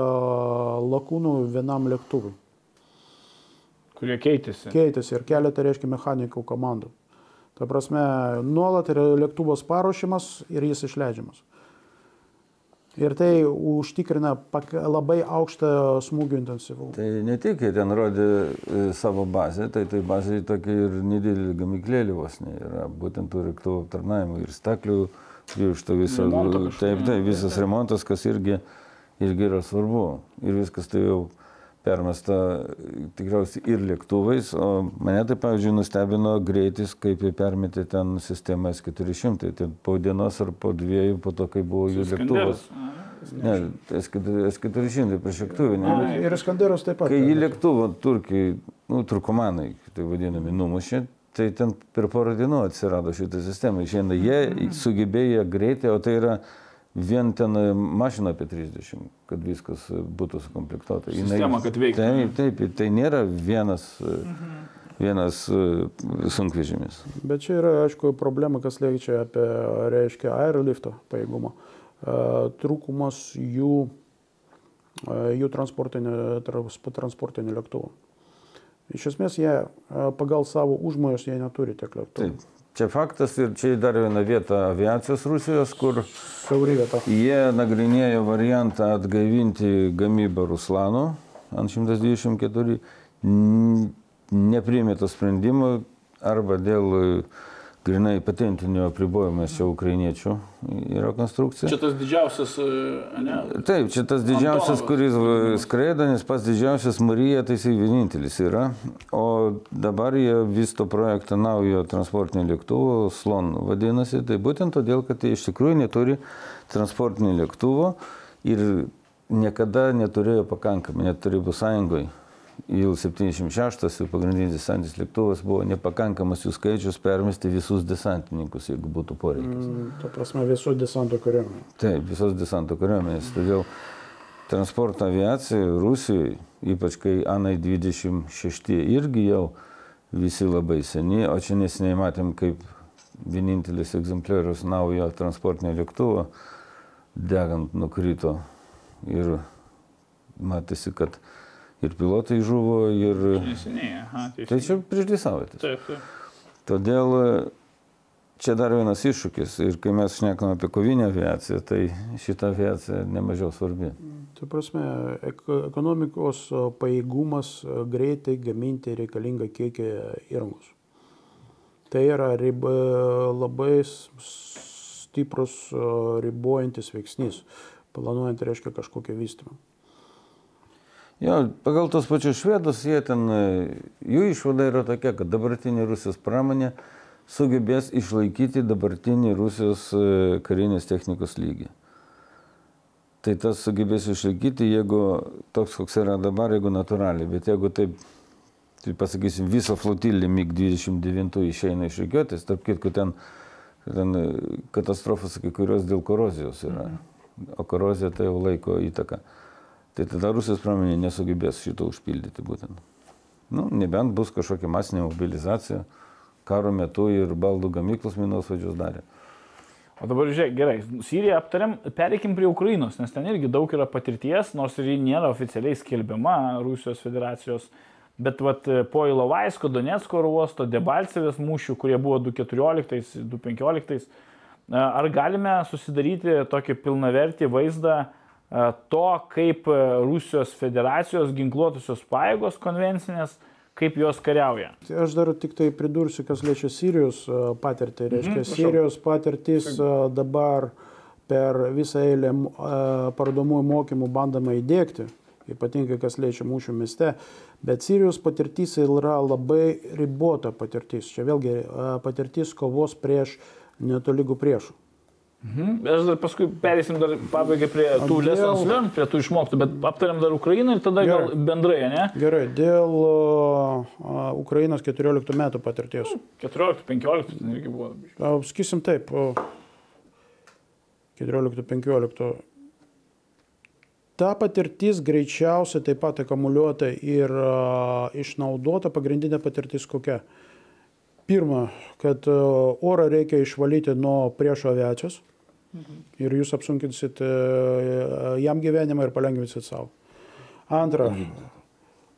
lakūnų vienam lėktuvui. kurie keitėsi. Keitėsi ir keletą, reiškia, mechanikų komandų. Ta prasme, nuolat yra lėktuvas paruošimas ir jis išleidžiamas. Ir tai užtikrina pak- labai aukštą smūgių intensyvumą. Tai ne tik jie ten rodė e, savo bazę, tai tai bazė tokia ir nedidelė gamiklėlė vos ne yra, būtent tų lėktuvų aptarnavimo ir staklių, iš to viso, taip, taip, visas remontas, kas irgi, irgi yra svarbu. Ir viskas tai jau permesta e, tikriausiai ir lėktuvais, o mane tai, pavyzdžiui, nustebino greitis, kaip jie permetė ten sistemą S400, tai po dienos ar po dviejų, po to, kai buvo jų lėktuvas. Ne, S400 prieš lėktuvinį. Ir Iskanderas taip pat. Kai į lėktuvą turkiai, nu, turkomanai, tai vadinami, numušė, tai ten per porą dienų atsirado šitą sistemą. Šiandien jie sugebėjo greitai, o tai yra vien ten mašina apie 30, kad viskas būtų sukomplektuota. Jinai- Sistema, kad veiktų. Taip, taip, tai nėra vienas, vienas e, sunkvežimis. Bet čia yra, aišku, problema, kas liečia apie, reiškia, aerolifto pajėgumą. E, Trūkumas jų, e, jų transportinių, trans- transportinių lėktuvų. Iš esmės, jie e, pagal savo užmojus jie neturi tiek lėktuvų. Taip. Čia faktas ir čia dar viena vieta aviacijos Rusijos, kur. Jie nagrinėjo variantą atgaivinti gamybą Ruslano ant 124, n- nepriėmė to sprendimo arba dėl grinai patentinio apribojimo, nes čia ukrainiečių yra konstrukcija. Čia tas didžiausias, e, ne? Taip, čia tas didžiausias, Antonovas. kuris skraido, nes pats didžiausias Marija, tai jisai vienintelis yra. O dabar jie vysto projektą naujo transportinio lėktuvo, Slon vadinasi, tai būtent todėl, kad jie iš tikrųjų neturi transportinio lėktuvo ir niekada neturėjo pakankamai, net Tarybų sąjungoje. Il-76, jų pagrindinis desantinis lėktuvas, buvo nepakankamas jų skaičius permesti visus desantininkus, jeigu būtų poreikis. Mm, Ta prasme, visų desanto kariuomenė. Taip, visos desanto kariuomenės. Todėl transporto aviacija Rusijoje, ypač kai Anai 26 irgi jau visi labai seni, o čia nesiniai matėm, kaip vienintelis egzempliorius naujo transportinio lėktuvo degant nukrito ir matėsi, kad ir pilotai žuvo, ir... Neseniai, aha, Tai teisingai. čia prieš dvi savaitės. Taip, taip. Todėl e, čia dar vienas iššūkis ir kai mes šnekame apie kovinę aviaciją, tai šita aviacija nemažiau svarbi. Tai prasme, ek ekonomikos a, pajėgumas a, greitai gaminti reikalingą kiekį įrangos. Tai yra riba, labai stiprus ribojantis veiksnys, planuojant, reiškia, kažkokią vystymą. Jo, pagal tos pačius švedus, jie ten, e, jų išvada yra tokia, kad dabartinė Rusijos pramonė sugebės išlaikyti dabartinį Rusijos e, karinės technikos lygį. Tai tas sugebės išlaikyti, jeigu toks, koks yra dabar, jeigu natūraliai, bet jeigu taip, tai pasakysim, viso flotilį MiG-29 išeina iš reikiuotės, tarp kitko ten, ten e, katastrofos kai kurios dėl korozijos yra, o korozija tai jau laiko įtaka. Tai tada Rusijos pramonė nesugebės šito užpildyti būtent. Nu, nebent bus kažkokia masinė mobilizacija karo metu ir baldų gamyklos minosvaidžius darė. O dabar žiūrėk, gerai, Siriją aptariam, pereikim prie Ukrainos, nes ten irgi daug yra patirties, nors ir ji nėra oficialiai skelbiama Rusijos federacijos. Bet vat, po Ilovaisko, Donetsko oro uosto, Debalcevės mūšių, kurie buvo 2014-2015, ar galime susidaryti tokį pilnavertį vaizdą to, kaip Rusijos federacijos ginkluotusios pajėgos konvencinės kaip jos kariauja. Aš dar tik tai pridursiu, kas liečia Sirijos patirtį. Reiškia, mhm, Sirijos patirtis dabar per visą eilę parodomųjų mokymų bandama įdėkti, ypatingai kas liečia mūsų mieste, bet Sirijos patirtis yra labai ribota patirtis. Čia vėlgi patirtis kovos prieš netolygų priešų. Mhm. Aš dar paskui perėsim dar pabaigai prie tų dėl... lessons learned, prie tų išmoktų, bet aptariam dar Ukrainą ir tada Gerai. gal bendrai, ne? Gerai, dėl uh, Ukrainos 14 metų patirties. 14-15 nu, irgi buvo. Uh, sakysim taip, uh, 14-15. Ta patirtis greičiausiai taip pat akumuliuota ir uh, išnaudota pagrindinė patirtis kokia. Pirma, kad orą reikia išvalyti nuo priešo aviacijos. Mhm Ir jūs apsunkinsit e, jam gyvenimą ir palengvinsit savo. Antra,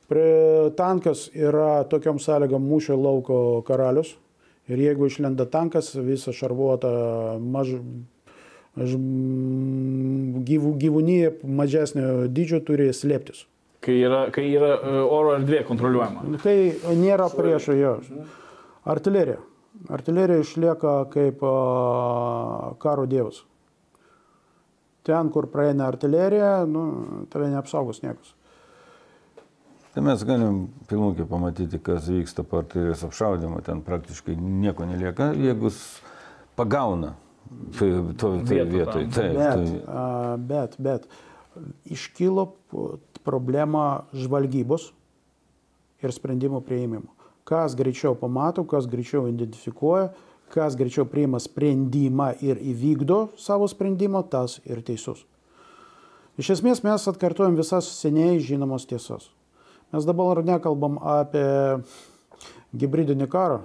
prie tankas yra tokiam sąlygom mūšio lauko karalius. Ir jeigu išlenda tankas, visa šarvuota maž, gyvų, gyvūnyje mažesnio dydžio turi slėptis. Kai yra, kai yra e, oro erdvė kontroliuojama. Kai nėra priešo jo. Artilerija. Artilerija išlieka kaip karo dievas. Ten, kur praeina artilerija, nu, tave neapsaugos niekas. Tai mes galim pilnukį pamatyti, kas vyksta po artilerijos apšaudimo. Ten praktiškai nieko nelieka, jeigu pagauna to vietoj. Taip, bet, bet, bet iškilo problema žvalgybos ir sprendimų prieimimo kas greičiau pamato, kas greičiau identifikuoja, kas greičiau priima sprendimą ir įvykdo savo sprendimą, tas ir teisus. Iš esmės mes atkartojam visas seniai žinomos tiesas. Mes dabar nekalbam apie hybridinį karą,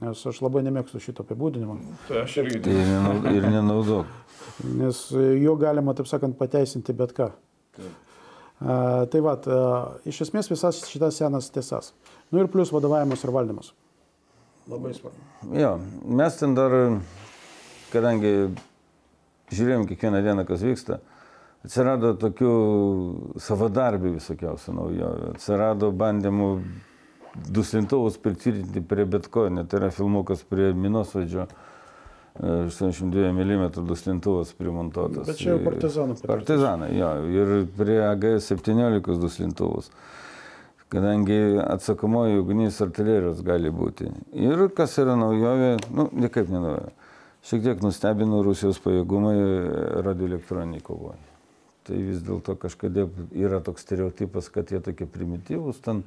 nes aš labai nemėgstu šito apibūdinimo. Tai aš irgi. Tai ir nenaudok. Nes jo galima, taip sakant, pateisinti bet ką. Taip. A, tai va, iš esmės visas šitas senas tiesas. Nu ir plus vadovavimas ir valdymas. Labai svarbu. Jo, mes ten dar, kadangi žiūrėjom kiekvieną dieną, kas vyksta, atsirado tokių savadarbių visokiausių naujovių. Atsirado bandymų duslintuvus pritvirtinti prie bet ko, net yra filmukas prie minosvadžio. 82 mm duslintuvas primontuotas. Bet čia jau partizanų. Partizanai, jo. Ir prie AG-17 duslintuvus. Kadangi atsakomoji ugnis artilerijos gali būti. Ir kas yra naujovė, nu, niekaip nenaujovė. Šiek tiek nustebino Rusijos pajėgumai radioelektroniniai kovoje. Tai vis dėlto kažkada yra toks stereotipas, kad jie tokie primityvūs, ten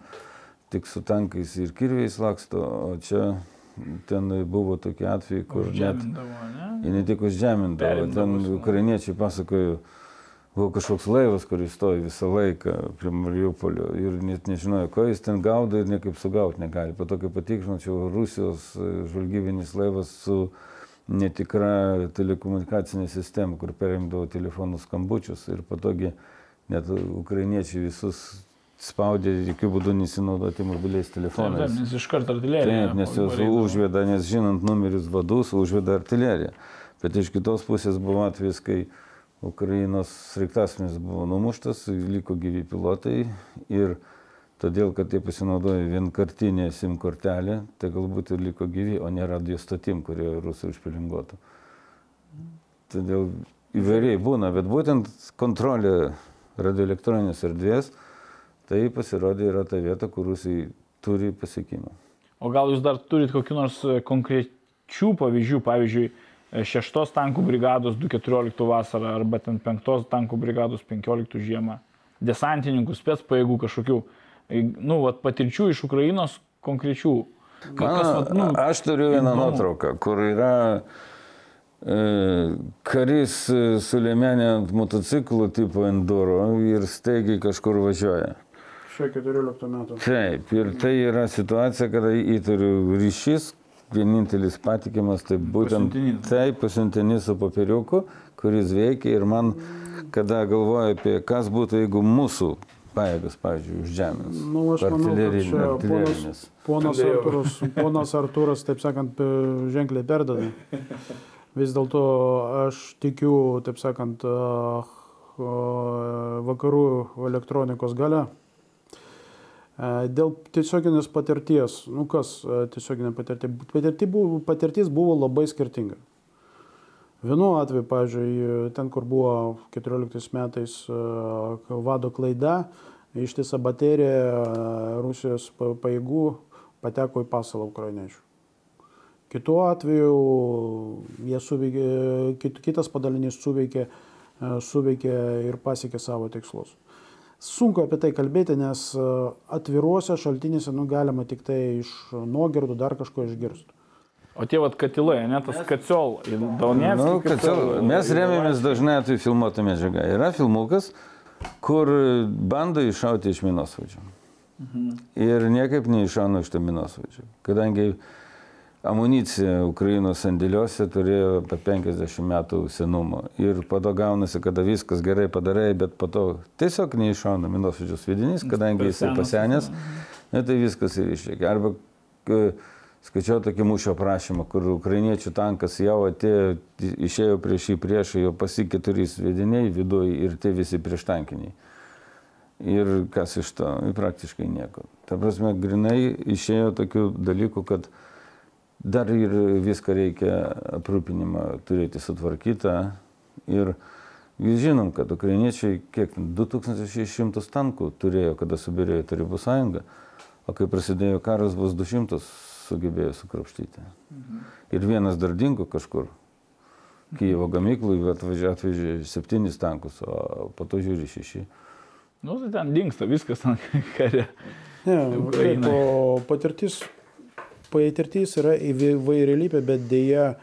tik su tankais ir kirviais laksto, o čia ten buvo tokie atvejai, kur net... Ne? ne tik užžemindavo, ten ukrainiečiai pasakojo, buvo kažkoks laivas, kuris stovi visą laiką prie Mariupolio ir net nežinojo, ko jis ten gaudo ir niekaip sugauti negali. Po to, kai patikrino, čia Rusijos e, žvalgybinis laivas su netikra telekomunikacinė sistema, kur perimdavo telefonų skambučius ir patogiai net ukrainiečiai visus spaudė jokių būdų nesinaudoti mobiliais telefonais. Taip, taip, nes iš karto artilerija. Taip, nes jos užveda, nes žinant numerius vadus, užveda artilerija. Bet iš kitos pusės buvo atvejis, kai Ukrainos sraigtasmenis buvo numuštas, liko gyvi pilotai ir todėl, kad jie pasinaudojo vienkartinę SIM kortelę, tai galbūt ir liko gyvi, o ne radio stotim, kurie rusai užpilingotų. Todėl įvairiai būna, bet būtent kontrolė radioelektroninės erdvės Tai pasirodė yra ta vieta, kur rusai turi pasiekimą. O gal jūs dar turit kokiu nors e, konkrečių pavyzdžių, pavyzdžiui, 6 e, tankų brigados 214 vasarą arba ten 5 tankų brigados 15 žiemą, desantininkų, spets pajėgų kažkokių, e, nu, vat, patirčių iš Ukrainos konkrečių. Kas, vat, nu, aš turiu vieną įdomu. nuotrauką, kur yra karys su lėmenė ant motociklų tipo enduro ir staigiai kažkur važiuoja. Šia 14 metų. Taip, ir tai yra situacija, kada įtariu ryšys, vienintelis patikimas, tai būtent taip pasiuntinys su papiriuku, kuris veikia ir man, kada galvoju apie kas būtų, jeigu mūsų pajėgas, pavyzdžiui, už žemės. Nu, aš manau, kad ponas, ponas. Artūras, ponas Artūras, taip sakant, pe- ženkliai perdavė. Vis dėlto aš tikiu, taip sakant, ah, ah, vakarų elektronikos gale. E, Dėl tiesioginės patirties, nu kas e, tiesioginė patirtis, patirtis buvo, patirtis buvo labai skirtinga. Vienu atveju, pavyzdžiui, ten, kur buvo 14 metais e, vado klaida, ištisa baterija Rusijos pa- pajėgų pateko į pasalą ukrainiečių. Kitu atveju suveikė, kit, kitas padalinys suveikė, suveikė ir pasiekė savo tikslus. Sunku apie tai kalbėti, nes e, atviruose šaltinėse nu, galima tik tai iš nuogirdų dar kažko išgirsti. O tie vat katilai, ne tas kaciol, Donetskis. Nu, čia, mes remiamės dažnai atveju filmuotą medžiagą. Yra filmukas, kur bando iššauti iš minosvaidžio. Ir niekaip neiššauna iš to minosvaidžio. Kadangi amunicija Ukrainos sandėliuose turėjo apie 50 metų senumo. Ir po to gaunasi, kada viskas gerai padarai, bet po to tiesiog neiššauna minosvaidžio svidinys, kadangi jisai pasenęs, ne, tai viskas ir išlieka. Arba k- skaičiau tokį mūšio prašymą, kur ukrainiečių tankas jau atėjo, išėjo prieš jį priešą, jo pasi keturi svediniai viduje ir tie visi prieštankiniai. Ir kas iš to? Praktiškai nieko. Ta prasme, grinai išėjo tokių dalykų, kad dar ir viską reikia aprūpinimą turėti sutvarkytą. Ir vis žinom, kad ukrainiečiai kiek ten, 2600 tankų turėjo, kada subirėjo Tarybų sąjunga, o kai prasidėjo karas, vos 200 sugebėjo sukrapštyti. Ir vienas dar dingo kažkur. Kyivo gamyklui atvežė, atvežė septynis tankus, o po to žiūri šeši. Nu, tai ten dinksta viskas ant kare. Ne, Ukrainai. taip, o patirtis, patirtis yra įvairialypė, bet dėja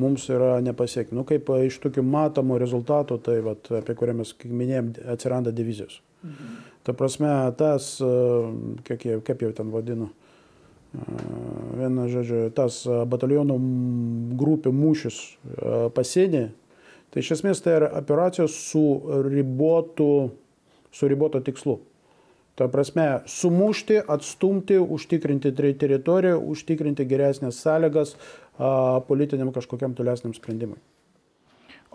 mums yra nepasiekti. Nu, kaip iš tokių matomų rezultatų, tai vat, apie kurią mes minėjom, atsiranda divizijos. Ta prasme, tas, a, kiek, kaip jau ten vadinu, a, viena žodžiu, tas a, batalionų grupių mūšis pasienį, tai iš esmės tai yra operacijos su ribotu, su riboto tikslu. Ta prasme, sumušti, atstumti, užtikrinti ter- teritoriją, užtikrinti geresnės sąlygas a, politiniam kažkokiam tolesniam sprendimui.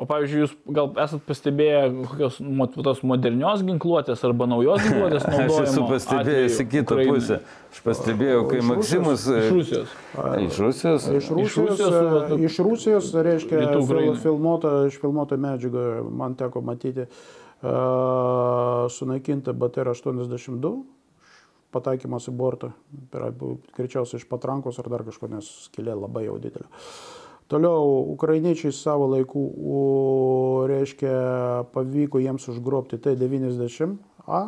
O pavyzdžiui, jūs gal esat pastebėję kokios tos modernios ginkluotės arba naujos ginkluotės Aš naudojimo? esu pastebėjęs į kitą Ukrainai? pusę. Aš pastebėjau, kai Iš Rusijos? Maksimas... Iš Rusijos. Iš Rusijos? Iš Rusijos, Rusijos, a, va, tu- iš Rusijos reiškia, Rytų fil, Ukrainai. filmuota, medžiaga, man teko matyti, a, sunaikinta BTR-82, pataikymas į bortą, tai yra greičiausiai iš patrankos ar dar kažko, nes skilė labai jau didelė. Toliau, ukrainiečiai savo laiku, o, reiškia, pavyko jiems užgrobti T-90A.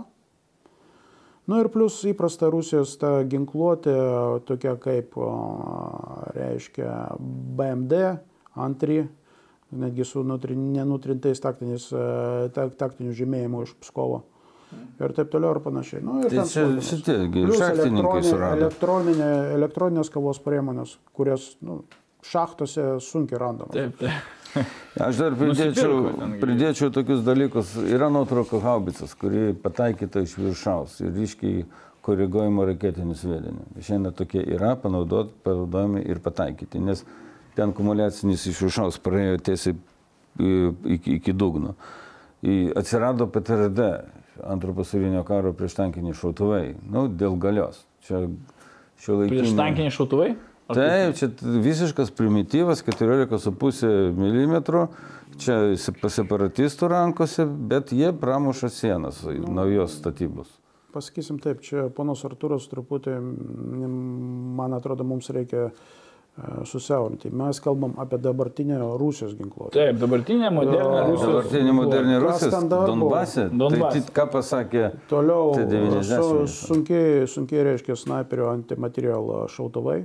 Nu ir plus įprasta Rusijos ta ginkluotė, tokia kaip, o, reiškia, BMD, antri, netgi su nutri, nenutrintais taktiniais, e, tak, taktiniu žymėjimu iš Pskovo. Ir taip toliau ir panašiai. Nu, ir Tai ten čia šitie šachtininkai elektroninė- surado. Elektroninė, elektroninės kavos priemonės, kurias nu, šachtose sunkiai randamos. Taip, taip. Aš dar pridėčiau, pridėčiau tokius dalykus. Yra nuotrauka haubicas, kuri pataikyta iš viršaus ir ryškiai koriguojama raketinių sviedinių. Šiandien tokie yra panaudot, panaudojami ir pataikyti, nes ten akumuliacinis iš viršaus praėjo tiesiai į- iki, iki dugno. Į- Atsirado PTRD, antro pasaulinio karo prieštankiniai šautuvai, nu, dėl galios. Čia šio Prieš tankiniai šautuvai? Ar Taip, čia visiškas primityvas, 14,5 mm, čia sep- separatistų rankose, bet jie pramuša sienas naujos statybos. Pasakysim taip, čia ponas Arturas truputį, man atrodo, mums reikia e, susiaurinti. Mes kalbam apie dabartinę Rusijos ginkluotę. Taip, dabartinė modernė Jo. Rusijos. Dabartinė modernė Kas Rusija, ten dar buvo? Donbase, tai ką pasakė, Toliau Tai 90 su, sunkiai, sunkiai reiškia snaiperio antimaterial šautuvai.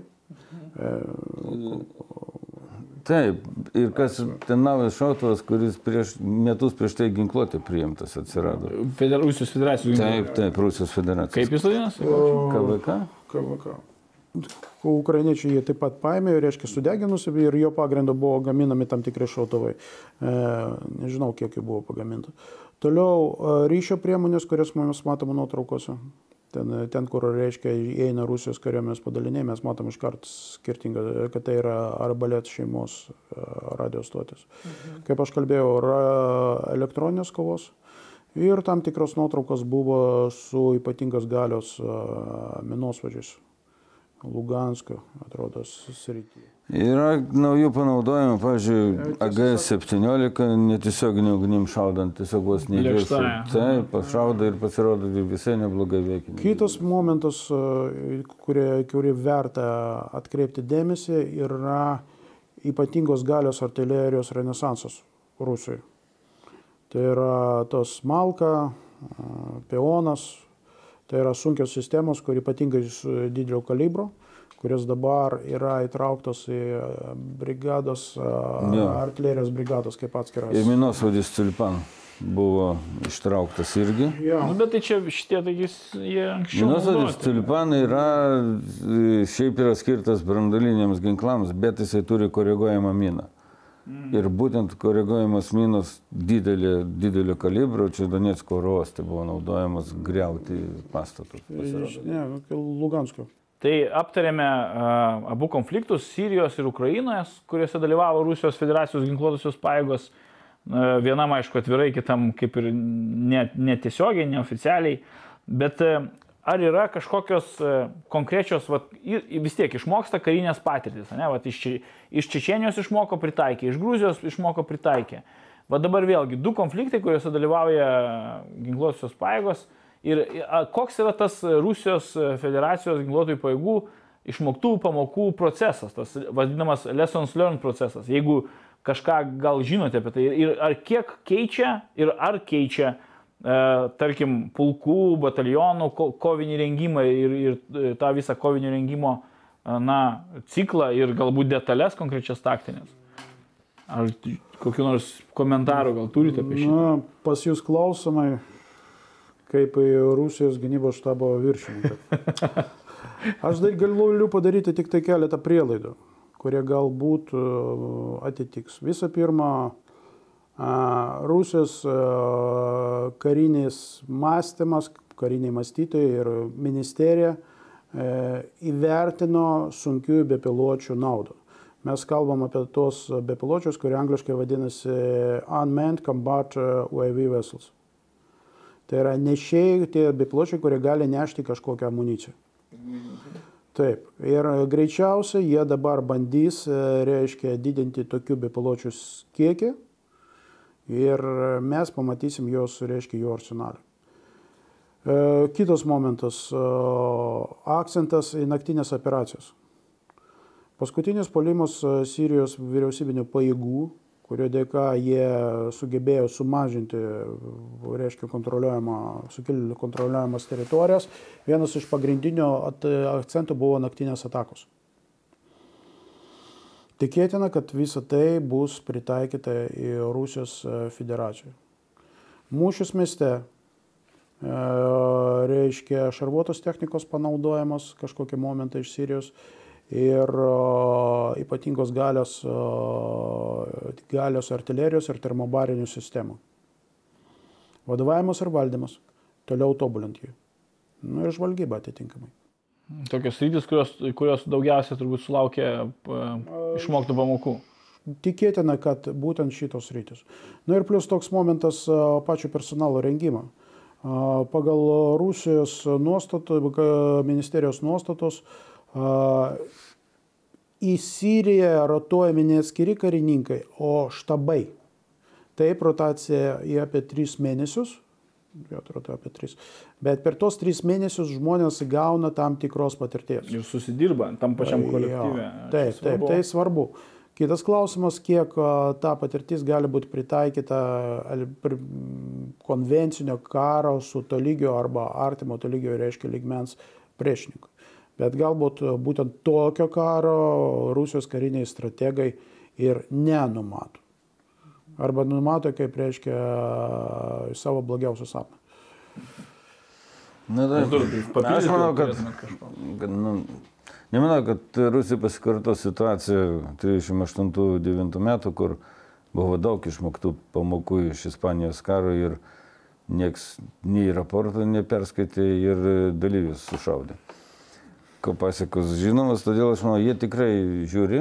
taip, ir kas ten naujas šautuvas, kuris prieš metus prieš tai ginkluotė priimtas atsirado. Feder, Rusijos federacijos. Taip, taip, Rusijos federacija. Kaip jis vadinasi? KVK? KVK. Ukrainiečiai jie taip pat paėmė, reiškia, sudeginusi ir jo pagrindu buvo gaminami tam tikri šautuvai. E, nežinau, kiek jų buvo pagaminta. Toliau e, ryšio priemonės, kurias mes matome nuotraukose. Ten, ten, kur reiškia įeina Rusijos kariuomenės padaliniai, mes matom iš karto skirtingą, kad tai yra arbalėt šeimos e, radio stotis. Mhm. Kaip aš kalbėjau, yra elektroninės kovos ir tam tikros nuotraukos buvo su ypatingos galios e, minosvažiais. Lugansko, atrodo, srityje. Yra naujų panaudojimų, pavyzdžiui, AG-17 netiesioginių ugnim šaudant, tiesiog vos neįveikia. Taip, pašauda ir pasirodo visai neblogai veikia. Kitas momentas, kurį, kurį verta atkreipti dėmesį, yra ypatingos galios artilerijos renesansas Rusijoje. Tai yra tos Malka, Peonas, tai yra sunkios sistemos, kur ypatingai didelio kalibro kurios dabar yra įtrauktos į e, brigados, ja. artilerijos brigados kaip atskiras. Ir minosvaidis Tulpan buvo ištrauktas irgi. Ja. Nu, bet tai čia šitie, tai jis, jie anksčiau. Minosvaidis Tulpan yra, e, šiaip yra skirtas brandoliniams ginklams, bet jisai turi koreguojamą miną. Mm. Ir būtent koreguojamas minos didelė, didelio kalibro, čia Donetsko oro uoste buvo naudojamas greuti pastatus. Ne, Lugansko. Tai aptarėme uh, abu konfliktus - Sirijos ir Ukrainoje, kuriuose dalyvavo Rusijos federacijos ginkluotosios pajėgos. Uh, vienam, aišku, atvirai, kitam kaip ir netiesiogiai, ne neoficialiai. Bet uh, ar yra kažkokios uh, konkrečios, vat, vis tiek išmoksta karinės patirtis, ne? Vat, iš, iš Čečenijos išmoko pritaikė, iš Gruzijos išmoko pritaikė. Va dabar vėlgi du konfliktai, kuriuose dalyvauja ginkluotosios pajėgos Ir koks yra tas Rusijos federacijos ginkluotojų pajėgų išmoktų pamokų procesas, tas vadinamas lessons learned procesas. Jeigu kažką gal žinote apie tai ir ar kiek keičia ir ar keičia, e, tarkim, pulkų, batalionų ko, kovinį rengimą ir, ir e, tą visą kovinio rengimo e, na, ciklą ir galbūt detalės konkrečias taktinės. Ar kokiu nors komentaru gal turite apie šį? Na, pas jūs klausimai kaip į Rusijos gynybos štabo viršininką. Aš dar galiu padaryti tik tai keletą prielaidų, kurie galbūt e, atitiks. Visų pirma, e, Rusijos e, karinis mąstymas, kariniai mąstytojai ir ministerija įvertino sunkių bepiločių naudą. Mes kalbam apie tos bepiločius, kurie angliškai vadinasi Unmanned Combat UAV Vessels. Tai yra nešėjai, tie bepločiai, kurie gali nešti kažkokią amuniciją. Taip. Ir greičiausiai jie dabar bandys, e, reiškia, didinti tokių bepločių kiekį ir mes pamatysim jos, reiškia, jų arsenalą. E, kitas momentas e, - akcentas į naktinės operacijas. Paskutinis polimas Sirijos vyriausybinio pajėgų kurio dėka jie sugebėjo sumažinti, reiškia, sukilėlių kontroliuojamas teritorijas. Vienas iš pagrindinių akcentų buvo naktinės atakos. Tikėtina, kad visa tai bus pritaikyta į Rusijos federaciją. Mūšis mieste e, reiškia šarvuotos technikos panaudojimas kažkokie momentai iš Sirijos ir ypatingos galios, galios artilerijos ir termobarinių sistemų. Vadovavimas ir valdymas. Toliau tobulint jį. Nu ir žvalgyba atitinkamai. Tokios rytis, kurios, kurios daugiausiai turbūt sulaukė išmoktų pamokų. Tikėtina, kad būtent šitos rytis. Na nu ir plus toks momentas pačio personalo rengimo. Pagal Rusijos nuostatų, ministerijos nuostatos, į Siriją rotuojami ne atskiri karininkai, o štabai. Taip, rotacija į apie 3 mėnesius, jo atrodo apie 3, bet per tos 3 mėnesius žmonės gauna tam tikros patirties. Ir susidirba tam pačiam kolektyve. Taip, taip, tai svarbu. Kitas klausimas, kiek ta patirtis gali būti pritaikyta konvencinio karo su tolygio arba artimo tolygio, reiškia, lygmens priešininkui. Bet galbūt būtent tokio karo Rusijos kariniai strategai ir nenumato. Arba numato, kaip reiškia, savo blogiausią sapną. Na, tai, aš manau, kad, kad nu, nemanau, kad Rusija pasikarto situaciją 38-9 metų, kur buvo daug išmoktų pamokų iš Ispanijos karo ir nieks nei raportų neperskaitė ir dalyvius sušaudė. Ko pasiekos žinomas, todėl aš manau, jie tikrai žiūri,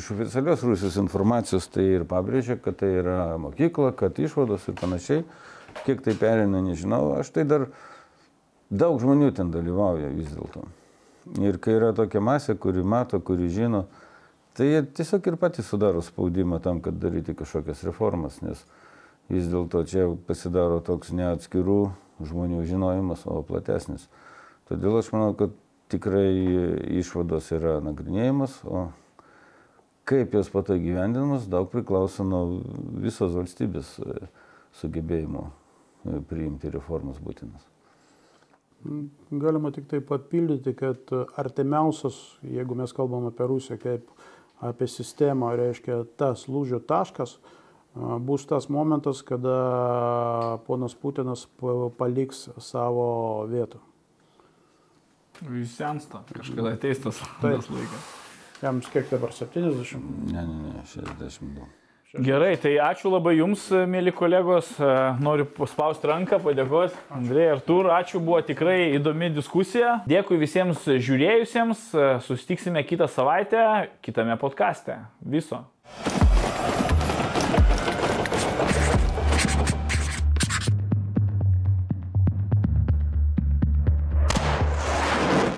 iš oficialios Rusijos informacijos tai ir pabrėžia, kad tai yra mokykla, kad išvados ir panašiai. Kiek tai perina, nežinau, aš tai dar daug žmonių ten dalyvauja vis dėlto. Ir kai yra tokia masė, kuri mato, kuri žino, tai jie tiesiog ir patys sudaro spaudimą tam, kad daryti kažkokias reformas, nes vis dėlto čia pasidaro toks ne atskirų žmonių žinojimas, o platesnis. Todėl aš manau, kad tikrai išvados yra nagrinėjimas, o kaip jos pato gyvendinamas, daug priklauso nuo visos valstybės e, sugebėjimo e, priimti reformas būtinas. Galima tik tai papildyti, kad artimiausias, jeigu mes kalbam apie Rusiją kaip apie sistemą, reiškia tas lūžio taškas, bus tas momentas, kada ponas Putinas paliks savo vietą. Jis sensta, kažkada ateis tas laikas. Jam kiek dabar 70? Ne, ne, ne, 62. Gerai, tai ačiū labai Jums, mėly kolegos. Noriu paspausti ranką, padėkoti. Andrei Artur, ačiū, buvo tikrai įdomi diskusija. Dėkui visiems žiūrėjusiems. Susitiksime kitą savaitę kitame podkaste. Viso.